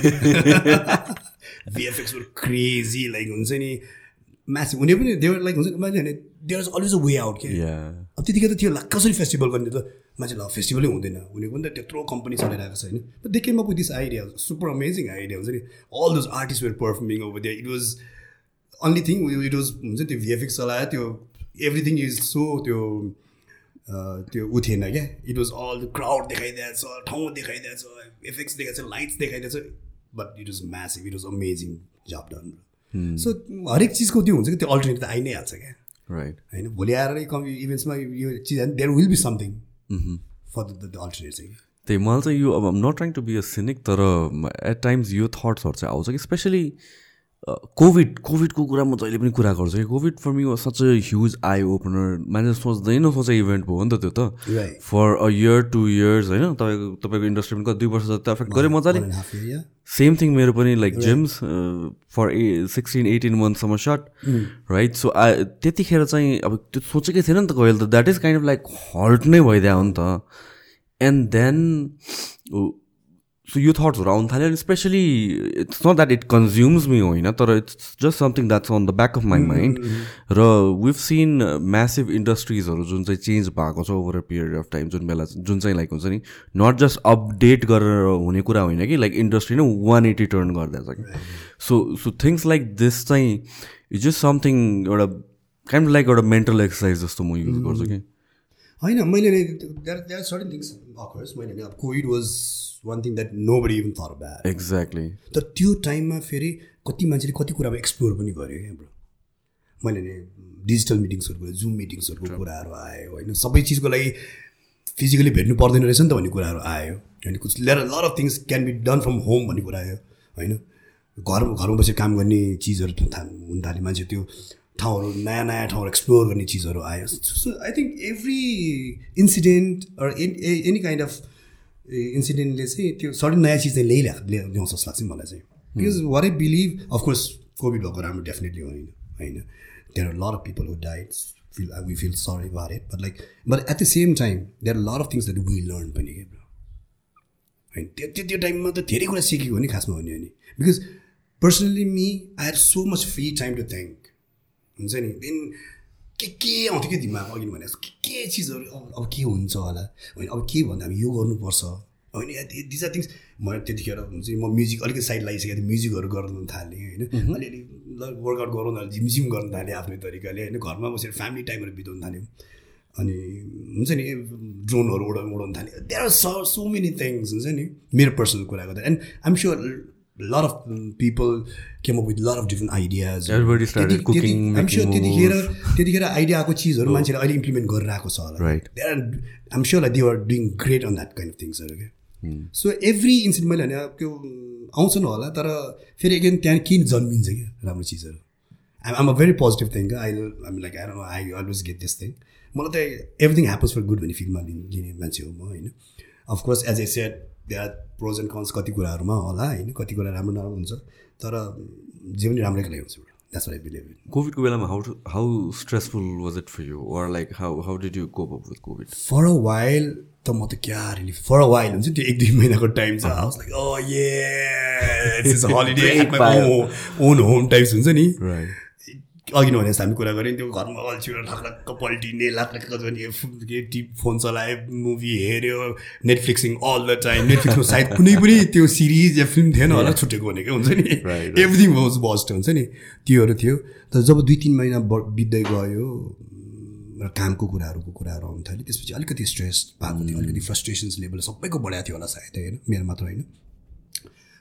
भिएफएक्सहरू क्रेजी लाइक हुन्छ नि म्यासिभ हुने पनि देवर लाइक हुन्छ मैले भने there is always a way out के अब त्यतिखेर त थियो ला कसरी फेस्टिभल गर्ने त मान्छे ल फेस्टिभलै हुँदैन हुने पनि त त्यत्रो कम्पनी चलाइरहेको छ होइन they came up with this idea super amazing idea हुन्छ नि all those artist were performing over there it was only thing it was हुन्छ त्यो भिएफएक्स चलायो त्यो एभ्रिथिङ इज सो त्यो त्यो उ थिएन क्या। इट वाज अल क्राउड देखाइदिएछ ठाउँ देखाइदिएछ इफेक्ट्स देखाइदिएछ lights देखाइदिएछ but it was massive it was amazing job done so हरेक चिजको त्यो हुन्छ कि त्यो अल्टरनेट त आइ नै हाल्छ क्या। राइट होइन भोलि आएर कम इभेन्ट्समा यो चिज there will be something for the alternate चाहिँ। त्यही मलाई चाहिँ यो अब not trying to be a cynic तर एट टाइम्स यो थट्सहरू चाहिँ आउँछ कि स्पेसली कोभिड कोभिडको कुरा म जहिले पनि कुरा गर्छु कि? COVID for me was such a huge eye opener मान्छे सोच्दै नसोचे इभेन्ट भयो नि त त्यो त। For a year two years होइन? तपाईँको तपाईँको इन्डस्ट्री पनि दुई वर्ष जति एफेक्ट गऱ्यो मजाले। सेम थिङ मेरो पनि like James for a sixteen eighteen मन्थसम्म short right so आ त्यतिखेर चाहिँ अब त्यो सोचेकै थिएन नि त कहिले त। That is kind of like halt नै भइदियो नि त। एन्ड देन सो यो थट्सहरू आउनु थाल्यो अनि specially it's not that it consumes me होइन तर it's just something that's on the back of my mind र विभ सिन म्यासिभ इन्डस्ट्रिजहरू जुन चाहिँ चेन्ज भएको छ over a period of time जुन बेला जुन चाहिँ लाइक हुन्छ नि नट जस्ट अपडेट गरेर हुने कुरा होइन कि लाइक इन्डस्ट्री नै वान एटी टर्न गरिदिएछ कि। So so things like this चाहिँ इट्स जस्ट समथिङ एउटा काइन्ड लाइक एउटा मेन्टल एक्सर्साइज जस्तो म युज गर्छु कि। होइन मैले देयर सर्टन थिङ्स अकर्स मैले अब COVID was one thing that nobody even thought bad exactly तर त्यो टाइममा फेरि कति मान्छेले कति कुरामा एक्सप्लोर पनि गर्यो क्या ब्रो मैले नि डिजिटल मिटिङ्सहरूको जुम मिटिङ्सहरूको कुराहरू आयो होइन? सबै चिजको लागि फिजिकली भेट्नु पर्दैन रहेछ नि त भन्ने कुराहरू आयो होइन? कुछ लेर lot of things can be done from home भन्ने कुरा आयो होइन? घर घरमा बसेर काम गर्ने चिजहरू हुन थाल्यो मान्छे त्यो ठाउँहरू नयाँ नयाँ ठाउँहरू एक्सप्लोर गर्ने चिजहरू आयो। So I think every incident any kind of इन्सिडेन्टले चाहिँ त्यो सडन नयाँ चिज चाहिँ ल्याइल्या ल्याउँछ जस्तो लाग्छ मलाई चाहिँ। Because what I believe of course COVID भएको राम्रो डेफिनेटली होइन होइन। There are lot of people who died feel we feel sorry but it but like but at the same time there are lot of things that we learn पनि क्या होइन त्यो त्यो त्यो टाइममा त धेरै कुरा सिकेको हो नि खासमा भन्यो भने। Because personally me I have so much free time to thank हुन्छ नि? देन के के आउँथ्यो कि दिमाग अघि भने के के चिजहरू अब अब के हुन्छ होला? होइन अब के भन्दा हामी यो गर्नुपर्छ? होइन दिज आर थिङ्स म त्यतिखेर हुन्छ म म्युजिक अलिकति साइड लगाइसकेको थिएँ म्युजिकहरू गर्नु थालेँ होइन। अलिअलि वर्कआउट गरौँ न झिमझिम गर्नु थालेँ आफ्नै तरिकाले होइन। घरमा बसेर फ्यामिली टाइमहरू बिताउनु थाल्यौँ अनि हुन्छ नि ड्रोनहरू उडाउनु उडाउनु थाल्यो there are so so many things हुन्छ नि मेरो पर्सनल कुरा गर्दा। And I'm sure lot of people came with lot of different ideas त्यतिखेर त्यतिखेर आइडिया आएको चिजहरू मान्छेले अहिले इम्प्लिमेन्ट गरेर आएको छ होला there are I'm sure like they are doing great on that kind of थिङ्सहरू क्या सो एभ्री इन्सिडेन्ट मैले भने त्यो आउँछ न होला तर फेरि एगेन त्यहाँ किन जन्मिन्छ क्या राम्रो चिजहरू I am a very positive thing I am like I I always get this thing मलाई त एभ्रिथिङ ह्यापन्स फर गुड भन्ने फिल्डमा लिने मान्छे हो म होइन of course as a set are pros and cons कति कुराहरूमा होला होइन? कति कुरा राम्रो नराम्रो हुन्छ तर जे पनि राम्रैको लागि हुन्छ द्याट्स आई बिलिभ कोभिडको बेलामा how how stressful was it for you were like how how did you cope up with COVID for a while त म त क्या रिलिफ फर अ वाइल हुन्छ त्यो एक दुई महिनाको टाइम छ। हाउस लाइक ओ ये हलिडे ओन होम टाइप्स हुन्छ नि। अघि नै भने जस्तो हामी कुरा गऱ्यौँ त्यो घरमा अल्छिएर लाख पल्टिने लाख के टिप फोन चलायो मुभी हेऱ्यो नेटफ्लिक्सिङ अल द टाइम नेटफ्लिक्समा सायद कुनै पनि त्यो सिरिज या फिल्म थिएन होला छुटेको भनेको हुन्छ नि। एभ्रिथिङ वाज बस्ट हुन्छ नि। त्योहरू थियो। तर जब दुई तिन महिना बित्दै गयो र कामको कुराहरूको कुराहरू आउनु थाल्यो त्यसपछि अलिकति स्ट्रेस भएको थियो अलिकति फ्रस्ट्रेसन्स लेभल सबैको बढाएको थियो होला सायद होइन? मेरो मात्र होइन।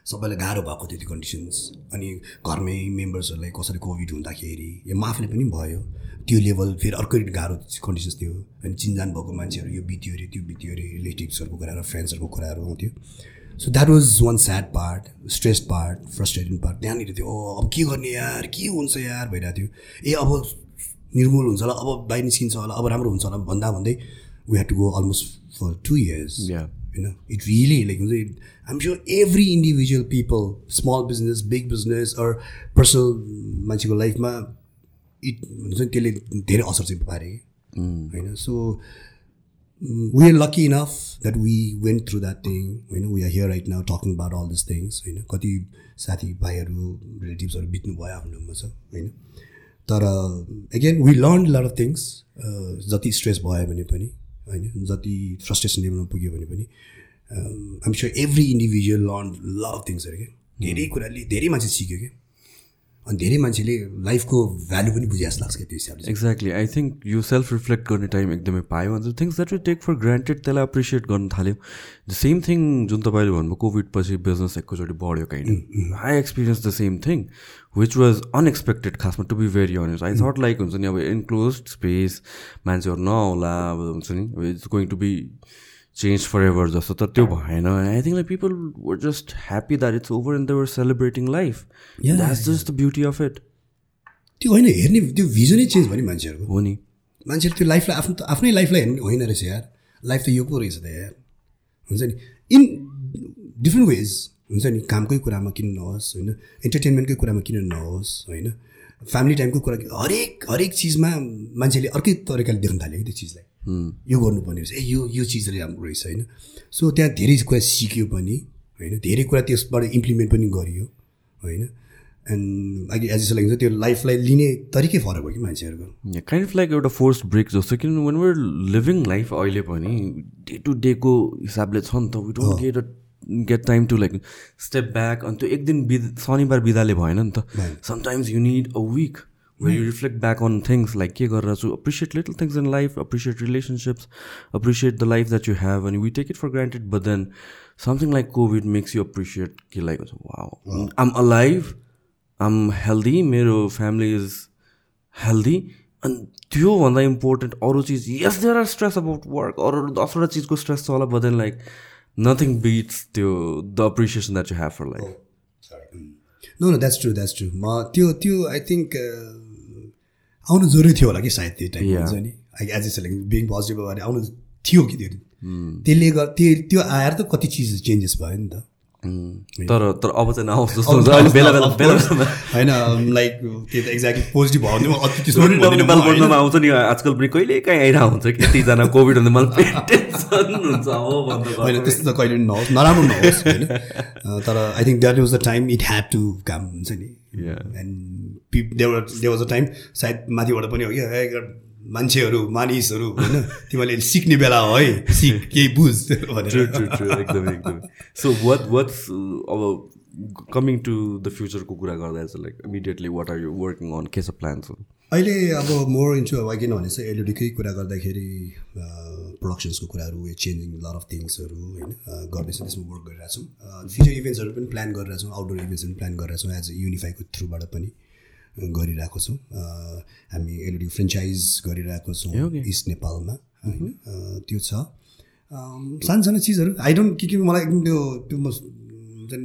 सबैलाई गाह्रो भएको थियो त्यो कन्डिसन्स अनि घरमै मेम्बर्सहरूलाई कसरी कोभिड हुँदाखेरि या म आफूले पनि भयो। त्यो लेभल फेरि अर्कै गाह्रो कन्डिसन्स थियो। अनि चिनजान भएको मान्छेहरू यो बित्यो अरे त्यो बित्यो अरे रिलेटिभ्सहरूको कुराहरू फ्रेन्ड्सहरूको कुराहरू आउँथ्यो। So that was one sad part stress part frustrating part त्यहाँनिर थियो ओ अब के गर्ने यार? के हुन्छ यार? भइरहेको थियो। ए अब निर्मूल हुन्छ होला अब बाहिर निस्किन्छ होला अब राम्रो हुन्छ होला। भन्दा भन्दै we have to go almost for two years होइन इट रियली लाइक हुन्छ I'm sure every individual people small business big business or personal मान्छेको लाइफमा इट हुन्छ नि त्यसले धेरै असर चाहिँ पारे होइन so we are lucky enough that we went through that thing होइन we are here right now talking about all this things होइन कति साथीभाइहरू रिलेटिभ्सहरू बित्नु भयो आफ्नो ठाउँमा छ होइन तर again we learn lot of things जति स्ट्रेस भयो भने पनि होइन जति फ्रस्ट्रेसन लेभलमा पुग्यो भने पनि I'm sure every individual learn love थिङ्सहरू क्या? धेरै कुराले धेरै मान्छे सिक्यो क्या? अनि धेरै मान्छेले लाइफको भ्यालु पनि बुझे जस्तो लाग्छ क्या त्यो हिसाबले। एक्ज्याक्टली आई थिङ्क यो सेल्फ रिफ्लेक्ट गर्ने टाइम एकदमै पायो अन्त things that you take for granted त्यसलाई एप्रिसिएट गर्न थाल्यो। द सेम थिङ जुन तपाईँले भन्नुभयो कोभिड पछि बिजनेस एकैचोटि बढ्यो kind I experience the same thing which was unexpected खासमा to be very honest I thought like हुन्छ नि अब इन्क्लोज स्पेस मान्छेहरू नआउला अब हुन्छ नि it's going to be change forever जस्तो तर त्यो भएन। I think like people were just happy that it's over and they were celebrating life that's just the beauty of it त्यो होइन हेर्ने त्यो भिजनै चेन्ज भयो नि मान्छेहरूको। हो नि। मान्छेले त्यो लाइफलाई आफ्नो आफ्नै लाइफलाई हेर्नु होइन रहेछ यार। लाइफ त यो पो रहेछ त यार। हुन्छ नि। इन डिफ्रेन्ट वेज हुन्छ नि। कामकै कुरामा किन नहोस् होइन। इन्टरटेन्मेन्टकै कुरामा किन नहोस् होइन। फ्यामिली टाइमको कुरा हरेक हरेक चिजमा मान्छेले अर्कै तरिकाले देख्न थाल्यो कि त्यो चिजलाई। यो गर्नुपर्ने रहेछ। ए यो यो चिजले राम्रो रहेछ होइन? सो त्यहाँ धेरै कुरा सिक्यो पनि होइन? धेरै कुरा त्यसबाट इम्प्लिमेन्ट पनि गरियो होइन? एन्ड अहिले एज लाग्छ त्यो लाइफलाई लिने तरिकै फरक हो कि मान्छेहरूको। काइन्ड अफ लाइक एउटा फोर्स ब्रेक जस्तो। किनभने वान वेयर लिभिङ लाइफ अहिले पनि डे टु डेको हिसाबले छ नि त we don't get get time to like step back अनि त्यो एक दिन बिद शनिबार बिदाले भएन नि त। Sometimes you need a week way you reflect back on things like के गरेर छु? Appreciate little things in life appreciate relationships appreciate the life that you have अनि we take it for granted but then something like COVID makes you appreciate के like wow am alive am healthy मेरो family is healthy अनि त्योभन्दा important अरू चिज yes there are stress about work अरू दसवटा चिजको स्ट्रेस छ होला but then like nothing beats त्यो the appreciation that you have for life no no that's true that's true म त्यो त्यो आई थिङ्क आउनु जरुरी थियो होला कि सायद त्यो टाइम हुन्छ नि? As a select being positive आउनु थियो कि त्यो त्यसले गर्दा त्यो त्यो आएर त कति चिज चेन्जेस भयो नि त। तर तर अब चाहिँ नआउँछ जस्तो हुन्छ। अहिले बेला बेला बेला होइन लाइक त्यो त एक्ज्याक्टली पोजिटिभ भयो नेपाल पढ्नमा आउँछ नि। आजकल पनि कहिले काहीँ आइरहेको हुन्छ कि यतिजना कोभिड हुँदा मलाई (laughs) हुन्छ। हो होइन त्यस्तो त कहिले पनि नहोस् नराम्रो नहोस् होइन। तर I think that was the time it had to काम हुन्छ नि। And there was a time सायद माथिबाट पनि हो कि मान्छेहरू मानिसहरू होइन? तिमीले सिक्ने बेला हो है। सिक। केही बुझ भनेर। सो वाट वाट्स अब कमिङ टु द फ्युचरको कुरा गर्दा चाहिँ like immediately what are you working on के छ प्लान्सहरू अहिले अब मोर इन्टु अब किनभने चाहिँ एलइडीकै कुरा गर्दाखेरि प्रडक्सन्सको कुराहरू चेन्जिङ लर अफ थिङ्सहरू होइन? गर्दैछौँ त्यसमा वर्क गरिरहेको छौँ फ्युचर इभेन्ट्सहरू पनि प्लान गरिरहेछौँ आउटडोर इभेन्ट्सहरू पनि प्लान गरिरहेछौँ एज अ युनिफाईको थ्रुबाट पनि। गरिरहेको छौँ। हामी एलइडी फ्रेन्चाइज गरिरहेको छौँ इस्ट नेपालमा होइन। त्यो छ। सानो सानो चिजहरू। आई डोन्ट के के मलाई एकदम त्यो त्यो म जुन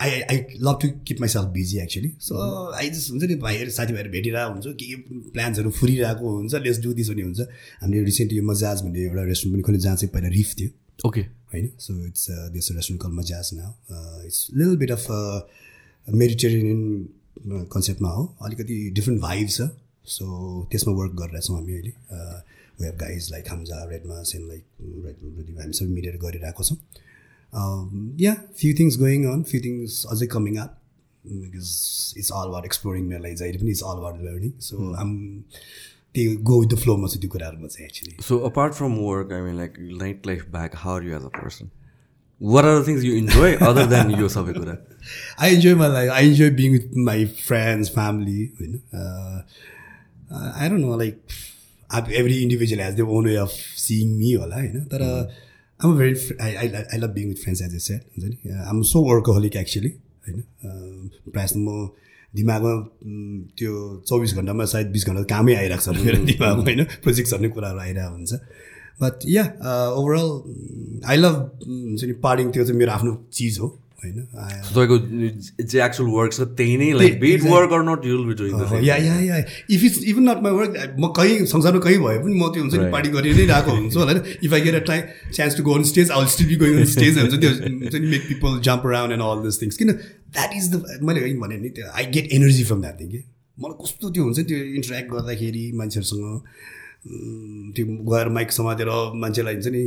I I love to keep myself busy actually so I just हुन्छ नि भाइहरू साथीभाइहरू भेटिरहेको हुन्छ के के प्लान्सहरू फुरिरहेको हुन्छ लेस डु दिस पनि हुन्छ। हामीले रिसेन्ट यो मजाज भन्ने एउटा रेस्टुरेन्ट पनि खोल्यो जहाँ चाहिँ पहिला रिफ थियो। ओके। होइन? So it's this restaurant called Mazaj now it's लिल बिट अफ मेडिटेरियन कन्सेप्टमा हो। अलिकति डिफ्रेन्ट भाइब छ। सो त्यसमा वर्क गरिरहेछौँ हामी अहिले। We have guys like Hamza रेडमा सेन लाइक रेड हामी सबै मिलेर गरिरहेको छौँ। Yeah few things going on few things अझै coming up because it's all about exploring मेरो लागि जहिले पनि it's all about learning so um त्यो गो विथ द फ्लोमा छ त्यो कुराहरूमा चाहिँ actually so apart from work I mean like night life back how you as a person what are the things you enjoy other than यो सबै कुरा I enjoy my life I enjoy being with my friends family होइन I don't know like अब every individual has the own way of seeing me होला होइन तर आम very I I I love being with friends as a set हुन्छ नि आम so workaholic actually होइन प्रायः म दिमागमा त्यो चौबिस घन्टामा सायद बिस घन्टा कामै आइरहेको छ (laughs) मेरो दिमागमा होइन प्रोजेक्ट गर्ने कुराहरू आइरहेको हुन्छ। But yeah overall I love हुन्छ नि पार्टिङ त्यो चाहिँ मेरो आफ्नो चिज हो होइन? तपाईँको जे एक्चुअल वर्क छ त्यही नै like bit work or not you'll be doing yeah yeah yeah if it's even not my work म कहीँ संसारमा कहीँ भए पनि म त्यो हुन्छ नि पार्टी गरि नै रहेको हुन्छु होला होइन? If I get a time chance to go on stage I still be going on stage हुन्छ त्यो हुन्छ नि make people jump around and all this things किन? द्याट इज द मैले भने नि त्यो I get energy from that thing कि? मलाई कस्तो त्यो हुन्छ त्यो इन्टरेक्ट गर्दाखेरि मान्छेहरूसँग त्यो गएर माइक समातेर मान्छेलाई हुन्छ नि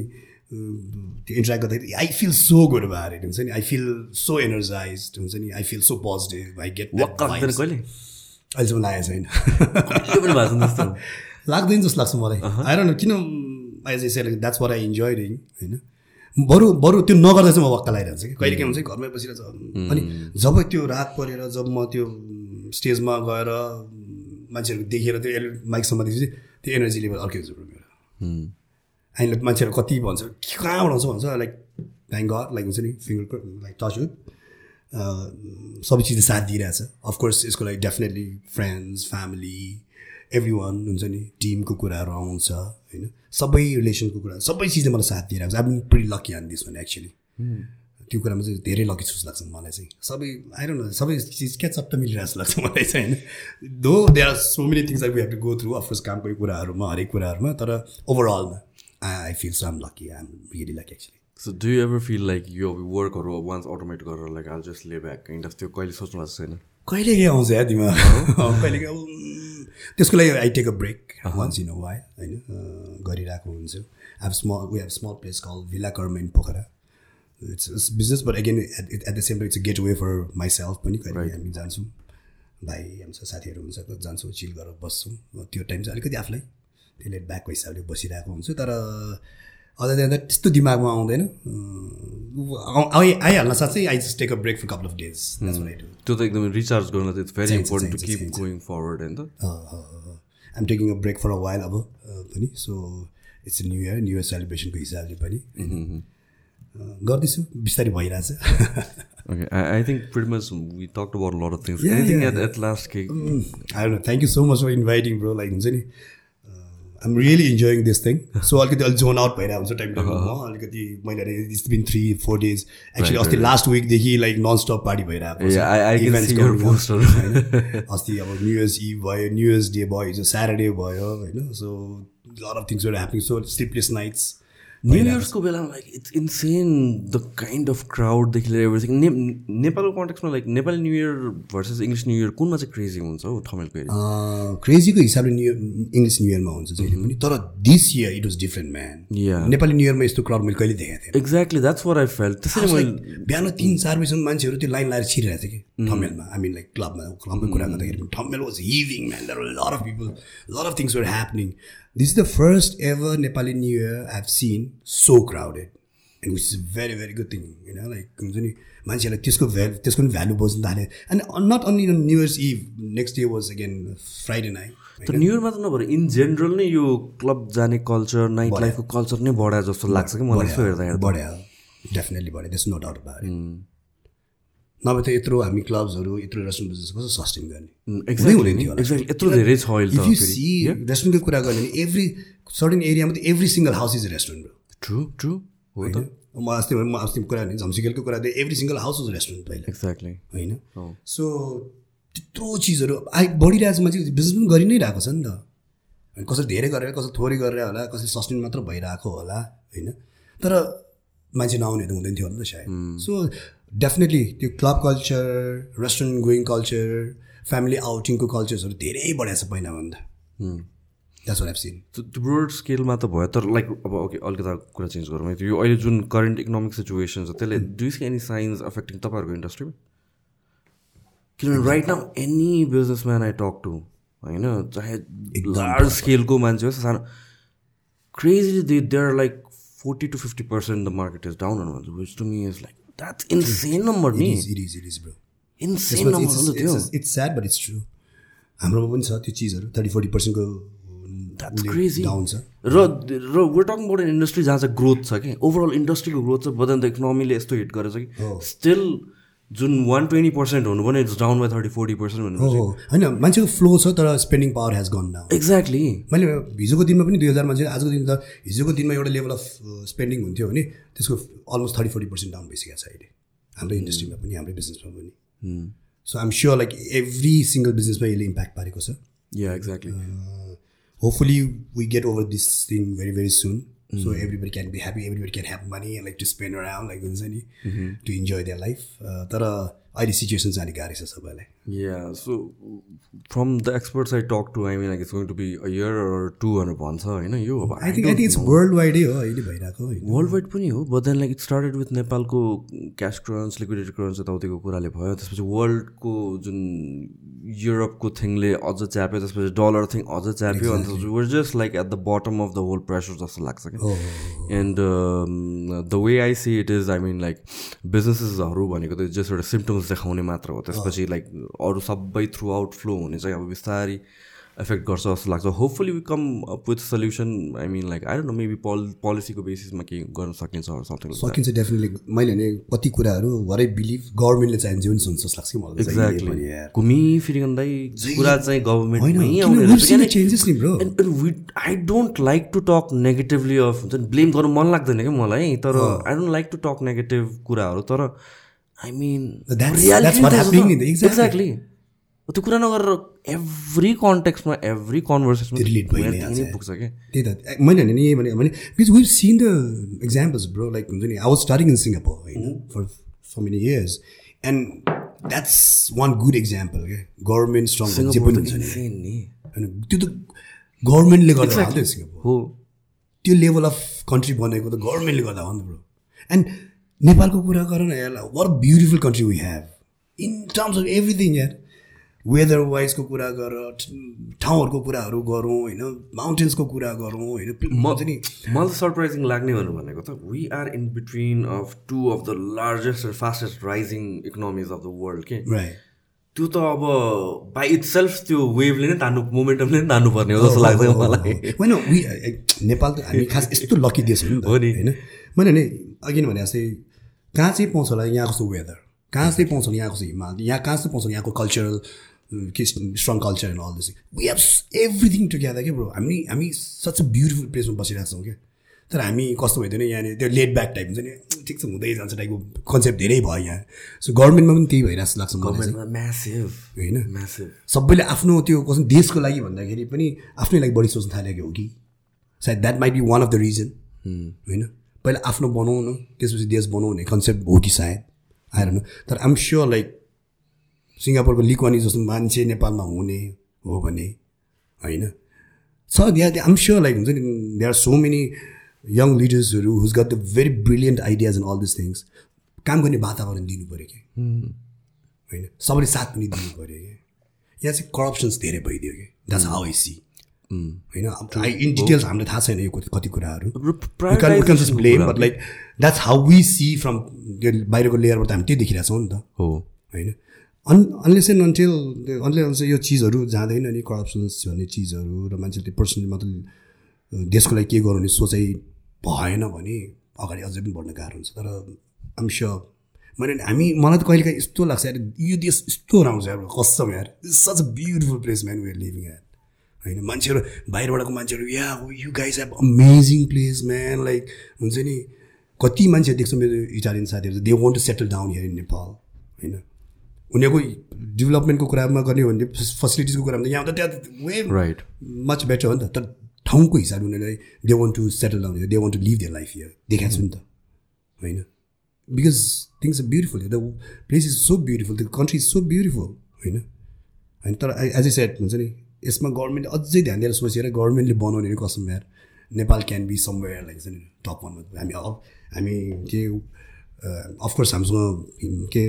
त्यो इन्ट्रेक्ट गर्दाखेरि आई फिल सो गुड भएर हुन्छ नि आई फिल सो एनर्जाइज हुन्छ नि I feel so positive I get कहिले? अहिलेसम्म लागेको छैन। लाग्दैन जस्तो लाग्छ मलाई। आएर किन as a sale that's where I enjoy ring होइन? बरु बरु त्यो नगर्दा चाहिँ म वक्का लगाइरहन्छ कि। कहिले के हुन्छ घरमै बसिरहेको अनि जब त्यो रात परेर जब म त्यो स्टेजमा गएर मान्छेहरू देखेर त्यो माइक समातेपछि त्यो एनर्जी लेभल अर्कै हुन्छ मेरो। अहिले मान्छेहरू कति भन्छ कहाँबाट आउँछ भन्छ लाइक थ्याङ्क गड लाइक हुन्छ नि फिङ्गर लाइक टच वुड सबै चिज साथ दिइरहेछ। अफकोर्स यसको लागि definitely friends family every one हुन्छ नि टिमको कुराहरू आउँछ होइन। सबै रिलेसनको कुरा सबै चिजले मलाई साथ दिइरहेको छ। I pretty lucky than this भने एक्चुली त्यो कुरामा चाहिँ धेरै लकी जस्तो लाग्छ मलाई चाहिँ। सबै आइरहनु सबै चिज क्या चट्ट मिलिरहेको जस्तो लाग्छ मलाई चाहिँ होइन। Though they are so many things I we have to go through of course कामकै कुराहरूमा हरेक कुराहरूमा तर ओभरअलमा I feel so am lucky am really lucky actually so do ever feel like यो वर्कहरू वान्स अटोमेट गरेर like all just lay back kind of त्यो कहिले सोच्नु भएको छैन? कहिले के आउँछ या दिमाग? (laughs) कहिले त्यसको लागि I take a break once in a while होइन गरिरहेको हुन्छ। Have small we have small place called villa कर्मेन्ट Pokhara it's business but again at the same time it's getaway for myself पनि कहिले हामी जान्छौँ। भाइ हाम्रो साथीहरू हुन्छ त जान्छौँ चिल गरेर बस्छौँ। त्यो टाइम चाहिँ अलिकति आफूलाई त्यसले ब्याकको हिसाबले बसिरहेको हुन्छु तर अझ जाँदा त्यस्तो दिमागमा आउँदैन। आइ आइहाल्न साथै I just take a break for couple of days त्यो त एकदमै रिचार्ज गर्न त it's very important to keep going forward होइन त? I'm taking a break for a while अब पनि। So it's new year new year सेलिब्रेसनको हिसाबले पनि। गर्दैछु बिस्तारै भइरहेछ। Okay, I, I think pretty much we talked about a lot of things. Yeah, Anything yeah. At, at last, cake? Mm, I don't know. Thank you so much for inviting, bro. Like, हुन्छ नि I'm really enjoying this thing so अलिकति अलिक John out भइरहेको हुन्छ time टाइममा अलिकति मैले it's been three four days actually अस्ति लास्ट विकदेखि लाइक नन स्टप पार्टी भइरहेको अस्ति अब न्यु इयर्स इभ भयो न्यु इयर्स डे भयो हिजो स्याटरडे भयो होइन so lot of things happening so sleepless nights new इयर्सको बेलामा like it's insane the kind of क्राउडदेखि लिएर एभ्रिथिङ ने नेपालको कन्टेक्समा like Nepali new year versus English new year कुनमा चाहिँ क्रेजी हुन्छ हौ ठमेलको क्रेजीको हिसाबले न्यु इङ्ग्लिस न्यु इयरमा हुन्छ जहिले पनि तर this year it was different man Nepali new इयरमा यस्तो क्राउड मैले कहिले देखाएको थिएँ exactly that's where I fell त्यसरी मैले बिहान तिन चार बजीसम्म मान्छेहरू त्यो लाइन लाएर छिरिरहेको थियो कि ठमेलमा आई मिन लाइक क्लबमा क्लबमा कुरा गर्दाखेरि Thamel was having man lot of people lot of things were happening This is the first ever Nepali New Year I've seen so crowded. And which is a very, very good thing. You know, like हुन्छ नि मान्छेहरूलाई त्यसको value त्यसको पनि value बुझ्नु थाल्यो and not only new years eve next day was again Friday night तर new year मात्र नभएर इन जेनरल नै यो क्लब जाने कल्चर नाइट लाइफको कल्चर नै बढायो जस्तो लाग्छ कि मलाई बढ्यो। डेफिनेटली बढ्यो। द्याट्स नो डाउट अबाउट नभए त यत्रो हामी क्लब्सहरू यत्रो रेस्टुरेन्ट बिजनेस कसो सस्टेन गर्ने? यत्रो धेरै छ इफ यु सी रेस्टुरेन्टको कुरा गर्ने एभ्री सर्टेन एरियामा त every single house is restaurant true true होइन? म अस्ति म अस्ति कुरा भने झम्सिकेलको कुरा every single house is restaurant पहिला। एक्ज्याक्टली होइन? सो त्यत्रो चिजहरू आइ बढिरहेको मान्छे बिजनेस पनि गरि नै रहेको छ नि त। कसरी धेरै गरेर कसरी थोरै गरेर होला कसरी सस्टेन मात्र भइरहेको होला होइन? तर मान्छे नआउने त हुँदैन थियो होला नि त सायद। सो डेफिनेटली त्यो club culture restaurant going culture family आउटिङको कल्चर्सहरू धेरै बढाएको छ पहिलाभन्दा। द्याट्स वाट सिन त्यो ब्रोड स्केलमा त भयो तर लाइक अब ओके अलिकति कुरा चेन्ज गरौँ है। यो अहिले जुन करेन्ट इकोनोमिक सिचुएसन छ त्यसले do see any signs affecting तपाईँहरूको इन्डस्ट्रीमा किनभने right now any businessman I talk to होइन चाहे लार्ज स्केलको मान्छे होस् सानो crazy they they're like forty to fifty percent the market is down which to me is like नि ब्रो इन्सेन नम्बर त्यो it's sad but it's true हाम्रोमा पनि छ त्यो चिजहरू थर्टी फोर्टी पर्सेन्टको डाउन छ। र र we're talking about an industry जहाँ चाहिँ ग्रोथ छ कि ओभरअल इन्डस्ट्रीको ग्रोथ छ बदन द इकोनोमीले यस्तो हिट गरेछ कि स्टिल जुन वान ट्वेन्टी पर्सेन्ट हुनु it's down by thirty forty percent भन्नु होइन मान्छेको फ्लो छ तर spending power has gone down exactly मैले हिजोको दिनमा पनि दुई हजार मान्छे आजको दिन त हिजोको दिनमा एउटा लेभल अफ स्पेन्डिङ हुन्थ्यो भने त्यसको almost thirty forty percent down भइसकेको छ अहिले। हाम्रो इन्डस्ट्रीमा पनि हाम्रो बिजनेसमा पनि। So I'm sure like every single बिजनेसमा यसले इम्प्याक्ट पारेको छ। Yeah exactly hopefully we get over this thing very very soon so everybody can be happy everybody can have money like to spend around like हुन्छ नि to enjoy their life तर अहिले situation जाने गाह्रो छ सबैलाई। Yeah so from the experts I talk to I mean like it's going to be a year too भनेर भन्छ होइन यो I think I think it's world वाइडै हो अहिले भइरहेको वर्ल्ड वाइड पनि हो but then like it started with नेपालको क्यास क्रन्स लिक्विडिटी क्रन्स यताउतिको कुराले भयो त्यसपछि वर्ल्डको जुन युरोपको थिङले अझ च्याप्यो त्यसपछि डलर थिङ अझ च्याप्यो अन्त where just like at the bottom of the whole pressure जस्तो लाग्छ कि and the way I see it is I mean like बिजनेसेसहरू भनेको त जस्ट एउटा सिम्टम्स देखाउने मात्र हो त्यसपछि लाइक अरू सबै थ्रु आउट फ्लो हुने चाहिँ अब बिस्तारै एफेक्ट गर्छ जस्तो लाग्छ। Hopefully we come up with solution I mean like I don't know maybe पल पोलिसीको बेसिसमा केही गर्न सकिन्छ समथिङ सकिन्छ डेफिनेटली मैले भने कति कुराहरू वरै बिलिभ गभर्मेन्टले चाहिँ जीवन सुन्छ जस्तो लाग्छ मलाई एक्ज्याक्टली घुमी फिरि गर्दै कुरा चाहिँ गभर्मेन्टमै आउने I don't like to talk negatively of हुन्छ नि ब्लेम गर्नु मन लाग्दैन क्या मलाई। तर I don't like to talk negative कुराहरू। तर आई मिन एक्ज्याक्टली त्यो कुरा नगरेर एभ्री कन्टेक्समा एभ्री कन्भर्सेसमा रिलेट पुग्छ क्या त्यही त। मैले भने नि भने भने because we seen the examples bro like हुन्छ नि I was starting in Singapore होइन for for many years and that's one good example क्या गभर्मेन्ट स्ट्रङ जे पनि हुन्छ नि होइन त्यो त गभर्मेन्टले गर्दा सिङ्गापुर हो त्यो लेभल अफ कन्ट्री बनेको त गभर्मेन्टले गर्दा हो नि ब्रो एन्ड नेपालको कुरा गर न यार what beautiful country we have in terms of everything यार वेदर वाइजको कुरा गर ठाउँहरूको कुराहरू गरौँ होइन माउन्टेन्सको कुरा गरौँ होइन हुन्छ नि मलाई त सरप्राइजिङ लाग्ने भनेर भनेको त we are in between of two of the largest र fastest rising economies of the world के राइट त्यो त अब बाई इट सेल्फ त्यो वेभले नै तान्नु मोमेन्टमले नै तान्नुपर्ने हो जस्तो लाग्छ मलाई। होइन नेपाल त हामी खास यस्तो लकी देश हो नि। होइन? मैले नि अघि भने जस्तै कहाँ चाहिँ पाउँछ होला यहाँ कस्तो वेदर कहाँ चाहिँ पाउँछ होला यहाँ कस्तो हिमाल यहाँ कहाँ चाहिँ पाउँछ होला यहाँको कल्चरल के strong culture and all this we have everything together के ब्रो हामी हामी सच अ ब्युटिफुल प्लेसमा बसिरहेको छौँ क्या तर हामी कस्तो भइदियो यहाँनिर त्यो लेट ब्याक टाइप हुन्छ नि। ठिक छ हुँदै जान्छ टाइपको कन्सेप्ट धेरै भयो यहाँ। सो गभर्मेन्टमा पनि त्यही भइरहेको जस्तो लाग्छ चाहिँ। म्यासिभ होइन? म्यासिभ सबैले आफ्नो त्यो कसै देशको लागि भन्दाखेरि पनि आफ्नै लागि बढी सोच्न थालेको हो कि? सायद that might be one of the reason होइन? पहिला आफ्नो बनाउनु त्यसपछि देश बनाउने कन्सेप्ट हो कि सायद? आएर न तर आइम स्योर लाइक सिङ्गापुरको लिक्वानी जस्तो मान्छे नेपालमा हुने हो भने होइन? छ त्यहाँ आइम स्योर लाइक हुन्छ नि they are so many young लिडर्सहरू who got the very brilliant ideas and all this things काम गर्ने वातावरण दिनु पऱ्यो कि होइन? सबैले साथ पनि दिनु पऱ्यो क्या। यहाँ चाहिँ करप्सन्स धेरै भइदियो कि द्याट्स हाउ आई सी होइन? अब आई इन डिटेल्स हामीलाई थाहा छैन यो कति कति कुराहरू। Blame but like that's how we see from त्यो बाहिरको लेयरबाट हामी त्यही देखिरहेको छौँ नि त। हो। होइन? अन unless and until unless यो चिजहरू जाँदैन नि करप्सन्स भन्ने चिजहरू र मान्छेले त्यो पर्सनली मतलब देशको लागि के गराउने सोचाइ भएन भने अगाडि अझै पनि बढ्न गाह्रो हुन्छ। तर आम स्योर मैले हामी मलाई त कहिले काहीँ यस्तो लाग्छ यार यो देश यस्तो राम्रो छ यार कसम यार। Such a beautiful place man we're living यार होइन? मान्छेहरू बाहिरबाटको मान्छेहरू या you guys have amazing place man like हुन्छ नि? कति मान्छे देख्छ मेरो इटालियन साथीहरू they want to settle down here in Nepal होइन? उनीहरूको डेभलपमेन्टको कुरामा गर्ने हो भने फेसिलिटिजको कुरामा यहाँ त त्यहाँ वे राइट मच बेटर हो नि त। तर ठाउँको हिसाबले उनीहरूलाई they want to settle down they want to live their life here देखाएको छु नि त होइन? Because things a beautiful the place is so beautiful the country is so beautiful होइन? होइन तर एज ए सेट हुन्छ नि? यसमा गभर्मेन्टले अझै ध्यान दिएर सोचेर गभर्मेन्टले बनाउने नि कसम यार। Nepal can be somewhere like नि टप वानमा हामी हामी के अफकोर्स हामीसँग के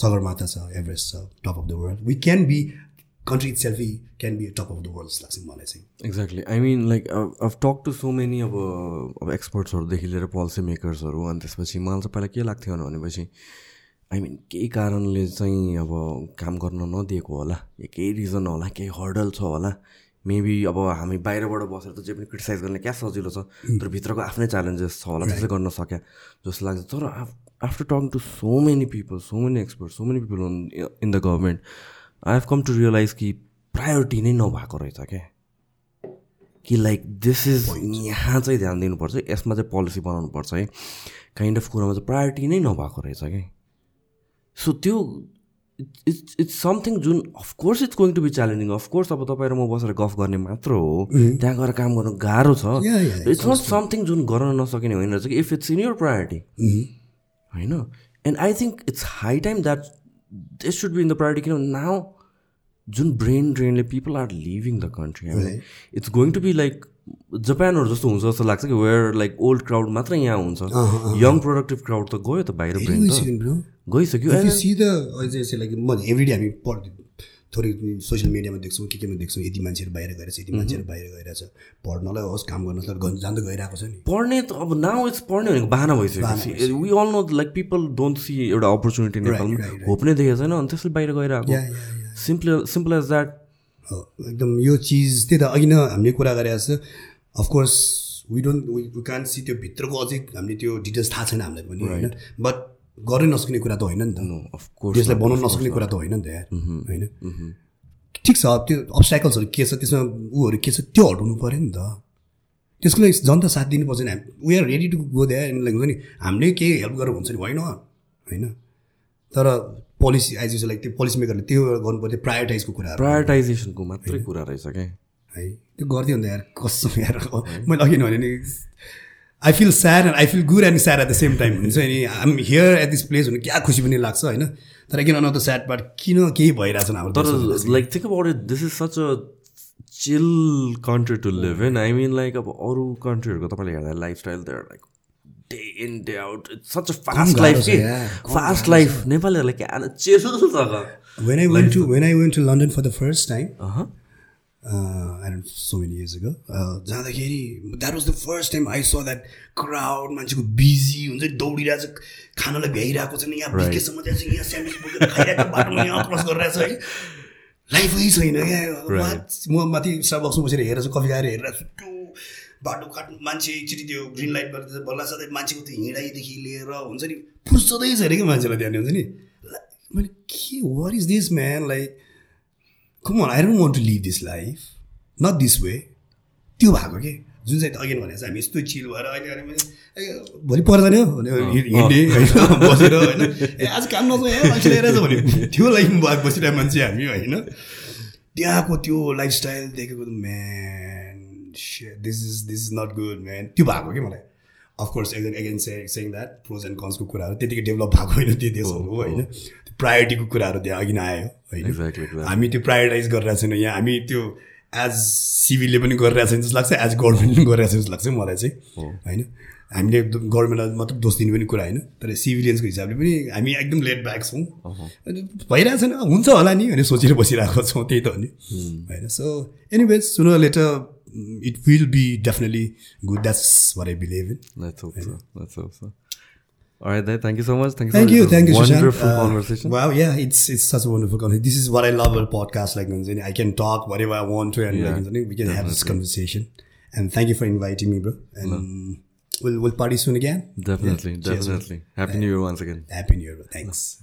सगरमाथा छ एभरेस्ट छ top of the world we can be country itself can be top of the world जस्तो लाग्छ मलाई चाहिँ एक्ज्याक्टली आई मिन लाइक अब टक टु सो मेनी अब अब एक्सपर्ट्सहरूदेखि लिएर पोलिसी मेकर्सहरू अनि त्यसपछि मलाई चाहिँ पहिला के लाग्थ्यो भनेपछि आई मिन केही कारणले चाहिँ अब काम गर्न नदिएको होला। या केही रिजन होला केही हर्डल छ होला। मेबी अब हामी बाहिरबाट बसेर त जे पनि क्रिटिसाइज गर्ने क्या सजिलो छ। तर भित्रको आफ्नै च्यालेन्जेस छ होला त्यसले गर्न सक्या जस्तो लाग्छ। तर after talking to so many people so many expert so many people in the government I have come to realize कि प्रायोरिटी नै नभएको रहेछ क्या। कि लाइक दिस इज यहाँ चाहिँ ध्यान दिनुपर्छ। यसमा चाहिँ पोलिसी बनाउनुपर्छ है। काइन्ड अफ कुरामा चाहिँ प्रायोरिटी नै नभएको रहेछ कि सो त्यो इट्स इट्स समथिङ जुन of course it's going to be challenging of course अब तपाईँ र म बसेर गफ गर्ने मात्र हो। त्यहाँ गएर काम गर्नु गाह्रो छ। इट्स नट समथिङ जुन गर्न नसकिने होइन रहेछ कि if it's in your priority होइन? And I think it's high time that this should be in the priority किनभने नाउ जुन brain ड्रेनले people are leaving the country it's going to be like जापानहरू जस्तो हुन्छ जस्तो लाग्छ कि वेयर लाइक ओल्ड क्राउड मात्र यहाँ हुन्छ। यङ प्रोडक्टिभ क्राउड त गयो त बाहिर गइसक्यो। एभ्रिडे हामी थोरै सोसियल मिडियामा देख्छौँ के केमा देख्छौँ यति मान्छेहरू बाहिर गएर छ यति मान्छेहरू बाहिर गएर छ। पढ्नलाई होस् काम गर्नलाई जाँदै गइरहेको छ नि। पढ्ने त अब नाउ इट्स पढ्ने भनेको बाहना भइसक्यो। We all know like people don't see एउटा अपर्च्युनिटी नेपालमा होप नै देखेको छैन अनि त्यसले बाहिर गइरहेको. सिम्पल सिम्पल एज द्याट एकदम यो चिज त्यही त अघि नै हामीले कुरा गरेको छ of course we don't we can see त्यो भित्रको अझै हामीले त्यो डिटेल्स थाहा छैन हामीलाई पनि होइन? बट गर्नै नसक्ने कुरा त होइन नि त। अफकोर्स त्यसलाई बनाउन नसक्ने कुरा त होइन नि त यार होइन? ठिक छ त्यो अब्सटाकल्सहरू के छ त्यसमा ऊहरू के छ त्यो हटाउनु पऱ्यो नि त। त्यसको लागि जनता साथ दिनुपर्छ नि we are ready to go द्या लाइक हुन्छ नि हामीले केही हेल्प गरेर हुन्छ नि होइन होइन? तर पोलिसी आइज लाइक त्यो पोलिसी मेकरले त्यो गर्नु पर्थ्यो प्रायोरिटाइजको कुराहरू प्रायोरिटाइजेसनको मात्रै कुरा रहेछ क्या? है त्यो गरिदियो भने त यार कसम यार। (laughs) मैले अघि भने नि I feel sad and I feel good and sad at the same time हुन्छ नि। Am here at this place भने क्या खुसी पनि लाग्छ होइन? तर किन न त स्याड पार्ट किन केही भइरहेछ हाम्रो तर? Like think about it this is such a chill country to live in I mean like अब अरू कन्ट्रीहरूको तपाईँले हेर्दा लाइफस्टाइल त like day in day out such a fast life छ के फास्ट लाइफ नेपालीहरूलाई क्या चेलो जग्गा When I went to when I went to London for the first time, Uh-huh. uh, I don't know, so many years ago. Uh, जाँदाखेरि that was the first time I saw that crowd मान्छेको busy हुन्छ नि, दौडिरहेको छ खानालाई भ्याइरहेको छ नि यहाँ. बिकेसम्म चाहिँ छ, यहाँ स्यान्डविच बोकेर खाइरहेको छ, बाटोमा यहाँ क्रस गरिरहेको छ है लाइफै छैन क्या. म माथि स्टारबक्समा बसेर हेरेर छु कफी खाएर हेरेर छु बाटो काट्नु मान्छे एकचोटि त्यो ग्रिन लाइट बल्ल साथै मान्छेको त्यो हिँडाइदेखि लिएर हुन्छ नि फुर्सदै छैन कि मान्छेलाई त्यहाँनिर हुन्छ नि? मैले के what is this man like come on I don't want to live this life not this way त्यो भएको के? जुन चाहिँ अघि भनेको छ हामी यस्तो चिल भएर अहिले मैले, ए, भोलि पर जाने हो हिँड्ने होइन बसेर होइन। ए आज काम नजाउँ यहाँ मान्छे लिएर छ भने त्यो लाइफमा बसिरहेको मान्छे हामी होइन। त्यहाँको त्यो लाइफस्टाइल देखेको त man this is this is not good man त्यो भएको कि मलाई? Of course again again say saying that pros and कन्सको कुराहरू त्यतिकै डेभलप भएको होइन त्यो देशहरू हो होइन? त्यो प्रायोरिटीको कुराहरू त्यहाँ अघि नै आयो होइन. हामी त्यो प्रायोरिटाइज गरिरहेको छैन यहाँ हामी त्यो एज सिभिलले पनि गरिरहेको छैन जस्तो लाग्छ एज गभर्मेन्ट पनि गरिरहेको छ जस्तो लाग्छ मलाई चाहिँ होइन? हामीले गभर्मेन्टलाई मात्र दोष दिने पनि कुरा होइन तर सिभिलियन्सको हिसाबले पनि हामी एकदम लेट ब्याक छौँ। अनि भइरहेको छैन हुन्छ होला नि भने सोचेर बसिरहेको छौँ त्यही त हो नि। होइन? So anyways soon later it will be definitely good. That's what I believe in. Let's hope yeah. so. Let's hope so. All right, then. Thank you so much. Thank you. Thank you. Thank you. Wonderful uh, conversation. Wow. Yeah, it's it's such a wonderful conversation. This is what I love about podcasts. Like I can talk whatever I want to, and yeah, like, we can definitely. have this conversation. And thank you for inviting me, bro. And no. we'll we'll party soon again. Definitely, yeah. definitely. Cheers, Happy New Year once again. Happy New Year. Thanks.